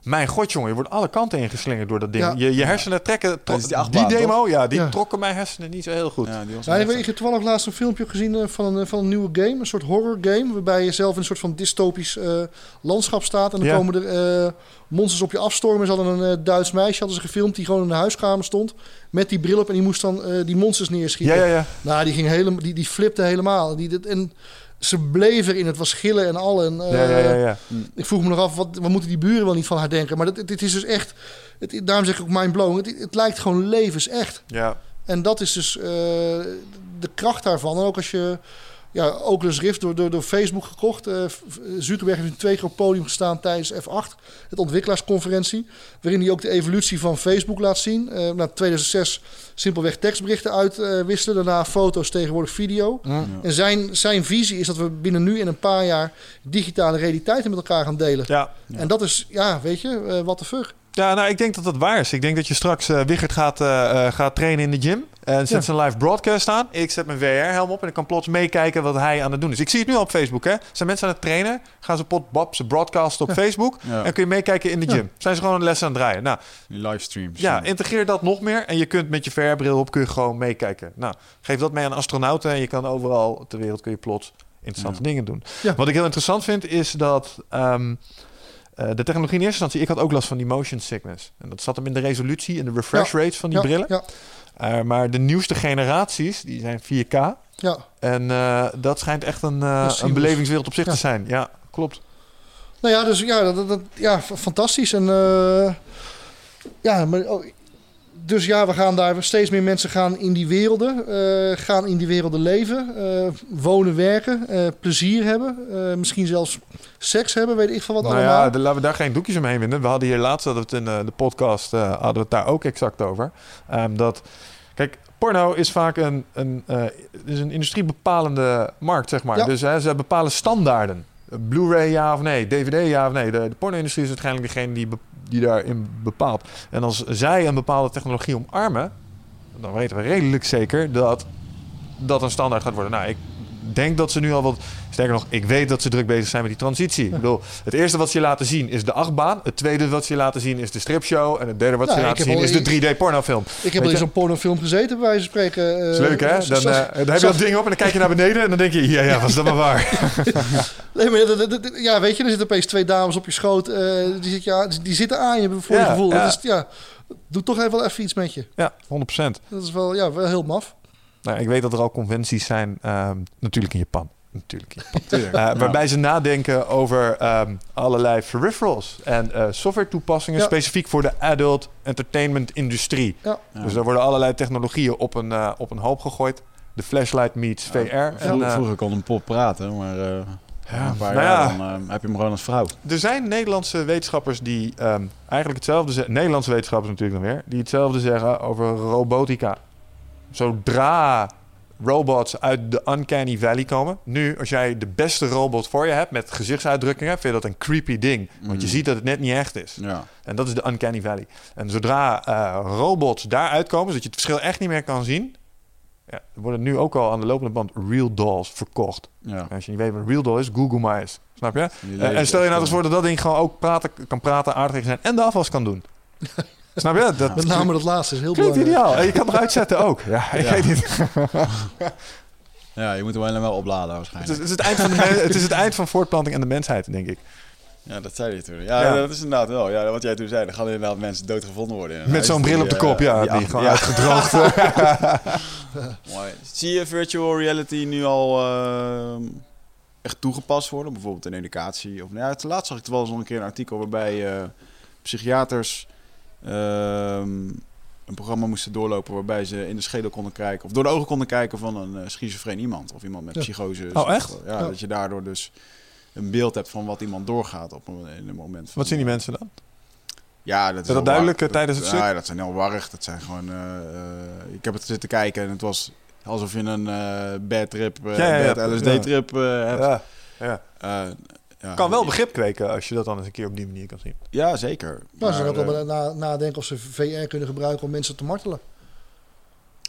Mijn god, jongen, je wordt alle kanten ingeslingerd door dat ding. Ja. Je, je hersenen trekken... Die achtbaan, demo, ja, die Ja. trokken mijn hersenen niet zo heel goed. Ja, die was Ja, ik, heb toevallig laatst een filmpje gezien eh, van, een, eh, van een nieuwe game. Een soort horror game. Waarbij je zelf in een soort van dystopisch eh, landschap staat. En dan Ja. komen er eh, monsters op je afstormen. Ze hadden een Duits meisje hadden ze gefilmd die gewoon in de huiskamer stond. Met die bril op. En die moest dan eh, die monsters neerschieten. Ja, ja, ja. Nou, die, ging helemaal, die, die flipte helemaal. Die, dit- en ze bleven erin. Het was gillen en al. En, eh, ja, ja, ja, ja. Ik vroeg me nog af, wat, wat moeten die buren wel niet van haar denken? Maar dit, dit is dus echt... Het, daarom zeg ik ook mind-blowing. Het, het lijkt gewoon levensecht. ja. En dat is dus eh, de kracht daarvan. En ook als je... Ja, Oculus Rift door, door, door Facebook gekocht. Eh, F- Zuckerberg heeft nu twee keer op het podium gestaan tijdens F8. Het ontwikkelaarsconferentie. Waarin hij ook de evolutie van Facebook laat zien. Eh na 2006 simpelweg tekstberichten uitwisselen. daarna foto's, tegenwoordig video. En zijn, zijn visie is dat we binnen nu en een paar jaar... digitale realiteiten met elkaar gaan delen. ja. En dat is, ja, weet je, eh what the fuck. Ja, nou, ik denk dat dat waar is. Ik denk dat je straks eh Wichert gaat, eh, eh, gaat trainen in de gym. En zet Ja. zijn live broadcast aan. Ik zet mijn VR-helm op en ik kan plots meekijken wat hij aan het doen is. Ik zie het nu al op Facebook, hè. Zijn mensen aan het trainen? Gaan ze pot Bob ze broadcasten op Facebook? Ja. En kun je meekijken in de Ja. gym. Zijn ze gewoon een les aan het draaien? Nou, Die livestreams. ja, integreer dat nog meer. En je kunt met je VR-bril op kun je gewoon meekijken. Nou, geef dat mee aan astronauten. En je kan overal ter wereld kun je plots interessante dingen doen. Ja. Wat ik heel interessant vind, is dat... ehm, eh, de technologie in eerste instantie, ik had ook last van die motion sickness. En dat zat hem in de resolutie en de refresh rates van die ja, brillen. Ja, Eh, maar de nieuwste generaties, die zijn 4K. ja. En eh, dat schijnt echt een, een belevingswereld op zich te zijn. Ja, klopt. Nou ja, dus ja, dat, dat- ja fantastisch. En ja, maar, oh, dus ja, we gaan daar steeds meer mensen gaan in die werelden, eh, gaan in die werelden leven, eh, wonen, werken, eh, plezier hebben, misschien zelfs seks hebben, weet ik van wat nou allemaal. ja, de- laten we daar geen doekjes omheen winden. We hadden hier laatst hadden we het in de podcast hadden we het daar ook exact over. Ehm, dat, kijk, porno is vaak een, een, is een industriebepalende markt, zeg maar. Ja. Dus hè, ze bepalen standaarden. Blu-ray ja of nee, DVD ja of nee. De, de porno-industrie is uiteindelijk degene die, die daarin bepaalt. En als zij een bepaalde technologie omarmen, dan weten we redelijk zeker dat dat een standaard gaat worden. Nou, ik denk dat ze nu al wat... Sterker nog, ik weet dat ze druk bezig zijn met die transitie. Ik bedoel, het eerste wat ze je laten zien is de achtbaan. Het tweede wat ze je laten zien is de stripshow. En het derde wat ze je ik laten zien al- is de 3D-pornofilm. ik heb al in zo'n pornofilm gezeten, bij wijze van spreken. Eh, is leuk, hè? Dan, eh, dan heb je dat ding op en dan kijk je naar beneden... en dan denk je, ja, ja, was dat maar waar. Nee, maar dat- dat- dat- ja, weet je, er zitten opeens twee dames op je schoot. eh, die, zit, ja, die zitten aan je voor je Ja, gevoel. ja. Dat is, ja, Doe toch even wel even iets met je. Ja, 100%. Dat is wel, ja, wel heel maf. Nou, ik weet dat er al conventies zijn, ehm, natuurlijk in Japan. Natuurlijk in Japan. Eh, Ja. waarbij ze nadenken over ehm, allerlei peripherals en eh, software toepassingen Ja. specifiek voor de adult entertainment industrie. Ja. Dus daar worden allerlei technologieën op een, eh, op een hoop gegooid. De flashlight meets VR. Vro- En, Vroeger kon een pop praten, maar eh Ja, een paar nou jaar ja. dan heb je hem gewoon als vrouw. er zijn Nederlandse wetenschappers die ehm, eigenlijk hetzelfde zeggen. Nederlandse wetenschappers natuurlijk dan weer. Die hetzelfde zeggen over robotica. Zodra robots uit de uncanny valley komen. Nu, als jij de beste robot voor je hebt met gezichtsuitdrukkingen, vind je dat een creepy ding. Want je Mm. ziet dat het net niet echt is. Ja. En dat is de uncanny valley. En zodra eh, robots daaruit komen, zodat je het verschil echt niet meer kan zien. Ja, er worden nu ook al aan de lopende band real dolls verkocht. ja. Als je niet weet wat een real doll is, Google maar eens. Snap je? Eh, en stel je nou eens voor dat dat ding gewoon ook praten, kan praten, aardig zijn en de afwas kan doen. Snap je? Dat Met name dat laatste is heel klinkt belangrijk. ideaal. En je kan het eruit zetten ook. Ja, ik Ja. weet niet. Ja, je moet hem alleen wel opladen waarschijnlijk. het, is het, eind van de het is het eind van voortplanting en de mensheid, denk ik. Ja, dat zei je toen. Ja, Ja. dat is inderdaad wel. Ja, wat jij toen zei, er gaan inderdaad mensen doodgevonden worden. Met zo'n bril op de eh, kop, ja. Die, gewoon ja. uitgedroogd. Mooi. Zie je virtual reality nu al eh, echt toegepast worden? Bijvoorbeeld in educatie? Of, nou ja, het laatst zag ik wel eens nog een keer een artikel waarbij eh, psychiaters een programma moesten doorlopen waarbij ze in de schedel konden kijken, of door de ogen konden kijken van een eh, schizofreen iemand of iemand met Ja. psychose. Oh, echt? Ja, Ja. dat je daardoor dus een beeld hebt van wat iemand doorgaat op een, in een moment. Van, Wat zien die mensen dan? Ja, dat is dat duidelijk, eh, tijdens het Ja, stuk? dat zijn heel warrig. Dat zijn gewoon... eh, eh, ik heb het zitten kijken en het was alsof je een eh bad trip, eh Ja, ja, ja. bad LSD-trip eh, hebt. Ja. Ja. Kan wel begrip kweken als je dat dan eens een keer op die manier kan zien. Ja, zeker. Nou, ze Maar, ook wel eh, na, nadenken of ze VR kunnen gebruiken om mensen te martelen.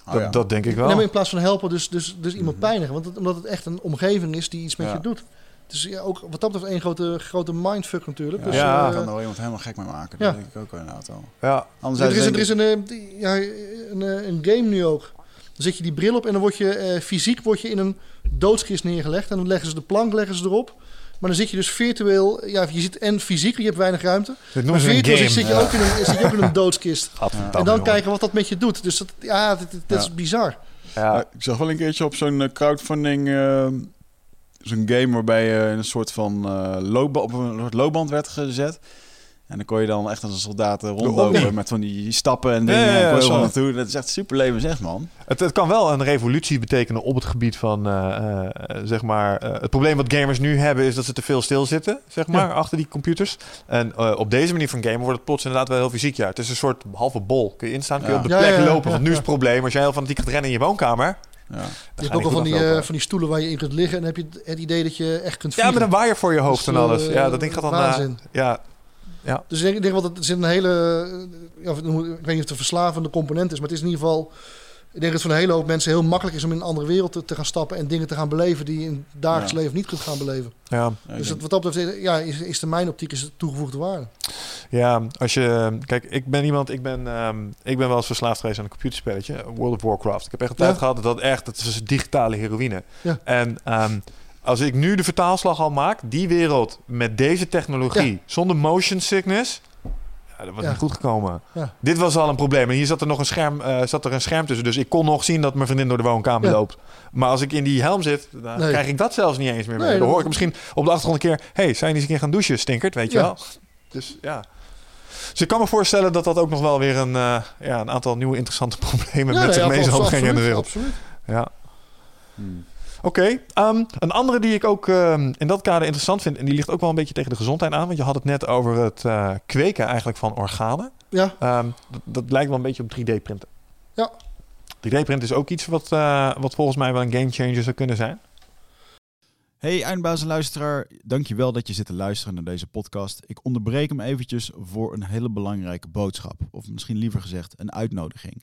oh dat, ja. dat denk ik Nee, wel. maar in plaats van helpen, dus, dus, dus iemand Mhm. pijnigen. Want het, omdat het echt een omgeving is die iets met Ja. je doet. Dus ja, ook wat dat betreft één grote, grote mindfuck natuurlijk. Ja, Dus, Ja. je eh, kan er wel iemand helemaal gek mee maken. Ja. Dat denk ik ook wel inderdaad wel. Ja. Anderzijds er is, er is een, eh, een, eh, een game nu ook. Dan zet je die bril op en dan word je eh, fysiek word je in een doodskist neergelegd. En dan leggen ze de plank leggen ze erop. Maar dan zit je dus virtueel, ja, je zit en fysiek, je hebt weinig ruimte. Maar virtueel zit je, ook in een, zit je ook in een doodskist. En dan kijken wat dat met je doet. Dus dat, ja, dit is bizar. Ja. Ja, ik zag wel een keertje op zo'n eh, crowdfunding... eh, zo'n game waarbij je in een soort van eh loopba- op een soort loopband werd gezet. En dan kon je dan echt als een soldaat eh, rondlopen Omni. met van die stappen en Ja, dingen. ja, ja, en naartoe. Dat is echt super levensecht, man. Het, het kan wel een revolutie betekenen op het gebied van, eh, eh, zeg maar... het probleem wat gamers nu hebben is dat ze te veel stilzitten, zeg maar, achter die computers. En op deze manier van gamen wordt het plots inderdaad wel heel fysiek. Ja, het is een soort halve bol. Kun je instaan, kun je Ja. op de Ja, plek ja, ja, lopen. ja, Want nu is ja. het probleem, als jij heel fanatiek gaat rennen in je woonkamer... Ja. Je hebt ook al van die, van die stoelen waar je in kunt liggen. En heb je het idee dat je echt kunt Ja, vliegen. met een waaier voor je hoofd Dus, en alles. Ja, dat ding gaat dan... eh, waanzin. Ja, Dus ik denk, wel dat er zit een hele... Ja, het- ik weet niet of het een verslavende component is. Maar het is in ieder geval... Ik denk dat het voor een hele hoop mensen heel makkelijk is om in een andere wereld te, te gaan stappen. En dingen te gaan beleven die je in het dagelijks Ja. leven niet kunt gaan beleven. ja. Dus dat, wat dat betreft ja, is, is de mijn optiek is het toegevoegde waarde. Ja, als je... Kijk, ik ben iemand... Ik ben, ehm, ik ben wel eens verslaafd geweest aan een computerspelletje. World of Warcraft. Ik heb echt een tijd Ja. gehad dat dat echt... Dat is digitale heroïne. Ja. En ehm, als ik nu de vertaalslag al maak... Die wereld met deze technologie... Zonder motion sickness... Ja, dat was Ja. niet goed gekomen. Ja. Dit was al een probleem. En hier zat er nog een scherm, eh, zat er een scherm tussen. Dus ik kon nog zien dat mijn vriendin door de woonkamer Ja. loopt. Maar als ik in die helm zit, dan Nee. krijg ik dat zelfs niet eens meer mee. Dan hoor ik misschien op de achtergrond een keer... hey, zijn die eens een keer gaan douchen, stinkert? Weet je Ja. wel? Dus ja. Dus ik kan me voorstellen dat dat ook nog wel weer een, eh, ja, een aantal nieuwe interessante problemen Ja, met zich mee zal brengen in de wereld. Absoluut. Ja. Hmm. Oké, ehm, een andere die ik ook ehm, in dat kader interessant vind... en die ligt ook wel een beetje tegen de gezondheid aan... want je had het net over het eh, kweken eigenlijk van organen. Ja, Ehm, dat, dat lijkt wel een beetje op 3D-printen. Ja. 3D-print is ook iets wat, eh, wat volgens mij wel een gamechanger zou kunnen zijn. Hey eindbaas en luisteraar, dankjewel dat je zit te luisteren naar deze podcast. Ik onderbreek hem eventjes voor een hele belangrijke boodschap. Of misschien liever gezegd een uitnodiging.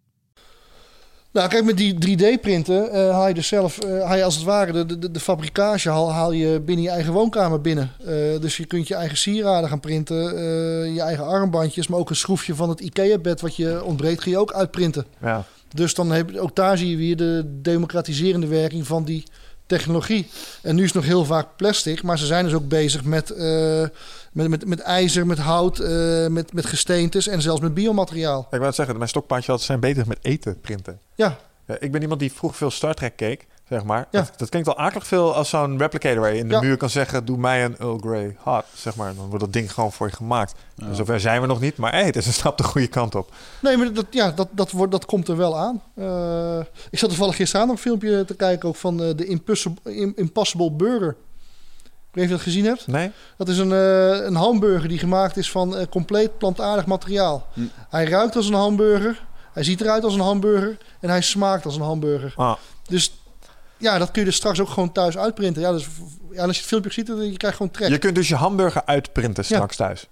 Nou, kijk, met die 3D-printen uh, haal je dus zelf, uh, haal je als het ware de, de, de fabrikage haal, haal je binnen je eigen woonkamer binnen. Uh, dus je kunt je eigen sieraden gaan printen, je eigen armbandjes, maar ook een schroefje van het IKEA-bed wat je ontbreekt, ga je ook uitprinten. Ja. Dus dan heb, ook daar zie je weer de democratiserende werking van die technologie. En nu is het nog heel vaak plastic, maar ze zijn dus ook bezig met, met, met, met ijzer, met hout, uh, met, met gesteentes en zelfs met biomateriaal. Ik wou het zeggen, mijn stokpaardje zijn bezig met eten printen. Ja. ja. Ik ben iemand die vroeg veel Star Trek keek. Zeg maar. Ja. Dat, dat klinkt al akelig veel als zo'n replicator waar je in de Ja. muur kan zeggen: Doe mij een Earl Grey hot. Zeg maar. Dan wordt dat ding gewoon voor je gemaakt. Zover zijn we nog niet, maar hey, het is een stap de goede kant op. Nee, maar dat, ja, dat, dat, wordt, dat komt er wel aan. Eh, ik zat toevallig gisteren nog een filmpje te kijken ook van eh, de Impossible, Im- Impossible Burger. Ik weet niet of je dat gezien hebt. Nee? Dat is een, eh, een hamburger die gemaakt is van eh, compleet plantaardig materiaal. Hm. Hij ruikt als een hamburger. Hij ziet eruit als een hamburger. En hij smaakt als een hamburger. Ah, Dus ja, dat kun je dus straks ook gewoon thuis uitprinten. Ja, dus, ja, als je het filmpje ziet, dan je krijgt gewoon trek. je kunt dus je hamburger uitprinten straks thuis.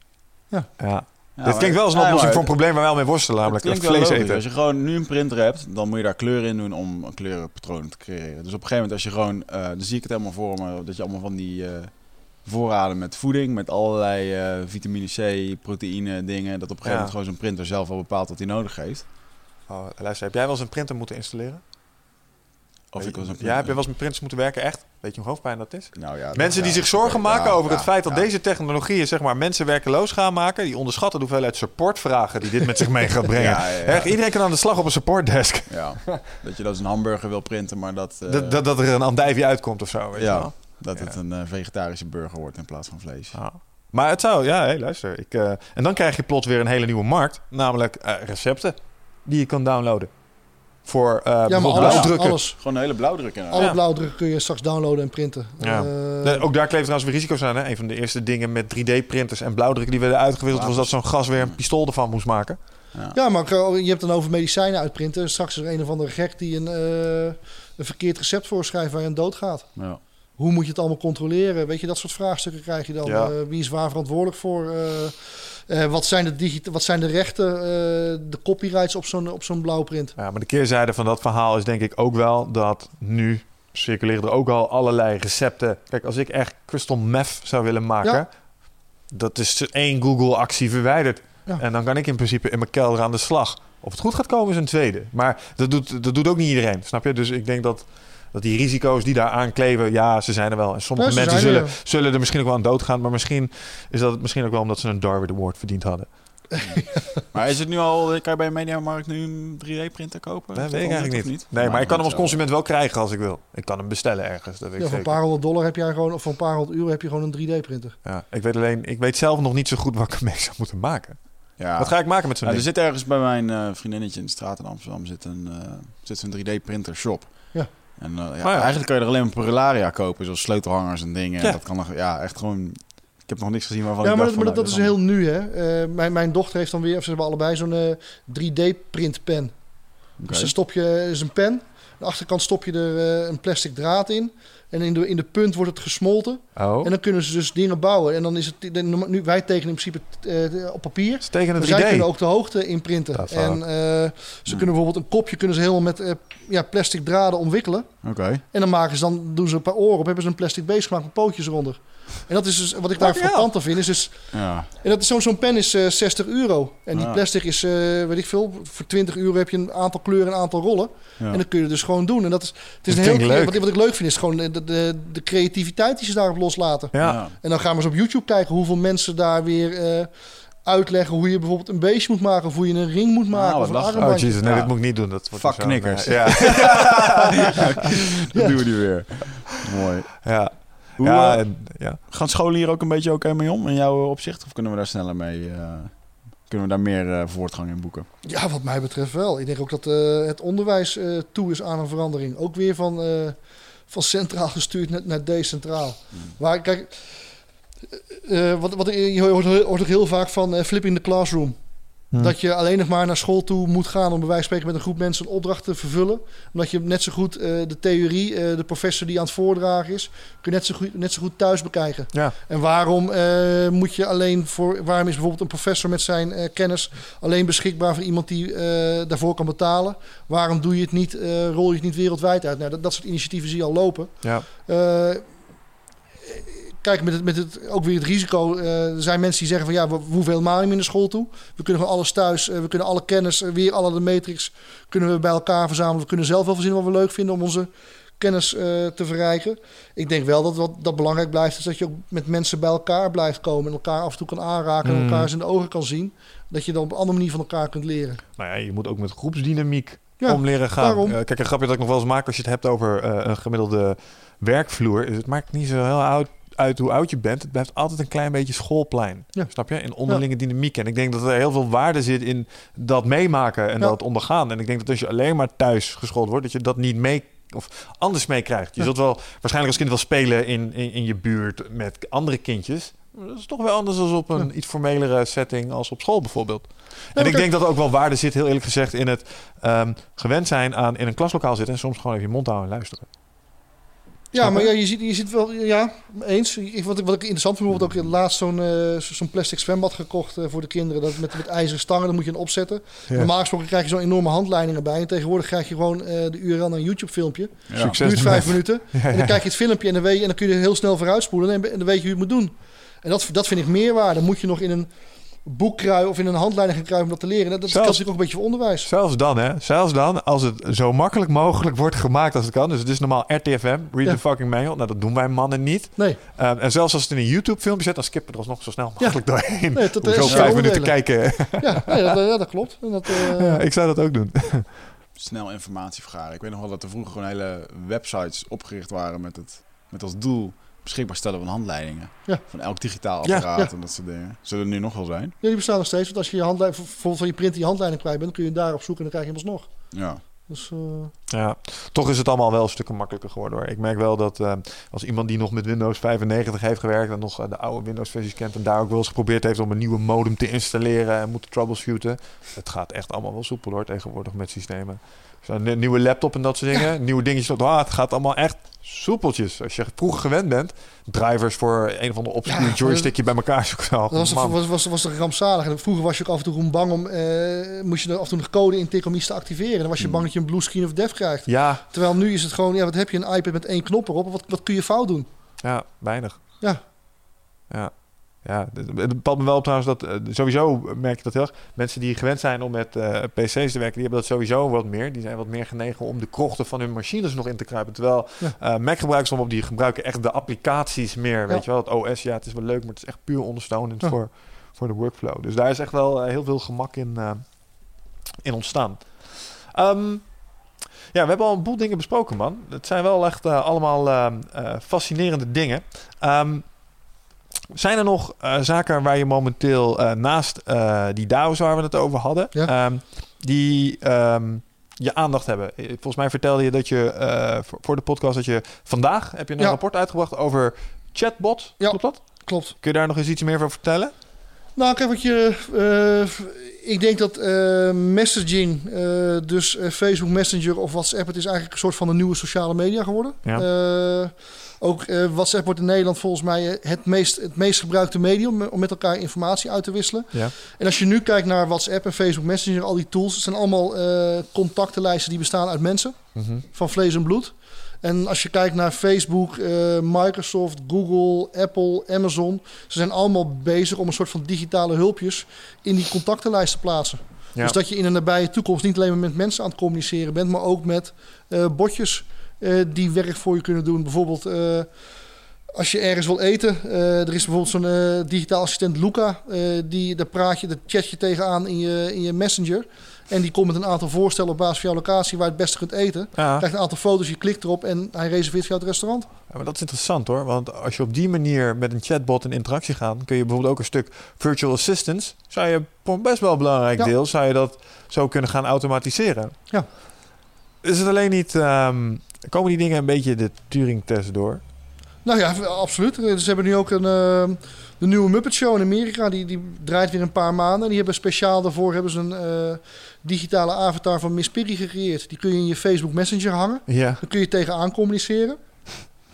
Ja. ja. Ja, Dit klinkt wel als een oplossing voor een probleem waar we wel mee worstelen, namelijk Het klinkt vlees eten. Als je gewoon nu een printer hebt, dan moet je daar kleuren in doen om een kleurenpatroon te creëren. Dus op een gegeven moment als je gewoon, eh, dan zie ik het helemaal voor me, dat je allemaal van die eh, voorraden met voeding, met allerlei eh, vitamine C, proteïne dingen, dat op een gegeven Ja. moment gewoon zo'n printer zelf al bepaalt wat hij nodig heeft. Oh, luister, heb jij wel eens een printer moeten installeren? Of ik was een Ja, heb je wel eens met printers moeten werken? Echt? Weet je hoe hoofdpijn dat is? Nou ja, Mensen die zich zorgen maken over het feit dat deze technologieën zeg maar, mensen werkeloos gaan maken, die onderschatten de hoeveelheid supportvragen die dit met zich mee gaat brengen. Echt, iedereen kan aan de slag op een supportdesk. Ja, dat je dus een hamburger wil printen, maar dat, eh, dat, dat, dat er een andijvie uitkomt of zo. Weet je wel? dat het een eh, vegetarische burger wordt in plaats van vlees. Maar het zou, ja, hé, luister. Ik, eh, en dan krijg je plots weer een hele nieuwe markt, namelijk recepten die je kan downloaden. Voor eh ja, maar alles, blauwdrukken. alles, Gewoon een hele blauwdruk inderdaad. alle Ja. blauwdrukken kun je straks downloaden en printen. Ja. Eh, Nee, ook daar kleven trouwens weer risico's aan. Hè? Een van de eerste dingen met 3D-printers en blauwdrukken die werden uitgewisseld... was dat zo'n gas weer een pistool ervan moest maken. Ja, maar je hebt dan over medicijnen uitprinten. Straks is er een of andere gek die een, eh, een verkeerd recept voorschrijft waar je aan dood gaat. Ja. Hoe moet je het allemaal controleren? Weet je, dat soort vraagstukken krijg je dan. Ja. Eh, wie is waar verantwoordelijk voor? Eh, eh, wat, zijn de digita- wat zijn de rechten, eh, de copyrights op zo'n, op zo'n blauwprint? Ja, maar de keerzijde van dat verhaal is denk ik ook wel dat nu circuleren er ook al allerlei recepten. Kijk, als ik echt crystal meth zou willen maken, Ja. dat is één Google-actie verwijderd. Ja. En dan kan ik in principe in mijn kelder aan de slag. Of het goed gaat komen is een tweede. Maar dat doet, dat doet ook niet iedereen, snap je? Dus ik denk dat, dat die risico's die daar aankleven, ja, ze zijn er wel. En sommige Ja, mensen zijn er, zullen, zullen er misschien ook wel aan doodgaan. Maar misschien is dat misschien ook wel omdat ze een Darwin Award verdiend hadden. Maar is het nu al, kan je bij Mediamarkt nu een 3D-printer kopen? Dat weet ik eigenlijk niet. Nee, maar ik kan hem als consument wel krijgen als ik wil. Ik kan hem bestellen ergens. Dat weet Ja, ik voor een paar honderd dollar heb jij gewoon, of voor een paar honderd euro heb je gewoon een 3D-printer. Ja, ik weet alleen, ik weet zelf nog niet zo goed wat ik ermee zou moeten maken. Ja. Wat ga ik maken met zo'n Ja, er zit ergens bij mijn eh, vriendinnetje in de straat in Amsterdam zit een, eh, zit zo'n 3D-printer shop. En eh, ja, ja. eigenlijk kan je er alleen maar Purilaria kopen, zoals sleutelhangers en dingen. Ja. Dat kan nog, ja, echt gewoon. Ik heb nog niks gezien waarvan ja, ik maar, dacht dat, van, maar dat, nou, dat is heel nu, hè. Eh, mijn, mijn dochter heeft dan weer, of ze hebben allebei zo'n eh, 3D-printpen. Oké. Dus dan stop je, is een pen. Aan de achterkant stop je er eh, een plastic draad in. En in de, in de punt wordt het gesmolten. Oh, En dan kunnen ze dus dingen bouwen. En dan is het, de- nu, wij tekenen in principe eh, op papier. ze tekenen Maar het zij 3D. kunnen ook de hoogte inprinten. Is en eh, ze kunnen bijvoorbeeld een kopje kunnen ze helemaal met eh, ja, plastic draden omwikkelen. Oké. En dan maken ze dan, doen ze een paar oren op, hebben ze een plastic beest gemaakt met pootjes eronder. En dat is dus, wat ik daar frappant aan vind, is dus, Ja. en dat is zo'n zo'n pen is eh, 60 euro. En die plastic is, eh, weet ik veel, voor 20 euro heb je een aantal kleuren en een aantal rollen. Ja. En dat kun je dus gewoon doen. En dat is, het is Dat een heel, leuk. wat, ik- wat ik leuk vind, is gewoon de, de, de creativiteit die ze daarop loslaten. Ja. Ja. En dan gaan we eens op YouTube kijken hoeveel mensen daar weer eh, uitleggen hoe je bijvoorbeeld een beestje moet maken. Of hoe je een ring moet maken. wat of een. Oh, jezus, nee, Ja. dit moet ik niet doen. Dat wordt Fuck knikkers. Ja, Dat doen we nu weer. Mooi. ja. Hoe, ja, eh, en, ja. Gaan scholen hier ook een beetje oké mee om in jouw opzicht? Of kunnen we daar sneller mee... eh, kunnen we daar meer eh, voortgang in boeken? Ja, wat mij betreft wel. Ik denk ook dat eh, het onderwijs eh, toe is aan een verandering. Ook weer van, eh, van centraal gestuurd naar, naar decentraal. Maar kijk, eh, eh, wat, wat, je hoort, hoort ook heel vaak van eh, flipping the classroom. Hm. Dat je alleen nog maar naar school toe moet gaan om bij wijze van spreken met een groep mensen een opdracht te vervullen. Omdat je net zo goed eh, de theorie, eh, de professor die aan het voordragen is, kun je net zo goed, net zo goed thuis bekijken. Ja. En waarom eh, moet je alleen voor, waarom is bijvoorbeeld een professor met zijn eh, kennis alleen beschikbaar voor iemand die eh, daarvoor kan betalen? Waarom doe je het niet, eh, rol je het niet wereldwijd uit? Nou, dat, dat soort initiatieven zie je al lopen. Ja. Kijk, met het, met het, ook weer het risico. eh, er zijn mensen die zeggen van ja, we, we hoeven helemaal niet meer naar school toe. We kunnen gewoon alles thuis. eh, we kunnen alle kennis, eh, weer alle de matrix, kunnen we bij elkaar verzamelen. We kunnen zelf wel verzinnen wat we leuk vinden om onze kennis te verrijken. Ik denk wel dat wat dat belangrijk blijft, is dat je ook met mensen bij elkaar blijft komen. En elkaar af en toe kan aanraken en Mm. elkaar eens in de ogen kan zien. Dat je dan op een andere manier van elkaar kunt leren. Nou ja, je moet ook met groepsdynamiek Ja, om leren gaan. daarom. Kijk, een grapje dat ik nog wel eens maak als je het hebt over een gemiddelde werkvloer. Het maakt niet zo heel oud uit hoe oud je bent. Het blijft altijd een klein beetje schoolplein. Ja. Snap je? In onderlinge dynamiek. En ik denk dat er heel veel waarde zit in dat meemaken en Ja. dat ondergaan. En ik denk dat als je alleen maar thuis geschoold wordt, dat je dat niet mee of anders meekrijgt. Je zult wel waarschijnlijk als kind wel spelen in, in, in je buurt met andere kindjes. Dat is toch wel anders dan op een iets formelere setting als op school bijvoorbeeld. en ik denk dat er ook wel waarde zit, heel eerlijk gezegd, in het ehm, gewend zijn aan in een klaslokaal zitten en soms gewoon even je mond houden en luisteren. Ja, maar je? ja, je, ziet, je ziet wel, ja, eens. Ik, wat, ik, wat ik interessant vind, bijvoorbeeld ook laatst zo'n eh, zo'n plastic zwembad gekocht eh, voor de kinderen. Dat met, met ijzeren stangen, dan moet je een opzetten. Ja. Normaal gesproken krijg je zo'n enorme handleiding erbij. En tegenwoordig krijg je gewoon eh, de URL naar een YouTube filmpje. Ja. Succes duurt vijf minuten. En dan kijk je het filmpje en dan, weet je, en dan kun je heel snel vooruitspoelen. En, en dan weet je hoe je het moet doen. En dat, dat vind ik meerwaarde. Dan moet je nog in een boek kruipen of in een handleiding gaan kruipen om dat te leren. Dat, dat Zelfs- natuurlijk ook een beetje voor onderwijs. Zelfs dan, hè? Zelfs dan, als het zo makkelijk mogelijk wordt gemaakt als het kan. Dus het is normaal RTFM, read Ja. the fucking manual. Nou, dat doen wij mannen niet. Nee, Ehm, en zelfs als het in een YouTube-filmpje zet, dan skippen we er alsnog zo snel mogelijk doorheen. nee dat is vijf minuten kijken? Ja, nee, dat, ja, dat klopt. En dat, eh, ja, ik zou dat ook doen. Snel informatie vergaren. Ik weet nog wel dat er vroeger gewoon hele websites opgericht waren met, het, met als doel beschikbaar stellen van handleidingen. Ja. Van elk digitaal Ja, apparaat ja. en dat soort dingen. Zullen er nu nog wel zijn? Ja, die bestaan nog steeds. Want als je je handleiding, bijvoorbeeld van je printer je handleiding kwijt bent, dan kun je daarop zoeken en dan krijg je hem alsnog. Ja. Dus, eh, Ja, toch is het allemaal wel stukken makkelijker geworden hoor. Ik merk wel dat eh, als iemand die nog met Windows 95 heeft gewerkt en nog eh, de oude Windows versies kent en daar ook wel eens geprobeerd heeft om een nieuwe modem te installeren en moet troubleshooten. Het gaat echt allemaal wel soepel hoor tegenwoordig met systemen. Zo'n nieuwe laptop en dat soort dingen. Nieuwe dingetjes. Ah, het gaat allemaal echt soepeltjes. Als je vroeger gewend bent. Drivers voor een of ander obscure Ja, joystickje bij elkaar zoeken. Dat was, man. was, was, was toch rampzalig. En vroeger was je ook af en toe gewoon bang om... eh, moest je af en toe nog code intikken om iets te activeren. Dan was je bang dat je een blue screen of death krijgt. Ja, Terwijl nu is het gewoon... Ja, wat heb je? Een iPad met één knop erop. Wat, wat kun je fout doen? ja, weinig. Ja. Ja. Ja, het bepalt me wel op trouwens dat eh, sowieso merk je dat heel erg. Mensen die gewend zijn om met eh, PC's te werken, die hebben dat sowieso wat meer. Die zijn wat meer genegen om de krochten van hun machines nog in te kruipen. Terwijl Ja. eh Mac-gebruikers op die gebruiken echt de applicaties meer. Weet je wel, het OS, ja, het is wel leuk, maar het is echt puur ondersteunend Ja. voor, voor de workflow. Dus daar is echt wel heel veel gemak in, in ontstaan. Ehm, ja, we hebben al een boel dingen besproken, man. Het zijn wel echt allemaal fascinerende dingen. Ehm, zijn er nog eh, zaken waar je momenteel eh, naast eh, die DAO's waar we het over hadden, Ja. ehm, die ehm, je aandacht hebben? Volgens mij vertelde je dat je voor, de podcast dat je vandaag heb je een Ja. rapport uitgebracht over chatbot. Ja. Klopt dat? Klopt. Kun je daar nog eens iets meer over vertellen? Nou, kijk wat je. ik denk dat messaging, dus Facebook Messenger of WhatsApp, het is eigenlijk een soort van een nieuwe sociale media geworden. Ja. Ook eh, WhatsApp wordt in Nederland volgens mij eh, het meest, het meest gebruikte medium om met elkaar informatie uit te wisselen. Ja. En als je nu kijkt naar WhatsApp en Facebook Messenger, al die tools, het zijn allemaal eh, contactenlijsten die bestaan uit mensen Mhm. van vlees en bloed. En als je kijkt naar Facebook, Microsoft, Google, Apple, Amazon, ze zijn allemaal bezig om een soort van digitale hulpjes in die contactenlijst te plaatsen. Ja. Dus dat je in een nabije toekomst niet alleen maar met mensen aan het communiceren bent, maar ook met eh, botjes eh, die werk voor je kunnen doen. Bijvoorbeeld eh, als je ergens wil eten, eh, er is bijvoorbeeld zo'n digitaal assistent Luca, die daar praat je, daar chat je tegenaan in je, in je messenger. En die komt met een aantal voorstellen op basis van jouw locatie waar je het beste kunt eten. Ja. krijgt een aantal foto's, je klikt erop en hij reserveert voor jou het restaurant. Ja, maar dat is interessant hoor. Want als je op die manier met een chatbot in interactie gaat, kun je bijvoorbeeld ook een stuk virtual assistance. Zou je best wel belangrijk Ja. deel, zou je dat zo kunnen gaan automatiseren. Ja. Is het alleen niet. ehm, komen die dingen een beetje de Turing-test door? Nou ja, absoluut. Ze hebben nu ook een, eh, de nieuwe Muppet Show in Amerika. Die, die draait weer een paar maanden. Die hebben speciaal daarvoor hebben ze een eh, digitale avatar van Miss Piggy gecreëerd. Die kun je in je Facebook Messenger hangen. Ja. Dan kun je tegenaan communiceren.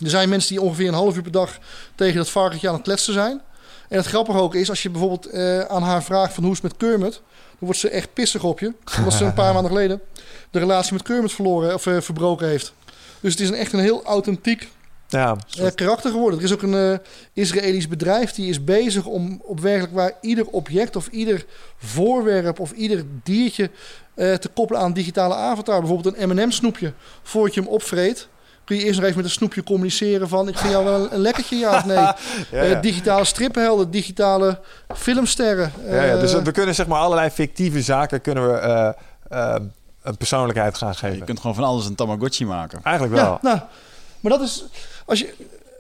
Er zijn mensen die ongeveer een half uur per dag tegen dat varkentje aan het kletsen zijn. En het grappige ook is, als je bijvoorbeeld eh, aan haar vraagt van hoe is het met Kermit, dan wordt ze echt pissig op je. Omdat ze een paar maanden geleden de relatie met Kermit verloren of eh, verbroken heeft. Dus het is een, echt een heel authentiek Ja. eh, karakter geworden. Er is ook een eh, Israëlisch bedrijf die is bezig om op werkelijk waar ieder object of ieder voorwerp of ieder diertje eh, te koppelen aan digitale avatar. Bijvoorbeeld een M&M snoepje. Voordat je hem opvreet, kun je eerst nog even met een snoepje communiceren van ik vind jou wel een lekkertje ja of nee. Ja, digitale striphelden, digitale filmsterren. Ja, ja, dus we kunnen zeg maar allerlei fictieve zaken kunnen we een persoonlijkheid gaan Je geven. kunt gewoon van alles een Tamagotchi maken. Eigenlijk wel. Ja, nou, maar dat is. Als je,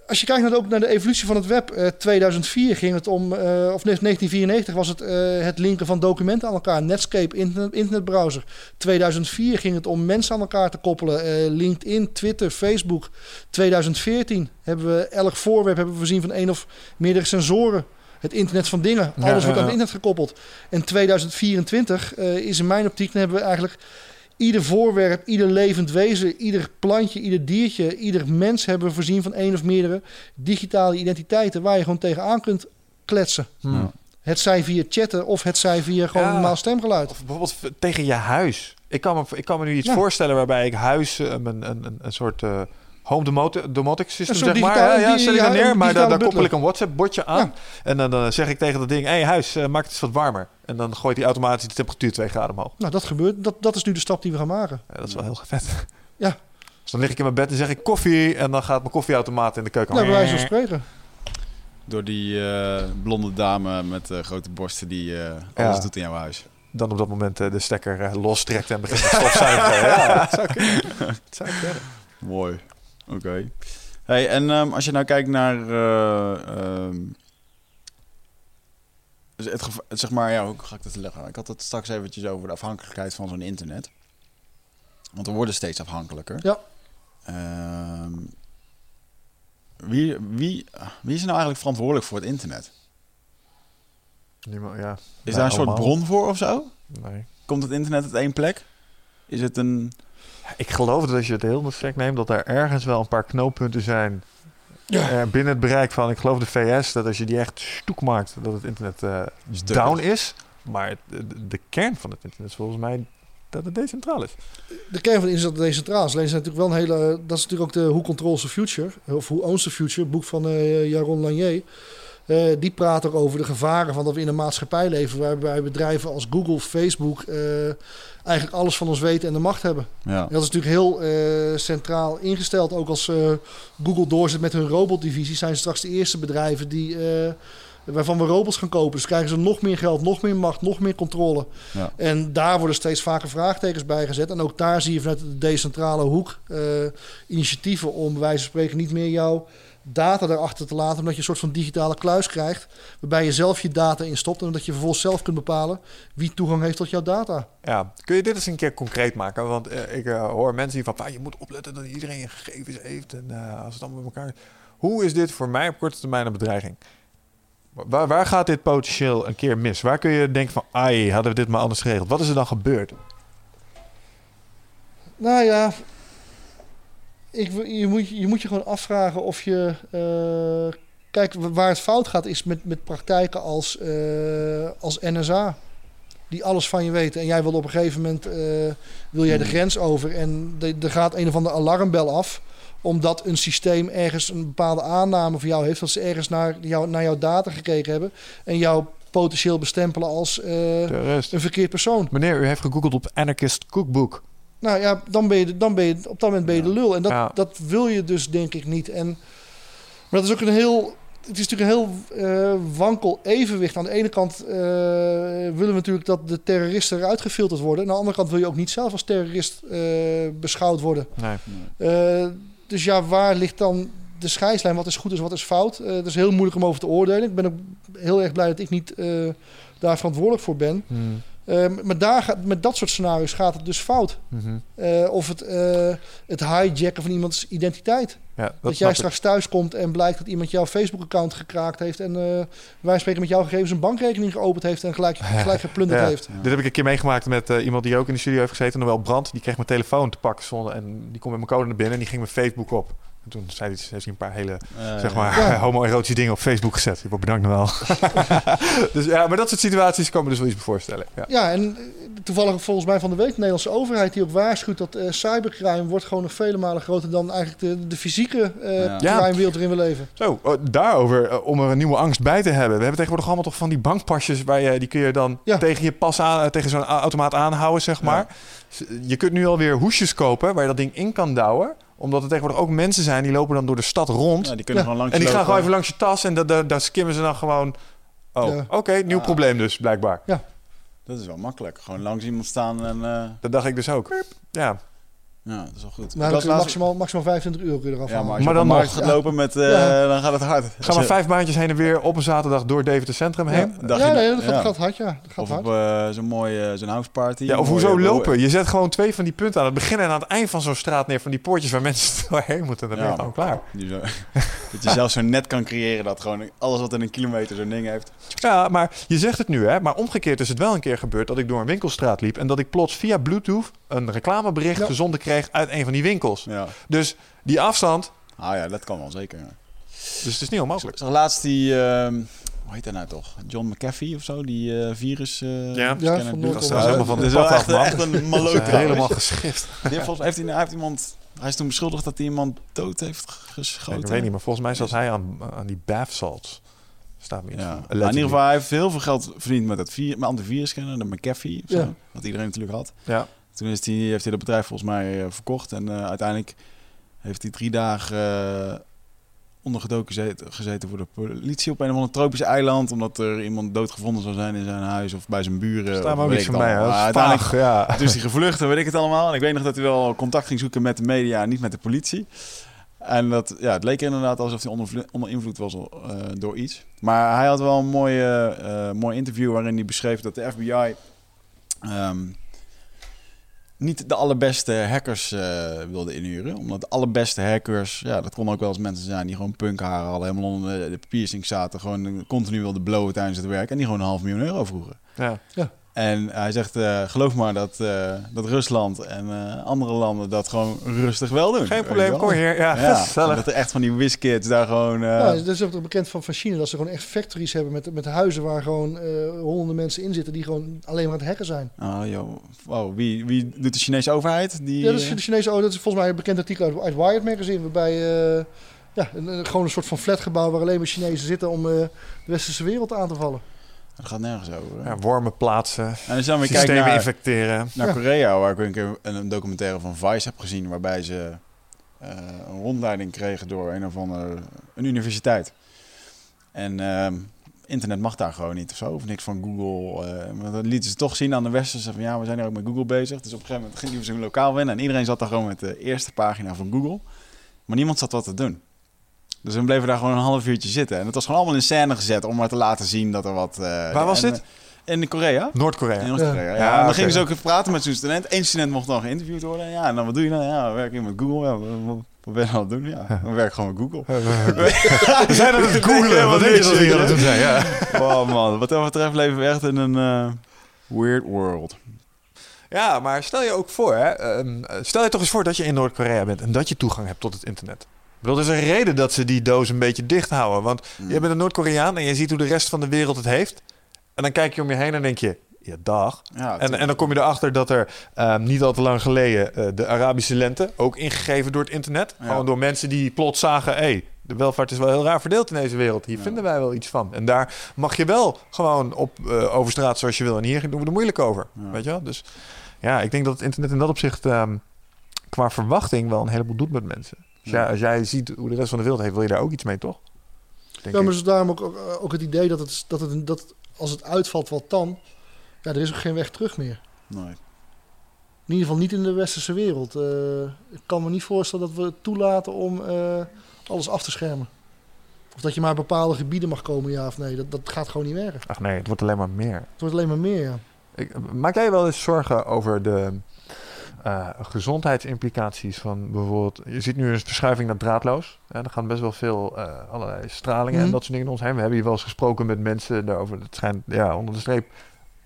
als je kijkt naar de, ook naar de evolutie van het web. eh 2004 ging het om. eh, of nee, 1994 was het eh, het linken van documenten aan elkaar. Netscape, internet, internetbrowser. 2004 ging het om mensen aan elkaar te koppelen. eh, LinkedIn, Twitter, Facebook. 2014 hebben we elk voorwerp hebben we voorzien van één of meerdere sensoren. Het internet van dingen. Alles ja, wordt aan ja. het internet gekoppeld. En 2024 eh, is in mijn optiek. Dan hebben we eigenlijk ieder voorwerp, ieder levend wezen, ieder plantje, ieder diertje, ieder mens hebben we voorzien van één of meerdere digitale identiteiten waar je gewoon tegenaan kunt kletsen. Hmm. Het zij via chatten of het zij via gewoon Ja. normaal stemgeluid. Of bijvoorbeeld tegen je huis. Ik kan me, ik kan me nu iets Ja. voorstellen waarbij ik huis eh, een, een, een, een soort eh, home domoti- domotic system zeg maar. Ja, ja, stel ik ja, dan neer, maar daar, koppel ik een WhatsApp bordje aan. En dan, dan zeg ik tegen dat ding, hey huis, eh, maak het eens wat warmer. En dan gooit hij automatisch de temperatuur 2 graden omhoog. Nou, dat gebeurt. Dat, dat is nu de stap die we gaan maken. Ja, dat is wel heel vet. Ja. Dus dan lig ik in mijn bed en zeg ik koffie. En dan gaat mijn koffieautomaat in de keuken. Nou, bij wijze van spreken. Door die eh, blonde dame met eh, grote borsten die eh, alles Ja. doet in jouw huis. Dan op dat moment eh, de stekker eh, lostrekt en begint te stofzuigen. ja, dat zou kunnen. Dat zou kunnen. Mooi. Oké. Hey, en ehm, als je nou kijkt naar... eh, ehm, dus het zeg maar, ja, hoe ga ik dat leggen? Ik had het straks eventjes over de afhankelijkheid van zo'n internet. Want we worden steeds afhankelijker. Ja. Ehm, wie, wie, wie is er nou eigenlijk verantwoordelijk voor het internet? Niemand, ja. Is daar een soort bron voor of zo? Nee. Komt het internet uit één plek? Is het een... Ik geloof dat als je het heel strikt neemt, dat er ergens wel een paar knooppunten zijn Ja. eh, binnen het bereik van, ik geloof de VS, dat als je die echt stoek maakt, dat het internet eh, down is. Maar het- de, de kern van het internet is volgens mij dat het decentraal is. De kern van is dat decentraal is. Alleen is natuurlijk wel een hele. Dat is natuurlijk ook de Who Controls the Future. Of Who Owns the Future, boek van eh, Jaron Lanier. Eh, die praat ook over de gevaren van dat we in een maatschappij leven waarbij bedrijven als Google, Facebook eh, eigenlijk alles van ons weten en de macht hebben. Ja. En dat is natuurlijk heel eh, centraal ingesteld. Ook als eh, Google doorzet met hun robotdivisie, zijn ze straks de eerste bedrijven die, eh, waarvan we robots gaan kopen. Dus krijgen ze nog meer geld, nog meer macht, nog meer controle. Ja. En daar worden steeds vaker vraagtekens bij gezet. En ook daar zie je vanuit de decentrale hoek initiatieven om bij wijze van spreken niet meer jouw data daarachter te laten. Omdat je een soort van digitale kluis krijgt. Waarbij je zelf je data instopt. En dat je vervolgens zelf kunt bepalen wie toegang heeft tot jouw data. Ja, kun je dit eens een keer concreet maken? Want eh, ik eh, hoor mensen die van, "Pa, je moet opletten dat iedereen je gegevens heeft. En eh, als het allemaal met elkaar... Hoe is dit voor mij op korte termijn een bedreiging? Waar, waar gaat dit potentieel een keer mis? Waar kun je denken van, ai, hadden we dit maar anders geregeld? Wat is er dan gebeurd? Nou ja, ik, je, moet, je moet je gewoon afvragen of je. eh, kijk, waar het fout gaat is met, met praktijken als, eh, als NSA. Die alles van je weten. En jij wil op een gegeven moment eh, wil jij de grens over. En de- er gaat een of andere alarmbel af. omdat een systeem ergens een bepaalde aanname voor jou heeft, dat ze ergens naar, jou, naar jouw data gekeken hebben en jou potentieel bestempelen als een verkeerd persoon. Meneer, u heeft gegoogeld op Anarchist Cookbook. Nou ja, dan ben je, dan ben je op dat moment ben je de lul. En dat, Ja. dat wil je dus denk ik niet. En, maar dat is ook een heel. Het is natuurlijk een heel eh, wankel evenwicht. Aan de ene kant eh, willen we natuurlijk dat de terroristen eruit gefilterd worden. Aan de andere kant wil je ook niet zelf als terrorist eh, beschouwd worden. Nee. Dus ja, waar ligt dan de scheidslijn? Wat is goed en wat is fout? Het is heel moeilijk om over te oordelen. Ik ben ook heel erg blij dat ik niet daar verantwoordelijk voor ben. Hmm. Maar daar gaat, met dat soort scenario's gaat het dus fout. Mhm. Eh, of het, eh, het hijacken van iemands identiteit. Ja, dat, jij straks thuis komt en blijkt dat iemand jouw Facebook-account gekraakt heeft. En eh wij spreken met jouw gegevens een bankrekening geopend heeft en gelijk, gelijk geplunderd Ja. heeft. Dit heb ik een keer meegemaakt met iemand die ook in de studio heeft gezeten, Noël Brandt. Die kreeg mijn telefoon te pakken zonder, en die kon met mijn code naar binnen en die ging mijn Facebook op. En toen zei hij, heeft hij een paar hele Eh, zeg maar, Ja. homoerotische dingen op Facebook gezet. Wordt bedankt Noël. dus ja, maar dat soort situaties kan me dus wel iets bij voorstellen. Ja. Ja, en eh, toevallig volgens mij van de week de Nederlandse overheid die ook waarschuwt dat eh, cybercrime wordt gewoon nog vele malen groter dan eigenlijk de, de fysieke eh Ja. Crime-wereld waarin we leven. Zo, eh, daarover, om er een nieuwe angst bij te hebben. We hebben tegenwoordig allemaal toch van die bankpasjes waar je, die kun je dan Ja. tegen je pas aan, tegen zo'n automaat aanhouden, zeg maar. Je kunt nu alweer hoesjes kopen waar je dat ding in kan douwen. Omdat er tegenwoordig ook mensen zijn die lopen dan door de stad rond. Ja, die kunnen Ja. gewoon langs en die gaan gewoon even langs je tas en da- da- daar skimmen ze dan gewoon... Oh, Ja. oké, nieuw probleem dus, blijkbaar. Dat is wel makkelijk. Gewoon langs iemand staan en... eh, Dat dacht ik dus ook. Ja, ja, dat is wel goed. Nou, laatst- maximaal, maximaal 25 euro kun je eraf Ja, maar Maar dan nog. gaat lopen met... eh, Ja. Dan gaat het hard. Ga maar vijf baantjes heen en weer op een zaterdag door Deventer Centrum heen. Ja, dag ja, nee, dat gaat, ja. gaat hard, ja. Dat gaat Of hard. op eh, zo'n mooie zo'n houseparty. Ja, of hoezo lopen? Je zet gewoon twee van die punten aan het begin en aan het eind van zo'n straat neer van die poortjes waar mensen doorheen moeten. Dan ben je Ja. gewoon klaar. Die zo- dat je zelf zo'n net kan creëren dat gewoon alles wat in een kilometer zo'n ding heeft. Ja, maar je zegt het nu, hè? Maar omgekeerd is het wel een keer gebeurd dat ik door een winkelstraat liep en dat ik plots via Bluetooth een reclamebericht Ja. gezonden kreeg uit een van die winkels. Ja. Dus die afstand, Ah ja, dat kan wel zeker. ja. dus het is niet onmogelijk. Zag laatst die, ehm, hoe heet dat nou toch? John McAfee of zo, die eh, virus. eh, Ja. scanner Ja, van Dat is helemaal van Dat de is wel pad echt, af, man. echt een Dat is maloot. helemaal geschift. Die heeft volgens- heeft hij, hij heeft iemand, hij is toen beschuldigd dat hij iemand dood heeft Ja, geschoten. ik weet niet, maar volgens mij zat hij aan, aan die bath salts. Staat me iets Ja. in ieder geval, hij heeft heel veel geld verdiend met het vir- met antivirus-scanner, de McAfee, zo, Ja. wat iedereen natuurlijk had. Ja. Toen is hij, heeft hij dat bedrijf volgens mij eh, verkocht en eh, uiteindelijk heeft hij drie dagen eh, ondergedoken gezeten, gezeten voor de politie op een of ander tropisch eiland, omdat er iemand doodgevonden zou zijn in zijn huis of bij zijn buren. Me ook niks ik van mij. uiteindelijk ja. is hij gevlucht en weet ik het allemaal. En ik weet nog dat hij wel contact ging zoeken met de media en niet met de politie. En dat, ja, het leek er inderdaad alsof hij onder, invloed was door iets. Maar hij had wel een mooi, eh, eh, mooi interview waarin hij beschreef dat de FBI ehm, niet de allerbeste hackers eh, wilde inhuren. Omdat de allerbeste hackers, ja, dat konden ook wel eens mensen zijn die gewoon punkharen hadden, helemaal onder de, piercing zaten, gewoon continu wilden blowen tijdens het werk en die gewoon een half miljoen euro vroegen. Ja. En hij zegt, eh, geloof maar dat, eh, dat Rusland en eh, andere landen dat gewoon rustig wel doen. Geen probleem, kom hier. Ja, Ja, gezellig. dat er echt van die whiskids daar gewoon... eh, Ja, dat is ook bekend van, van China, dat ze gewoon echt factories hebben met, met huizen waar gewoon eh, honderden mensen in zitten die gewoon alleen maar aan het hacken zijn. Oh, joh. Wow, wie, wie doet de Chinese overheid? Die, Ja, dat is de Chinese, oh, dat is volgens mij een bekend artikel uit, uit Wired Magazine, waarbij eh, ja, een, een- gewoon een soort van flatgebouw waar alleen maar Chinezen zitten om eh, de westerse wereld aan te vallen. Dat gaat nergens over. hè? Ja, wormen plaatsen, En als dan weer systemen naar, infecteren. naar Ja. Korea, waar ik een keer een, een documentaire van Vice heb gezien, waarbij ze eh, een rondleiding kregen door een of andere een universiteit. En ehm, internet mag daar gewoon niet of zo, of niks van Google. eh, maar dat lieten ze toch zien aan de westerse van ja, we zijn hier ook met Google bezig. Dus op een gegeven moment gingen we zo'n lokaal winnen en iedereen zat daar gewoon met de eerste pagina van Google. Maar niemand zat wat te doen. Dus we bleven daar gewoon een half uurtje zitten. En het was gewoon allemaal in scène gezet om maar te laten zien dat er wat... eh, Waar was en, dit? eh, In Korea. Noord-Korea. In Noord-Korea. Ja. Ja, en dan gingen ze ook praten met zo'n student. Eén student mocht dan geïnterviewd worden. Ja, en dan wat doe je dan? Ja, we werken met Google. Ja, wat, ben je aan het doen? Ja, we werken gewoon met Google. We zijn aan het googlen. Wat denk je dat we hier aan het zijn? Ja. Oh man, wat dat betreft leven we echt in een eh, weird world. ja, maar stel je ook voor, hè, ehm, stel je toch eens voor dat je in Noord-Korea bent en dat je toegang hebt tot het internet. Bedoel, er is een reden dat ze die doos een beetje dicht houden. Want je bent een Noord-Koreaan en je ziet hoe de rest van de wereld het heeft. En dan kijk je om je heen en denk je, Ja, dag. Ja, En, en dan kom je erachter dat er ehm, niet al te lang geleden eh, de Arabische lente, ook ingegeven door het internet, Ja. gewoon door mensen die plots zagen, hé, hey, de welvaart is wel heel raar verdeeld in deze wereld. Hier Ja. vinden wij wel iets van. En daar mag je wel gewoon op eh, over straat zoals je wil. En hier doen we er moeilijk over. Weet je wel? Dus ja, ik denk dat het internet in dat opzicht ehm, qua verwachting wel een heleboel doet met mensen. Als, Ja. jij, als jij ziet hoe de rest van de wereld heeft, wil je daar ook iets mee, toch? Denk Ja, maar ik. is daarom ook, ook, ook het idee dat, het, dat, het, dat als het uitvalt, wat dan? Ja, er is ook geen weg terug meer. Nee. In ieder geval niet in de westerse wereld. Eh, ik kan me niet voorstellen dat we het toelaten om eh, alles af te schermen. Of dat je maar bepaalde gebieden mag komen, ja of nee. Dat, dat gaat gewoon niet werken. Ach nee, het wordt alleen maar meer. Het wordt alleen maar meer, ja. Ik, maak jij wel eens zorgen over de eh, gezondheidsimplicaties van bijvoorbeeld... Je ziet nu een verschuiving naar draadloos. Ja, er gaan best wel veel eh, allerlei stralingen en Mhm. dat soort dingen in ons heen. We hebben hier wel eens gesproken met mensen daarover. Het schijnt, ja, onder de streep...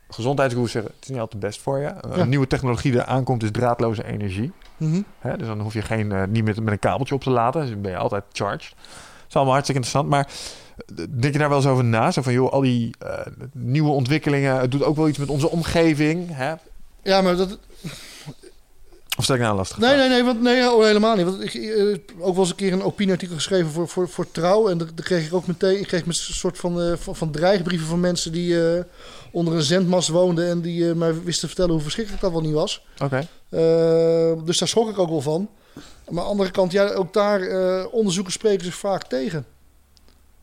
Gezondheidsgoers zeggen, het is niet altijd best voor je. Ja. Een nieuwe technologie die aankomt is draadloze energie. Mhm. Hè? Dus dan hoef je geen, eh, niet meer met een kabeltje op te laten. Dus dan ben je altijd charged. Dat is allemaal hartstikke interessant. Maar denk je daar wel eens over na? Zo van, joh, al die nieuwe ontwikkelingen... Het doet ook wel iets met onze omgeving. Hè? Ja, maar dat, Of stel ik nou lastig? Nee, nee, nee, want, nee oh, helemaal niet. Want ik eh, ook wel eens een keer een opinieartikel geschreven voor, voor, voor Trouw. En daar kreeg ik ook meteen ik kreeg een soort van, eh, van, van dreigbrieven van mensen die eh, onder een zendmast woonden. En die mij wisten te vertellen hoe verschrikkelijk dat wel niet was. Oké. Dus daar schrok ik ook wel van. Maar aan de andere kant, ja, ook daar onderzoeken spreken zich vaak tegen.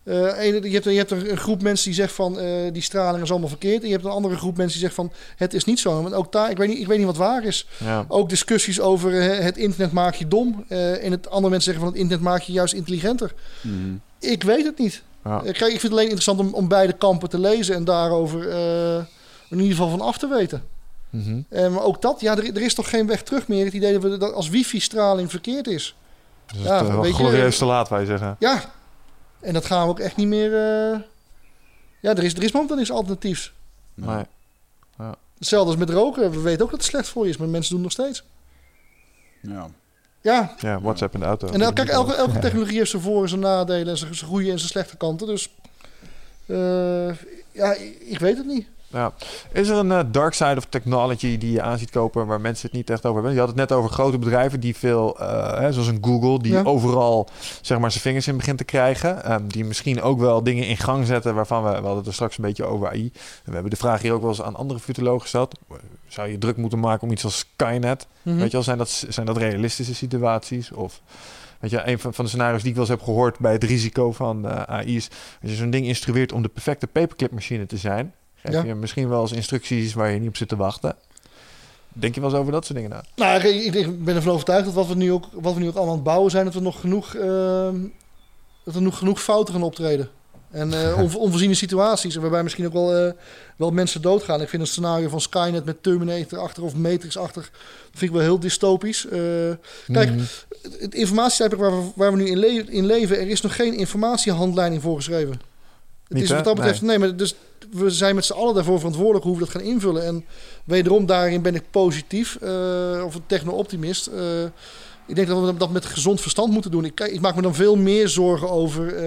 Eh, ene- je, hebt, je hebt een, een groep mensen die zegt van eh, die straling is allemaal verkeerd. En je hebt een andere groep mensen die zegt van het is niet zo. Want ook daar, ik weet niet, ik weet niet wat waar is. Ja. Ook discussies over eh, het internet maakt je dom. eh, en het andere mensen zeggen van het internet maakt je juist intelligenter. Mhm. Ik weet het niet. Ja. Kijk, ik vind het alleen interessant om, om beide kampen te lezen en daarover eh, in ieder geval van af te weten. Mhm. Maar ook dat, ja, er, er is toch geen weg terug meer. Het idee dat, we, dat als wifi-straling verkeerd is. Dus Ja, het is wel weet je- glorieus te laat, wij zeggen. Ja, en dat gaan we ook echt niet meer... eh, Ja, er is, er is momenteel niks alternatiefs. Nee. Hetzelfde als met roken. We weten ook dat het slecht voor je is, maar mensen doen het nog steeds. Ja. Ja, Ja, WhatsApp in de auto. En el- kijk, elke, elke technologie heeft zijn voor- en zijn nadelen en zijn, goede en zijn slechte kanten. Dus eh, ja, ik, ik weet het niet. Ja. Is er een eh, dark side of technology die je aan ziet kopen waar mensen het niet echt over hebben? Je had het net over grote bedrijven die veel, eh, hè, zoals een Google, die Ja. overal zeg maar zijn vingers in begint te krijgen. Ehm, die misschien ook wel dingen in gang zetten waarvan we, we hadden het er straks een beetje over AI. We hebben de vraag hier ook wel eens aan andere futurologen gesteld. Zou je druk moeten maken om iets als Skynet? Mhm. Weet je wel, zijn dat, zijn dat realistische situaties? Of weet je, een van, van de scenario's die ik wel eens heb gehoord bij het risico van eh, AI is als je zo'n ding instrueert om de perfecte paperclipmachine te zijn, geef Ja. je misschien wel eens instructies waar je niet op zit te wachten. Denk je wel eens over dat soort dingen na? Nou, ik, ik- ik ben ervan overtuigd dat wat we, nu ook, wat we nu ook allemaal aan het bouwen zijn, dat we nog genoeg, ehm, dat er nog genoeg fouten gaan optreden. En onvo- onvoorziene situaties, waarbij misschien ook wel, eh, wel mensen doodgaan. Ik vind een scenario van Skynet met Terminator achter of Matrix achter, dat vind ik wel heel dystopisch. Eh, Kijk, Mhm. het, het informatietijdperk waar we, waar we nu in, le- in leven, er is nog geen informatiehandleiding voor geschreven. Het Niet, is wat dat betreft, nee. maar dus we zijn met z'n allen daarvoor verantwoordelijk hoe we dat gaan invullen. En wederom, daarin ben ik positief, eh, of een techno-optimist. Eh, ik denk dat we dat met gezond verstand moeten doen. Ik, ik maak me dan veel meer zorgen over, eh,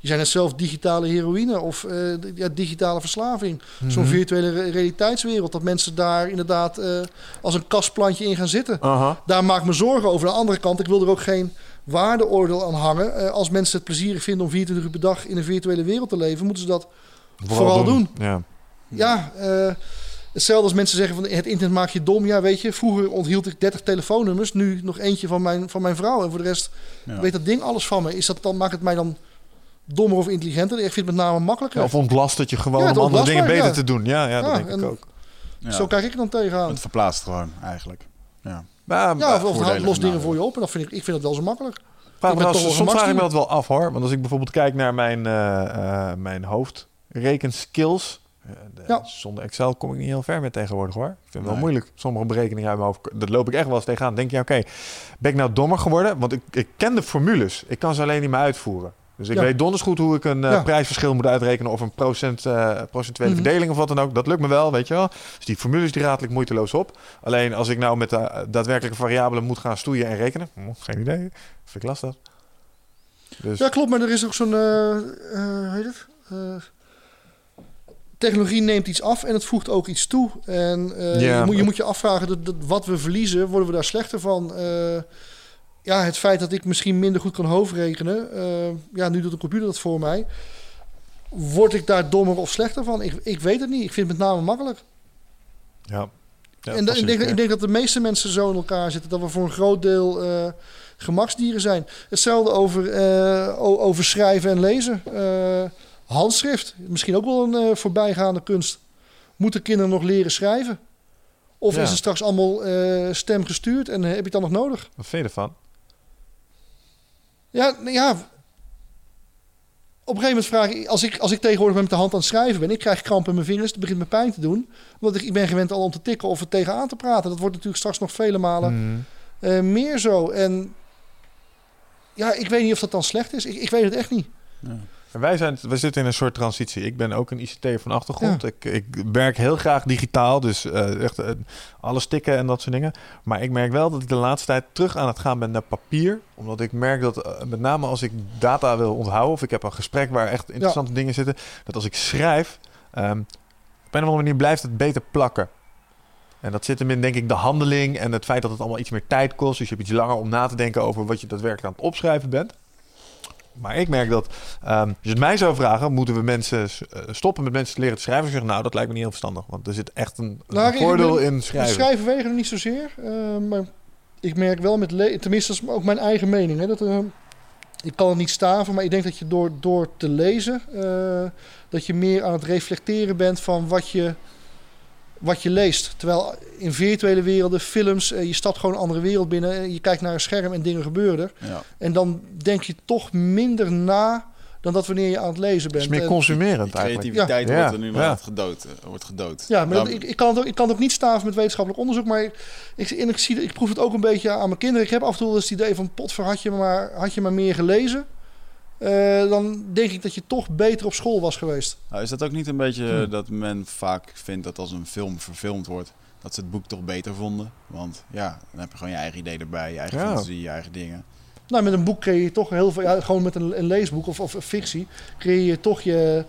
je zei net zelf, digitale heroïne of ja, digitale verslaving. Zo'n Mhm. virtuele re- realiteitswereld, dat mensen daar inderdaad als een kastplantje in gaan zitten Aha. daar maak ik me zorgen over. Aan de andere kant, ik wil er ook geen waardeoordeel aan hangen. Als mensen het plezierig vinden om 24 uur per dag in een virtuele wereld te leven, moeten ze dat vooral doen. Ja. Ja, eh, hetzelfde als mensen zeggen van het internet maakt je dom. Ja, weet je, vroeger onthield ik 30 telefoonnummers, nu nog eentje van mijn, van mijn vrouw. En voor de rest Ja. weet dat ding alles van me. Is dat dan, maakt het mij dan dommer of intelligenter? Ik vind het met name makkelijker. Ja, of ontlast het je gewoon Ja, het om andere dingen beter te doen. Ja, ja, dat Ja, denk ik ook. Ja. Zo kijk ik er dan tegenaan. Het verplaatst gewoon eigenlijk. Ja. Maar, Ja, of, of los en dingen voor je op. En dat vind ik, ik vind het wel zo makkelijk. Vraag Ik me soms vraag ik me dat wel af hoor. Want als ik bijvoorbeeld kijk naar mijn, eh, eh, mijn hoofdrekenskills. Eh, de- Ja. Zonder Excel kom ik niet heel ver met tegenwoordig hoor. Ik vind het wel Nee. moeilijk. Sommige berekeningen uit mijn hoofd. Dat loop ik echt wel eens tegenaan. Denk je, oké, ben ik nou dommer geworden? Want ik, ik ken de formules. Ik kan ze alleen niet meer uitvoeren. Dus ik Ja. weet donders goed hoe ik een eh, Ja. prijsverschil moet uitrekenen. Of een procent, eh, procentuele Mhm. verdeling of wat dan ook. Dat lukt me wel, weet je wel. Dus die formules die ratel ik moeiteloos op. Alleen als ik nou met de eh, daadwerkelijke variabelen moet gaan stoeien en rekenen. hm, geen idee. Vind ik lastig. Dus Ja, klopt. Maar er is ook zo'n... eh, eh, hoe heet het? Technologie neemt iets af en het voegt ook iets toe. En eh, Ja, je, moet, je moet je afvragen, dat, dat wat we verliezen, worden we daar slechter van? Eh, ja, het feit dat ik misschien minder goed kan hoofdrekenen, eh, ja, nu doet de computer dat voor mij. Word ik daar dommer of slechter van? Ik, ik weet het niet. Ik vind het met name makkelijk. Ja. Ja, en ik, denk, ik denk dat de meeste mensen zo in elkaar zitten. Dat we voor een groot deel gemaksdieren zijn. Hetzelfde over, over schrijven en lezen. Handschrift. Misschien ook wel een eh, voorbijgaande kunst. Moeten kinderen nog leren schrijven? Of Ja. is het straks allemaal eh, stemgestuurd en eh, heb je het dan nog nodig? Wat vind je ervan? Ja, ja. Op een gegeven moment vraag ik, als ik, als ik tegenwoordig met de hand aan het schrijven ben, ik krijg kramp in mijn vingers, het begint me pijn te doen. Want ik, ik ben gewend al om te tikken of er tegenaan te praten. Dat wordt natuurlijk straks nog vele malen eh, meer zo. En ja, ik weet niet of dat dan slecht is. Ik, ik weet het echt niet. En Wij, zijn, wij zitten in een soort transitie. Ik ben ook een ICT van achtergrond. Ik, ik werk heel graag digitaal, dus eh, echt eh, alles tikken en dat soort dingen. Maar ik merk wel dat ik de laatste tijd terug aan het gaan ben naar papier. Omdat ik merk dat, eh, met name als ik data wil onthouden... of ik heb een gesprek waar echt interessante dingen zitten... dat als ik schrijf, ehm, op een of andere manier blijft het beter plakken. En dat zit hem in, denk ik, de handeling en het feit dat het allemaal iets meer tijd kost. Dus je hebt iets langer om na te denken over wat je daadwerkelijk aan het opschrijven bent. Maar ik merk dat, ehm, als je het mij zou vragen, moeten we mensen eh, stoppen met mensen te leren te schrijven? Ik zeg, nou, dat lijkt me niet heel verstandig. Want er zit echt een, Nou, voordeel in schrijven. schrijven wegen er niet zozeer. eh, maar ik merk wel met le- tenminste, dat is ook mijn eigen mening. Hè, dat, eh, ik kan het niet staven, maar ik denk dat je door, door te lezen, eh, dat je meer aan het reflecteren bent van wat je, wat je leest. Terwijl in virtuele werelden, films, eh, je stapt gewoon een andere wereld binnen. eh, Je kijkt naar een scherm en dingen gebeuren er. Ja. En dan denk je toch minder na dan dat wanneer je aan het lezen Het bent. is meer En- consumerend eigenlijk. creativiteit Ja. wordt Ja. er nu inderdaad gedood. eh, Wordt gedood. Ja, maar dat- ik, ik, kan het ook, ik kan het ook niet staven met wetenschappelijk onderzoek. Maar ik, ik, ik, zie, ik proef het ook een beetje aan mijn kinderen. Ik heb af en toe het idee van... potver, had je maar, had je maar meer gelezen... eh, dan denk ik dat je toch beter op school was geweest. Nou, is dat ook niet een beetje Hm. dat men vaak vindt dat als een film verfilmd wordt, dat ze het boek toch beter vonden? Want ja, dan heb je gewoon je eigen idee erbij, je eigen Ja. fantasie, je eigen dingen. Nou, met een boek creëer je toch heel veel... Ja, gewoon met een, een leesboek of, of fictie... creëer je toch je,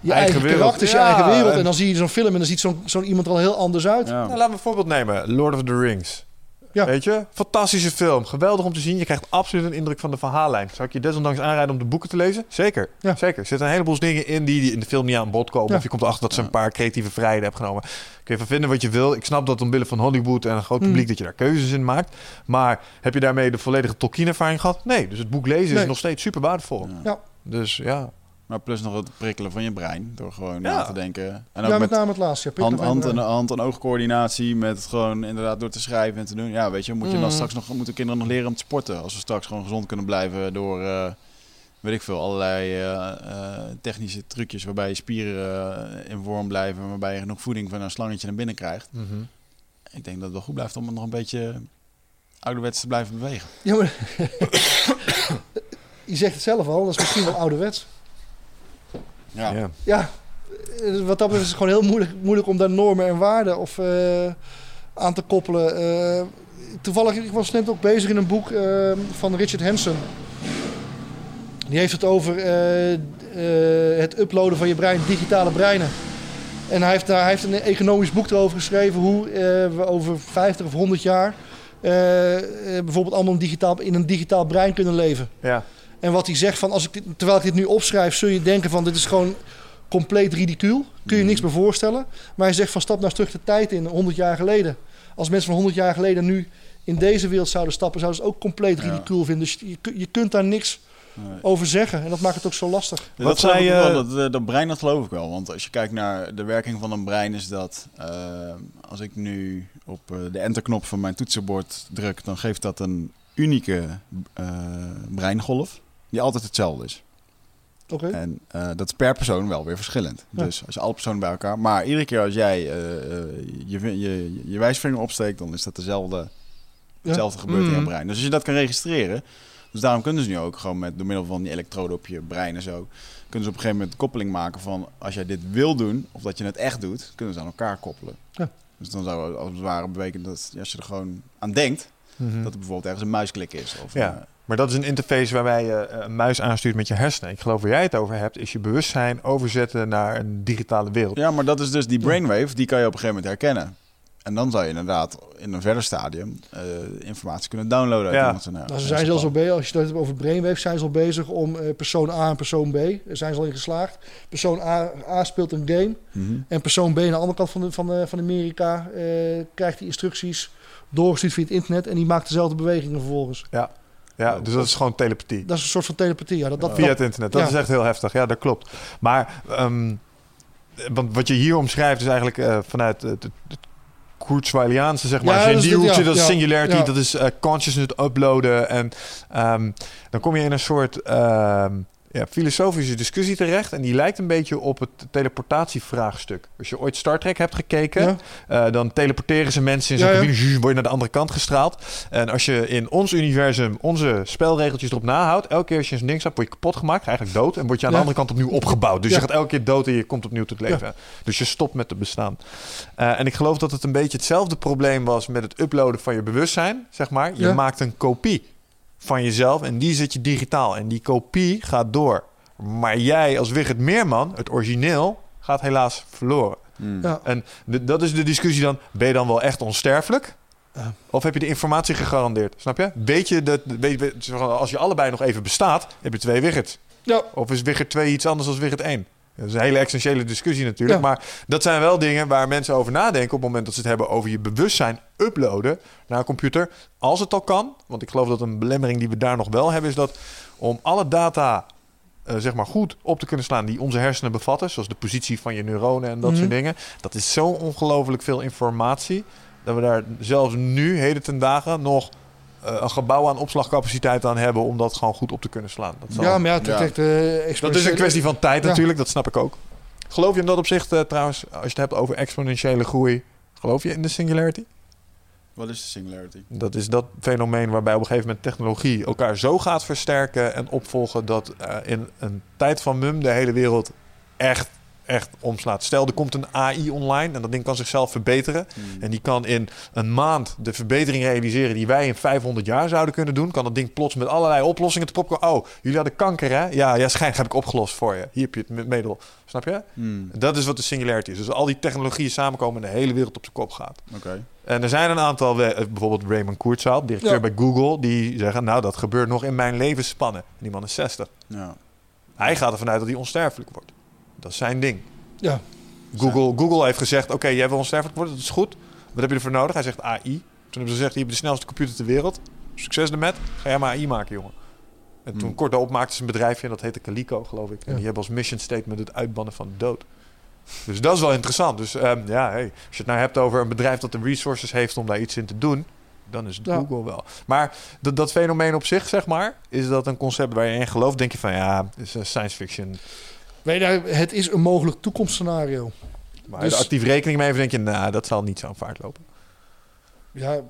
je eigen, Eigen je eigen wereld. En, en- dan zie je zo'n film en dan ziet zo'n zo'n iemand er al heel anders uit. Ja. Nou, laten we een voorbeeld nemen. Lord of the Rings. Ja. Weet je? Fantastische film. Geweldig om te zien. Je krijgt absoluut een indruk van de verhaallijn. Zou ik je desondanks aanraden om de boeken te lezen? Zeker. Ja. Zeker. Er zitten een heleboel dingen in die, die in de film niet aan bod komen. Ja. Of je komt erachter dat ze een paar creatieve vrijheden hebben genomen. Kun je van vinden wat je wil. Ik snap dat omwille van Hollywood en een groot publiek Mm. dat je daar keuzes in maakt. Maar heb je daarmee de volledige Tolkien-ervaring gehad? Nee. Dus het boek lezen Nee. is nog steeds super waardevol. Ja. Ja. Dus ja. Maar plus nog het prikkelen van je brein, door gewoon Ja. na te denken. En Ja, ook met, met name het laatste. Ja, hand, hand, en, hand- en oogcoördinatie, met gewoon inderdaad door te schrijven en te doen. Ja, weet je, moet je dan Mm. straks nog, moeten kinderen nog leren om te sporten? Als we straks gewoon gezond kunnen blijven door, eh, weet ik veel, allerlei eh, eh, technische trucjes waarbij je spieren in vorm blijven, waarbij je genoeg voeding van een slangetje naar binnen krijgt. Mhm. Ik denk dat het wel goed blijft om het nog een beetje ouderwets te blijven bewegen. Ja, maar je zegt het zelf al, dat is misschien wel ouderwets. Ja. Ja. Ja, eh, wat dat betreft is het gewoon heel moeilijk, moeilijk om daar normen en waarden of, eh, aan te koppelen. Eh, toevallig, ik was net ook bezig in een boek eh, van Richard Hansen. Die heeft het over eh, eh, het uploaden van je brein, digitale breinen. En hij heeft, daar, hij heeft een economisch boek erover geschreven hoe eh, we over 50 of 100 jaar bijvoorbeeld allemaal digitaal, in een digitaal brein kunnen leven. ja. En wat hij zegt van, als ik dit, terwijl ik dit nu opschrijf, zul je denken van dit is gewoon compleet ridicuul. Kun je niks meer voorstellen. Maar hij zegt van stap nou eens terug de tijd in, 100 jaar geleden. Als mensen van 100 jaar geleden nu in deze wereld zouden stappen, zouden ze het ook compleet Ja. ridicuul vinden. Dus je, je kunt daar niks Nee. over zeggen. En dat maakt het ook zo lastig. Dat, Wat geloof zei dat, eh, dat brein, dat geloof ik wel. Want als je kijkt naar de werking van een brein, is dat eh, als ik nu op eh, de enterknop van mijn toetsenbord druk, dan geeft dat een unieke eh, breingolf die altijd hetzelfde is. Oké? En eh, dat is per persoon wel weer verschillend. Ja. Dus als je alle personen bij elkaar. Maar iedere keer als jij eh, eh, je, je, je wijsvinger opsteekt, dan is dat dezelfde. Hetzelfde gebeurt in je Mm. brein. Dus als je dat kan registreren. Dus daarom kunnen ze nu ook gewoon met door middel van die elektroden op je brein en zo. Kunnen ze op een gegeven moment koppeling maken van als jij dit wil doen, of dat je het echt doet, kunnen ze aan elkaar koppelen. Ja. Dus dan zou als het ware betekenen dat als je er gewoon aan denkt, Mhm. dat er bijvoorbeeld ergens een muisklik is. Of, Ja. Maar dat is een interface waarbij je eh, een muis aanstuurt met je hersenen. Ik geloof waar jij het over hebt, is je bewustzijn overzetten naar een digitale wereld. Ja, maar dat is dus die brainwave, die kan je op een gegeven moment herkennen. En dan zou je inderdaad in een verder stadium eh, informatie kunnen downloaden uit Ja. eh, Nou, ze zijn zelfs al bezig, als je het hebt over brainwave, zijn ze al bezig om eh, persoon A en persoon B, daar zijn ze al in geslaagd. Persoon A, A speelt een game Mhm. en persoon B aan de andere kant van, de, van, de, van Amerika eh, krijgt die instructies doorgestuurd via het internet en die maakt dezelfde bewegingen vervolgens. Ja, dus dat is gewoon telepathie. Dat is een soort van telepathie. Ja, dat, dat, Via het internet. Dat Ja. is echt heel heftig. Ja, dat klopt. Maar ehm, want wat je hier omschrijft is eigenlijk eh, vanuit het, het, het Kurzweiliaanse, zeg maar. Ja, dat is dit, ja, dat is ja, singularity, ja. dat is eh, consciousness uploaden. En ehm, dan kom je in een soort ehm, ja, filosofische discussie terecht. En die lijkt een beetje op het teleportatievraagstuk. Als je ooit Star Trek hebt gekeken, Ja. eh, dan teleporteren ze mensen in zo'n Ja, word je naar de andere kant gestraald. En als je in ons universum onze spelregeltjes erop nahoudt, elke keer als je een ding stapt, word je kapot gemaakt, eigenlijk dood en word je aan de andere kant opnieuw opgebouwd. Dus je gaat elke keer dood en je komt opnieuw tot leven. Dus je stopt met te bestaan. Eh, en ik geloof dat het een beetje hetzelfde probleem was met het uploaden van je bewustzijn, zeg maar. Je maakt een kopie van jezelf en die zet je digitaal en die kopie gaat door. Maar jij als Wigert Meerman, het origineel, gaat helaas verloren. Mm. Ja. En de- dat is de discussie dan, ben je dan wel echt onsterfelijk? Ja. Of heb je de informatie gegarandeerd? Snap je? Weet je dat weet, als je allebei nog even bestaat, heb je twee Wigerts. Ja. Of is Wigert 2 iets anders dan Wigert 1? Dat is een hele essentiële discussie natuurlijk. Ja. Maar dat zijn wel dingen waar mensen over nadenken op het moment dat ze het hebben over je bewustzijn uploaden naar een computer. Als het al kan. Want ik geloof dat een belemmering die we daar nog wel hebben is dat om alle data eh, zeg maar goed op te kunnen slaan die onze hersenen bevatten, zoals de positie van je neuronen en dat Mhm. soort dingen. Dat is zo ongelooflijk veel informatie dat we daar zelfs nu, heden ten dagen, nog een gebouw aan opslagcapaciteit aan hebben om dat gewoon goed op te kunnen slaan. Dat, zal- Ja, maar ja, het Ja. eh, dat is een kwestie van tijd Ja. natuurlijk, dat snap ik ook. Geloof je in dat opzicht eh, trouwens, als je het hebt over exponentiële groei, geloof je in de singularity? Wat is de singularity? Dat is dat fenomeen waarbij op een gegeven moment technologie elkaar zo gaat versterken en opvolgen dat eh, in een tijd van mum de hele wereld echt, echt omslaat. Stel, er komt een AI online en dat ding kan zichzelf verbeteren. Mm. En die kan in een maand de verbetering realiseren die wij in 500 jaar zouden kunnen doen. Kan dat ding plots met allerlei oplossingen te popcorn. Oh, jullie hadden kanker hè? Ja, ja, schijn heb ik opgelost voor je. Hier heb je het met middel. Snap je? Mm. Dat is wat de singularity is. Dus al die technologieën samenkomen en de hele wereld op de kop gaat. Oké. En er zijn een aantal, eh, bijvoorbeeld Raymond Kurzweil, directeur Ja. bij Google, die zeggen, nou dat gebeurt nog in mijn levensspannen. En die man is 60. Ja. Hij gaat ervan uit dat hij onsterfelijk wordt. Dat is zijn ding. Ja, Google, Google heeft gezegd, oké, jij wil onsterfelijk worden, dat is goed. Wat heb je ervoor nodig? Hij zegt AI. Toen hebben ze gezegd, je hebt de snelste computer ter wereld. Succes ermet. Ga jij maar AI maken, jongen. En toen Hmm. kort daarop maakten ze een bedrijfje en dat heette Calico, geloof ik. En Ja. die hebben als mission statement het uitbannen van de dood. Dus dat is wel interessant. Dus ehm, ja, hey, als je het nou hebt over een bedrijf dat de resources heeft om daar iets in te doen, dan is het Ja. Google wel. Maar dat, dat fenomeen op zich, zeg maar, is dat een concept waar je in gelooft? Denk je van ja, het is een science fiction. Je, het is een mogelijk toekomstscenario. Maar Dus- actief rekening mee even denk je, nou, dat zal niet zo vaart lopen. Ja,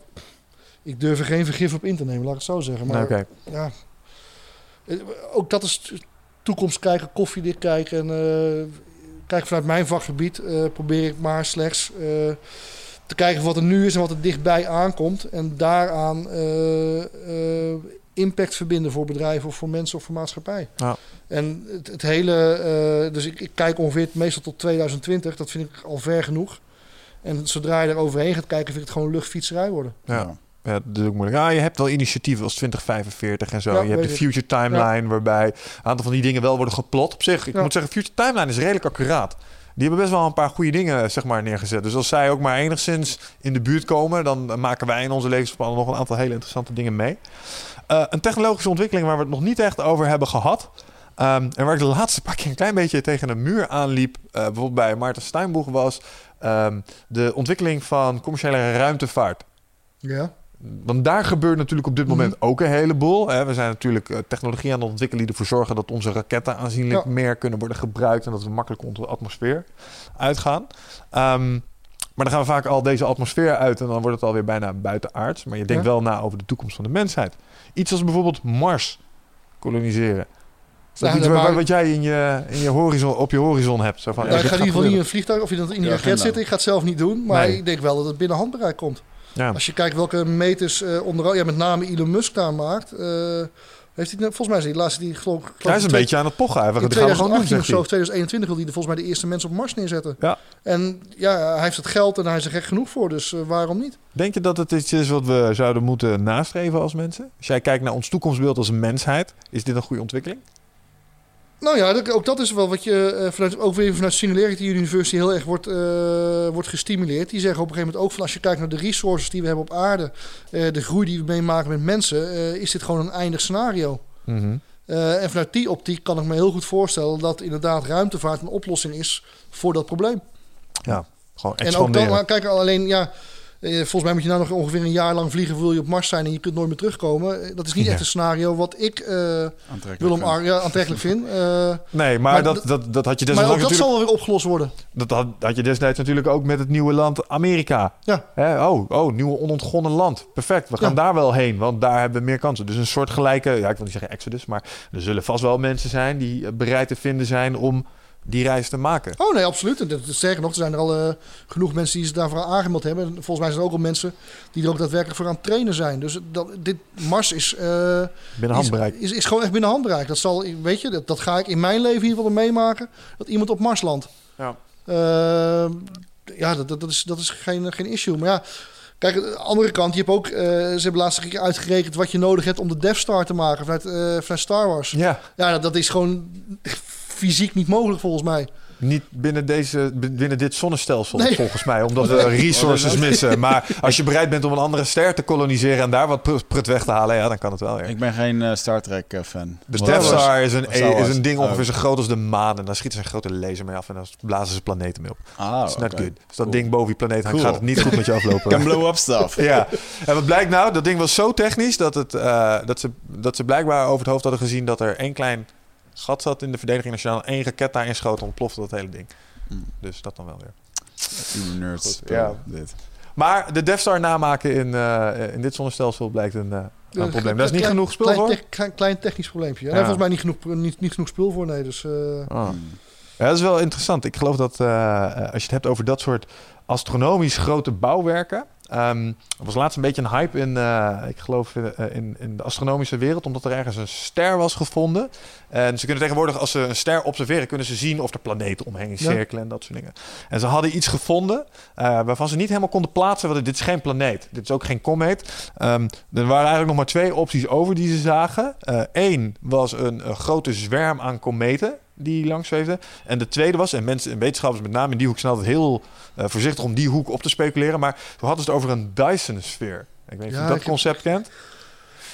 ik durf er geen vergif op in te nemen, laat ik het zo zeggen. Maar ja, Eh, ook dat is toekomst kijken, koffiedik kijken. En, eh, kijk, vanuit mijn vakgebied eh, probeer ik maar slechts te kijken wat er nu is en wat er dichtbij aankomt. En daaraan impact verbinden voor bedrijven of voor mensen of voor maatschappij. Ja. En het, het hele, eh, dus ik, ik kijk ongeveer meestal tot 2020, dat vind ik al ver genoeg. En zodra je er overheen gaat kijken, vind ik het gewoon luchtfietserij worden. Ja. Ja, dat is ook moeilijk. Ah, je hebt wel initiatieven als 2045 en zo. Ja, je hebt de. Future Timeline, waarbij een aantal van die dingen wel worden geplot. Op zich, ik Ja. moet zeggen, Future Timeline is redelijk accuraat. Die hebben best wel een paar goede dingen zeg maar, neergezet. Dus als zij ook maar enigszins in de buurt komen, dan maken wij in onze levensspannen nog een aantal hele interessante dingen mee. Eh, een technologische ontwikkeling waar we het nog niet echt over hebben gehad. ehm, en waar ik de laatste paar een klein beetje tegen een muur aanliep, eh, bijvoorbeeld bij Maarten Steinboeg, was ehm, de ontwikkeling van commerciële ruimtevaart. Ja. Want daar gebeurt natuurlijk op dit Mhm. moment ook een heleboel. Hè. We zijn natuurlijk eh, technologie aan het ontwikkelen die ervoor zorgen dat onze raketten aanzienlijk Ja. meer kunnen worden gebruikt en dat we makkelijk onder de atmosfeer uitgaan. Ehm, maar dan gaan we vaak al deze atmosfeer uit en dan wordt het alweer bijna buitenaards. Maar je denkt Ja. wel na over de toekomst van de mensheid. Iets als bijvoorbeeld Mars koloniseren. Is dat Ja, iets dat waar- maar- wat jij in je, in je horizon, op je horizon hebt? Zo van, ja, ik ga in ieder geval niet in een vliegtuig of je dat in Ja, raket agenda. zit. Ik ga het zelf niet doen, maar Nee. ik denk wel dat het binnen handbereik komt. Ja. Als je kijkt welke meters eh onder ja, met name Elon Musk daar maakt. eh, heeft hij, volgens mij is hij de laatste die geloof, geloof Hij is een twee- beetje aan het pochen. Hij in dat gaan we gewoon doen, 2018 of zo, hij. of 2021 wil hij er volgens mij de eerste mensen op Mars neerzetten. Ja. En ja, hij heeft het geld en hij is er gek genoeg voor, dus eh, waarom niet? Denk je dat het iets is wat we zouden moeten nastreven als mensen? Als jij kijkt naar ons toekomstbeeld als een mensheid, is dit een goede ontwikkeling? Nou ja, ook dat is wel wat je eh, vanuit, ook weer vanuit Singularity University heel erg wordt, eh, wordt gestimuleerd. Die zeggen op een gegeven moment ook van als je kijkt naar de resources die we hebben op aarde, eh, de groei die we meemaken met mensen, is dit gewoon een eindig scenario. Mhm. En vanuit die optiek kan ik me heel goed voorstellen dat inderdaad ruimtevaart een oplossing is voor dat probleem. Ja, gewoon En ook expanderen. dan, maar kijk alleen, ja, volgens mij moet je nou nog ongeveer een jaar lang vliegen, wil je op Mars zijn en je kunt nooit meer terugkomen. Eh, Dat is niet Ja. echt een scenario wat ik eh, Aantrekkelijk. wil vind. omarmen, ja, aantrekkelijk vind. Eh, nee, maar, maar dat, dat- dat, had je maar destijds ook dat zal wel weer opgelost worden. Dat had, had je destijds natuurlijk ook met het nieuwe land Amerika. Ja. Hè? Oh, oh, nieuw onontgonnen land. Perfect, we gaan Ja. daar wel heen, want daar hebben we meer kansen. Dus een soort gelijke, ja, ik wil niet zeggen exodus, maar er zullen vast wel mensen zijn die eh, bereid te vinden zijn om die reis te maken. Oh nee, absoluut. En sterker nog, er zijn er al eh, genoeg mensen die zich daarvoor aangemeld hebben. En volgens mij zijn er ook al mensen die er ook daadwerkelijk voor aan het trainen zijn. Dus dat, dit Mars is, eh, Binnen is, handbereik. is, is gewoon echt binnen handbereik. Dat zal, weet je, dat, dat ga ik in mijn leven in ieder geval meemaken. Dat iemand op Mars landt. Ja. Eh, ja, dat, dat, dat is, dat is geen, geen issue. Maar ja, kijk, aan de andere kant, je hebt ook, eh, ze hebben laatst een keer uitgerekend wat je nodig hebt om de Death Star te maken vanuit, eh, vanuit Star Wars. Ja, Ja, dat, dat is gewoon fysiek niet mogelijk volgens mij. niet binnen, deze, binnen dit zonnestelsel Nee. volgens mij, omdat we resources missen. Maar als je bereid bent om een andere ster te koloniseren en daar wat prut weg te halen, ja, dan kan het wel. Ja. Ik ben geen eh, Star Trek eh, fan. De Death Star is een, Wars. is een ding Oh. ongeveer zo groot als de maan. En dan schieten ze een grote laser mee af en dan blazen ze planeten mee op. Ah, It's not oké. good. Als dat Cool. ding boven je planeet hangt, Cool. gaat het niet goed met je aflopen. Can blow up stuff. ja, en wat blijkt nou? Dat ding was zo technisch dat, het, eh, dat, ze, dat ze blijkbaar over het hoofd hadden gezien dat er één klein gat zat in de verdediging. Als je dan één raket daarin schoot, ontplofte dat hele ding. Hmm. Dus dat dan wel weer. Uber nerds. Goed, ja. Dit. Maar de Death Star namaken in, eh, in dit zonnestelsel blijkt een, eh, een probleem. Daar is niet Klein- genoeg spul klein, voor? tech- klein, klein technisch probleempje. Ja. volgens mij niet genoeg, niet, niet genoeg spul voor, nee. Dus, eh, Ah. Hmm. Ja, dat is wel interessant. Ik geloof dat eh, als je het hebt over dat soort astronomisch grote bouwwerken. Ehm, er was laatst een beetje een hype in, eh, ik geloof, in, eh, in, in de astronomische wereld, omdat er ergens een ster was gevonden. En ze kunnen tegenwoordig, als ze een ster observeren, kunnen ze zien of er planeten omheen cirkelen en dat soort dingen. En ze hadden iets gevonden eh, waarvan ze niet helemaal konden plaatsen. Want dit is geen planeet, dit is ook geen komeet. Ehm, er waren eigenlijk nog maar twee opties over die ze zagen. Eén was een, een grote zwerm aan kometen die langs zweefde. En de tweede was, en mensen en wetenschappers met name in die hoek zijn altijd heel eh, voorzichtig om die hoek op te speculeren. Maar toen hadden het over een Dyson-sfeer. Ik weet niet of Ja, je dat heb- concept kent.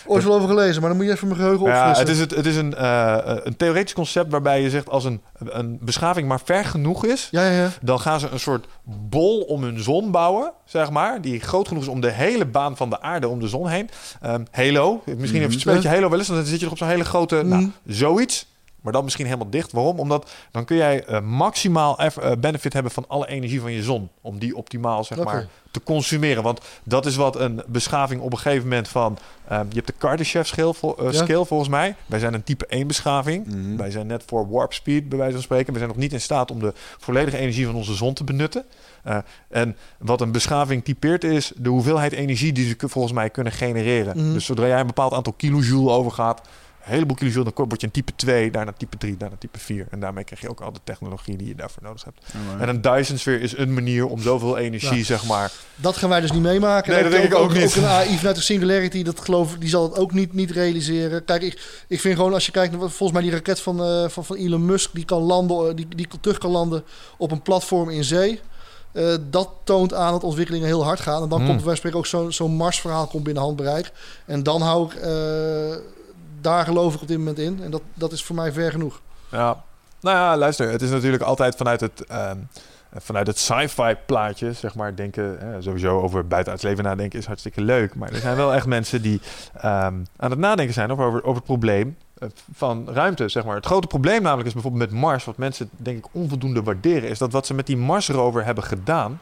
ooit wel over gelezen, maar dan moet je even mijn geheugen Ja, opfrissen. het is, het, het is een, eh, een theoretisch concept waarbij je zegt als een, een beschaving maar ver genoeg is, Ja, ja, ja. dan gaan ze een soort bol om hun zon bouwen, zeg maar. Die groot genoeg is om de hele baan van de aarde om de zon heen. Ehm, Halo, misschien Mhm. even speelt je Halo wel eens, dan zit je op zo'n hele grote, nou, Mhm. zoiets. Maar dan misschien helemaal dicht. Waarom? Omdat dan kun jij eh, maximaal eh, benefit hebben van alle energie van je zon. Om die optimaal zeg maar te consumeren. Want dat is wat een beschaving op een gegeven moment van... ehm, je hebt de Kardashev scale, eh, Ja. scale volgens mij. Wij zijn een type 1 beschaving. Mhm. Wij zijn net voor warp speed, bij wijze van spreken. We zijn nog niet in staat om de volledige energie van onze zon te benutten. Eh, en wat een beschaving typeert is de hoeveelheid energie die ze volgens mij kunnen genereren. Mhm. Dus zodra jij een bepaald aantal kilojoule overgaat, heleboel kilojoule, dan word je een type 2, daarna type 3, daarna type 4. En daarmee krijg je ook al de technologie die je daarvoor nodig hebt. Alright. En een Dyson-sfeer is een manier om zoveel energie, Ja. zeg maar... Dat gaan wij dus niet meemaken. Nee, dat denk ik ook niet. Ook een AI vanuit de Singularity, dat geloof ik, die zal het ook niet, niet realiseren. Kijk, ik, ik vind gewoon als je kijkt naar wat- volgens mij die raket van, eh, van, van Elon Musk, die kan landen, eh, die, die terug kan landen op een platform in zee. Eh, dat toont aan dat ontwikkelingen heel hard gaan. En dan Hmm. komt wij spreken ook zo'n zo'n Mars-verhaal komt binnen handbereik. En dan hou ik, eh, daar geloof ik op dit moment in. En dat, dat is voor mij ver genoeg. Ja, nou ja, luister, het is natuurlijk altijd vanuit het, ehm, vanuit het sci-fi plaatje, zeg maar, denken, sowieso over buitenaards leven nadenken is hartstikke leuk. Maar er zijn wel echt mensen die ehm, aan het nadenken zijn over, over, het probleem eh, van ruimte, zeg maar. Het grote probleem namelijk is bijvoorbeeld met Mars, wat mensen denk ik onvoldoende waarderen, is dat wat ze met die Mars-rover hebben gedaan,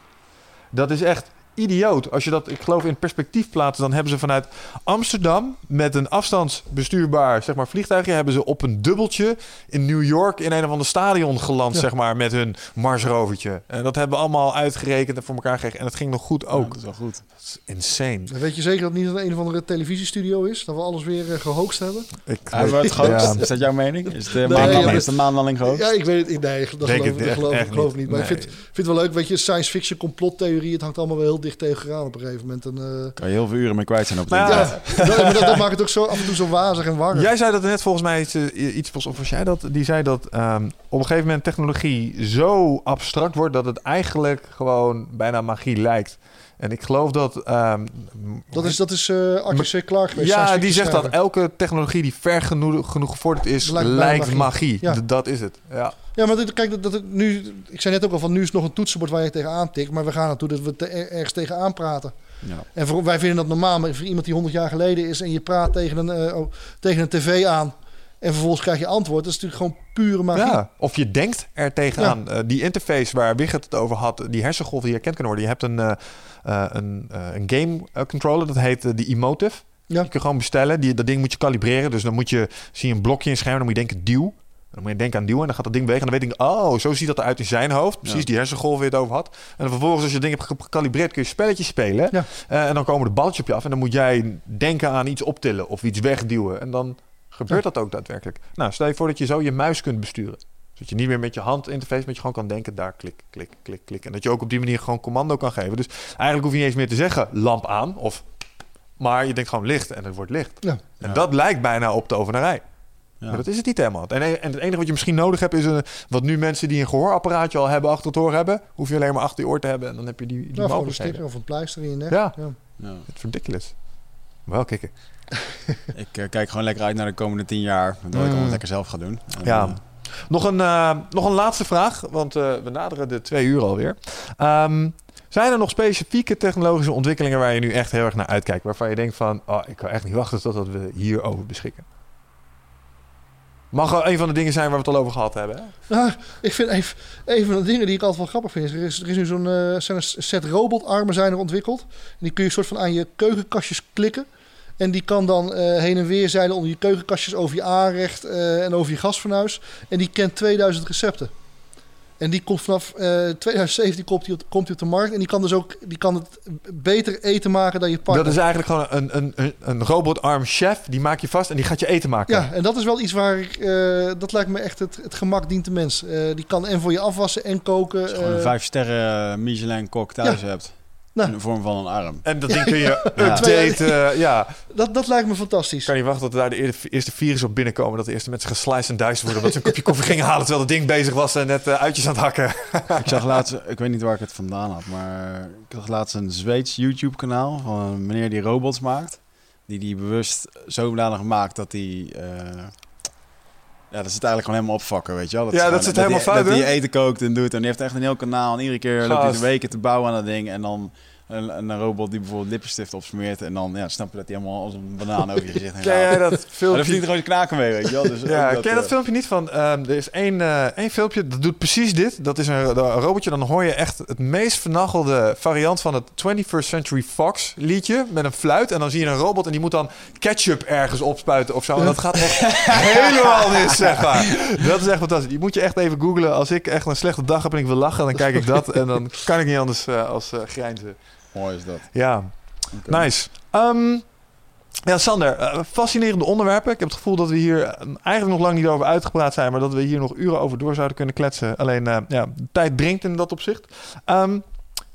dat is echt idioot. Als je dat, ik geloof, in perspectief plaatst, dan hebben ze vanuit Amsterdam met een afstandsbestuurbaar zeg maar, vliegtuigje, hebben ze op een dubbeltje in New York in een of ander stadion geland, Ja. zeg maar, met hun Marsrovertje. En dat hebben we allemaal uitgerekend en voor elkaar gekregen. En het ging nog goed Ja, ook. dat is wel goed. Dat is insane. Dan weet je zeker dat het niet een, een of andere televisiestudio is? Dat we alles weer uh, gehoogst hebben? Ik we het gehoogst? Ja. Is dat jouw mening? Is de, Nee, maanlanding, is de maanlanding gehoogst? Ja, ik weet het. ik- Nee, dat Denk geloof, het dat echt- geloof, echt ik geloof niet. niet. Maar ik vind, vind het wel leuk. Weet je, science fiction, complottheorie. Het hangt allemaal wel heel dicht tegen elkaar op een gegeven moment. En, eh, Kan je heel veel uren mee kwijt zijn op het Maar ja, internet. ja, dat, maar dat, dat maakt het ook zo af en toe zo wazig en warm. Jij zei dat net volgens mij iets, eh, iets of was jij dat? Die zei dat ehm, op een gegeven moment technologie zo abstract wordt dat het eigenlijk gewoon bijna magie lijkt. En ik geloof dat. ehm, Dat is, dat is eh Arthur C. Clarke geweest. ja, die zegt dat elke technologie die ver genoeg, genoeg gevorderd is, Lijkt magie. magie. Ja. Dat is het. Ja. Ja, maar dit- kijk, dat, dat nu, ik zei net ook al van nu is het nog een toetsenbord waar je tegenaan tikt. Maar we gaan naartoe dat we te, er- ergens tegenaan praten. Ja. En voor, wij vinden dat normaal, maar voor iemand die 100 jaar geleden is en je praat tegen een, eh, oh, tegen een tv aan en vervolgens krijg je antwoord, dat is natuurlijk gewoon pure magie. Ja, of je denkt er tegenaan. Eh, die interface waar Wigert het over had, die hersengolven die herkend kunnen worden. Je hebt een, eh, een, een game controller, dat heet de Emotive. Ja. Die kun je gewoon bestellen. Die, dat ding moet je kalibreren. Dus dan moet je, zie je een blokje in scherm, dan moet je denken duw. Dan moet je denken aan duwen en dan gaat dat ding bewegen. En dan weet ik, oh, zo ziet dat eruit in zijn hoofd. Precies, Ja. die hersengolven waar je het over had. En dan vervolgens, als je ding hebt gecalibreerd, kun je spelletjes spelen. Ja. Eh, en dan komen de balletjes op je af. En dan moet jij denken aan iets optillen of iets wegduwen. En dan gebeurt dat ook daadwerkelijk. Nou, stel je voor dat je zo je muis kunt besturen. Zodat je niet meer met je handinterface, met je gewoon kan denken, daar klik, klik, klik, klik. En dat je ook op die manier gewoon commando kan geven. Dus eigenlijk hoef je niet eens meer te zeggen lamp aan of... Maar je denkt gewoon licht en het wordt licht. En dat lijkt bijna op de overenij. Ja. Maar dat is het niet helemaal. En, en het enige wat je misschien nodig hebt is een, wat nu mensen die een gehoorapparaatje al hebben achter het oor hebben. Hoef je alleen maar achter je oor te hebben en dan heb je die, die Nou, een sticker of een pleister in je nek. Ja. Ja. Ja. Het is ridiculous. Wel kicken. Ik eh, kijk gewoon lekker uit naar de komende tien jaar. Dat ik Mm. allemaal lekker zelf ga doen. En, Ja. eh, Nog een, eh, nog een laatste vraag, want eh, we naderen de twee uur alweer. Ehm, zijn er nog specifieke technologische ontwikkelingen waar je nu echt heel erg naar uitkijkt? Waarvan je denkt van, oh, ik kan echt niet wachten totdat we hierover beschikken. Mag een van de dingen zijn waar we het al over gehad hebben. Nou, ik vind een, een van de dingen die ik altijd wel grappig vind. Er is, nu zo'n eh, set robotarmen zijn er ontwikkeld. En die kun je soort van aan je keukenkastjes klikken. En die kan dan eh, heen en weer zeilen onder je keukenkastjes over je aanrecht eh, en over je gasfornuis. En die kent 2000 recepten. En die komt vanaf eh 2017 komt die, op, komt die op de markt. En die kan dus ook die kan het beter eten maken dan je partner. Dat is eigenlijk gewoon een, een, een, een robotarm chef. Die maak je vast en die gaat je eten maken. Ja, en dat is wel iets waar ik... eh, dat lijkt me echt het, het gemak dient de mens. Eh, die kan en voor je afwassen en koken. Als je gewoon een eh, vijf sterren Michelin kok thuis hebt. Nou. In de vorm van een arm. En dat ding kun je Ja. updaten. eh, ja. dat, dat lijkt me fantastisch. Ik kan niet wachten tot daar de eer- eerste virus op binnenkomen. Dat de eerste mensen gesliced en duizend worden. Omdat ze een kopje koffie gingen halen terwijl het ding bezig was en net eh, uitjes aan het hakken. ik zag laatst, ik weet niet waar ik het vandaan had, maar ik zag laatst een Zweeds YouTube kanaal van een meneer die robots maakt. Die die bewust zodanig maakt dat die... eh, ja, dat het eigenlijk gewoon helemaal opvakken, weet je wel. Ja, dat gewoon- ze het helemaal fout Dat hij eten kookt en doet. En die heeft echt een heel kanaal. En iedere keer loopt hij de weken te bouwen aan dat ding. En dan een, een robot die bijvoorbeeld lippenstift opsmeert. En dan ja, snap je dat hij helemaal als een banaan over je gezicht heen Ken jij dat Maar dan filmpje? verdient er gewoon je knaken mee, weet je wel. Dus Ja, ook ken je dat eh, filmpje niet van? ehm, er is één, eh, één filmpje dat doet precies dit. Dat is een, een robotje. Dan hoor je echt het meest vernachelde variant van het 21st Century Fox liedje met een fluit. En dan zie je een robot en die moet dan ketchup ergens opspuiten of zo. En dat gaat echt helemaal mis, zeg maar. Dat is echt fantastisch. Die moet je echt even googlen. Als ik echt een slechte dag heb en ik wil lachen, dan kijk ik dat. En dan kan ik niet anders eh, als eh, grijnzen. Mooi is dat. Ja. Nice. Ehm, ja, Sander, eh, fascinerende onderwerpen. Ik heb het gevoel dat we hier eh, eigenlijk nog lang niet over uitgepraat zijn, maar dat we hier nog uren over door zouden kunnen kletsen. Alleen, eh, ja, de tijd dringt in dat opzicht. Ehm,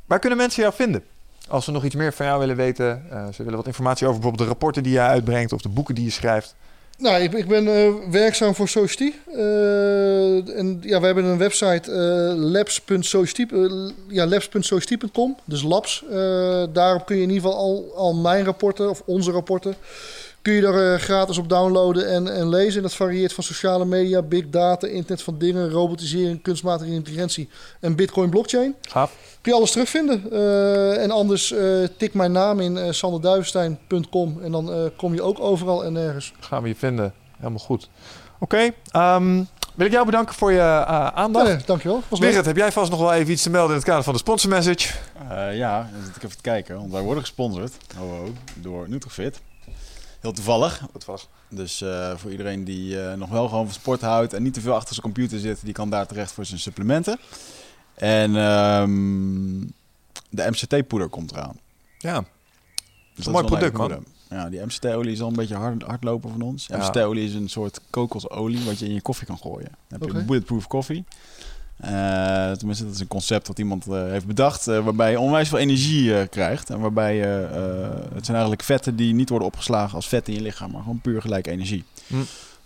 waar kunnen mensen jou vinden? Als ze nog iets meer van jou willen weten, eh, ze willen wat informatie over bijvoorbeeld de rapporten die je uitbrengt of de boeken die je schrijft. Nou, ik, ik ben eh, werkzaam voor Society. Eh, en ja, we hebben een website labs.society, eh, ja, labs.society.com, dus labs. Daarop kun je in ieder geval al, al mijn rapporten of onze rapporten kun je er eh, gratis op downloaden en, en lezen. En dat varieert van sociale media, big data, internet van dingen, robotisering, kunstmatige intelligentie en bitcoin blockchain. Gaaf. Kun je alles terugvinden. Eh, en anders eh, tik mijn naam in uh, sanderduivenstein.com en dan eh, kom je ook overal en nergens. Gaan we je vinden. Helemaal goed. Oké. ehm, Wil ik jou bedanken voor je eh, aandacht. Nee, dankjewel. Wigert, heb jij vast nog wel even iets te melden in het kader van de sponsor message? Eh, ja, dan zit ik even te kijken. Want wij worden gesponsord oh, oh, door Nutrofit. Heel toevallig. Dus eh, voor iedereen die eh, nog wel gewoon van sport houdt en niet te veel achter zijn computer zit, die kan daar terecht voor zijn supplementen. En ehm, de MCT-poeder komt eraan. Ja, Dus een dat mooi is product, een leuke poeder. Ja, die MCT-olie is al een beetje hard, hardlopen van ons. Ja. MCT-olie is een soort kokosolie wat je in je koffie kan gooien. Dan heb je bulletproof koffie. Eh, tenminste, dat is een concept dat iemand eh, heeft bedacht, eh, waarbij je onwijs veel energie krijgt. En waarbij je, het zijn eigenlijk vetten die niet worden opgeslagen als vet in je lichaam, maar gewoon puur gelijk energie. Hm.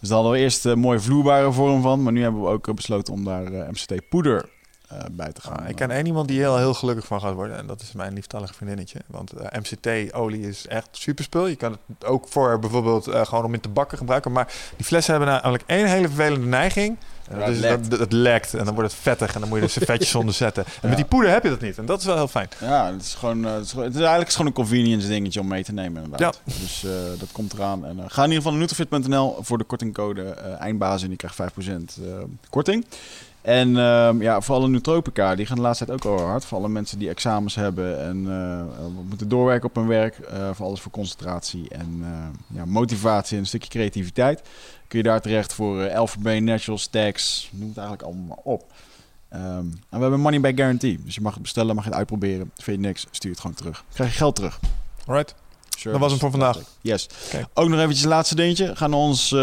Dus daar hadden we eerst een mooie vloeibare vorm van, maar nu hebben we ook besloten om daar MCT-poeder bij te gaan. Ah, ik ken één iemand die heel, heel gelukkig van gaat worden. En dat is mijn lieftallige vriendinnetje. Want MCT-olie is echt super spul. Je kan het ook voor bijvoorbeeld gewoon om in te bakken gebruiken. Maar die flessen hebben namelijk één hele vervelende neiging. En Ja, dat is lekt. dat lekt. En dan wordt het vettig. En dan moet je er servetjes onder zetten. En met die poeder heb je dat niet. En dat is wel heel fijn. Ja, het is, gewoon, eh, het, is, het is eigenlijk gewoon een convenience dingetje om mee te nemen inderdaad. Dus eh, dat komt eraan. En, eh, ga in ieder geval naar nutrifit.nl voor de kortingcode eh eindbazen en die krijgt 5% eh, korting. En ehm, ja, voor alle nootropica, die gaan de laatste tijd ook wel hard. Voor alle mensen die examens hebben en eh, moeten doorwerken op hun werk. eh, voor alles voor concentratie en eh, ja, motivatie en een stukje creativiteit. Kun je daar terecht voor Alpha Natural Stacks, noem het eigenlijk allemaal op. Ehm, en we hebben money back guarantee. Dus je mag het bestellen, mag je het uitproberen. Vind je niks, stuur het gewoon terug. Krijg je geld terug. Alright. Service. Dat was hem voor vandaag. Yes. Ook nog eventjes een laatste dingetje. Ga naar onze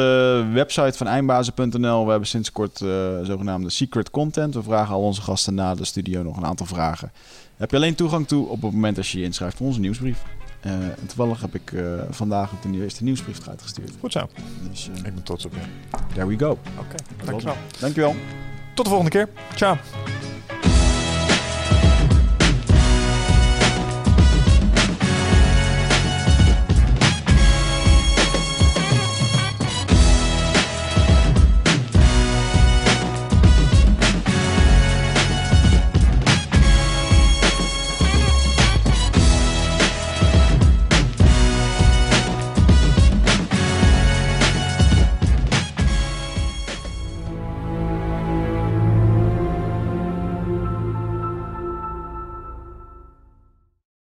eh, website van eindbazen.nl. We hebben sinds kort eh, zogenaamde secret content. We vragen al onze gasten na de studio nog een aantal vragen. Heb je alleen toegang toe op het moment als je je inschrijft voor onze nieuwsbrief. Eh, en toevallig heb ik eh, vandaag ook de eerste nieuwsbrief eruit gestuurd. Goed zo. Dus Ik ben trots op je. there we go. Oké, dankjewel. Dankjewel. Tot de volgende keer. Ciao.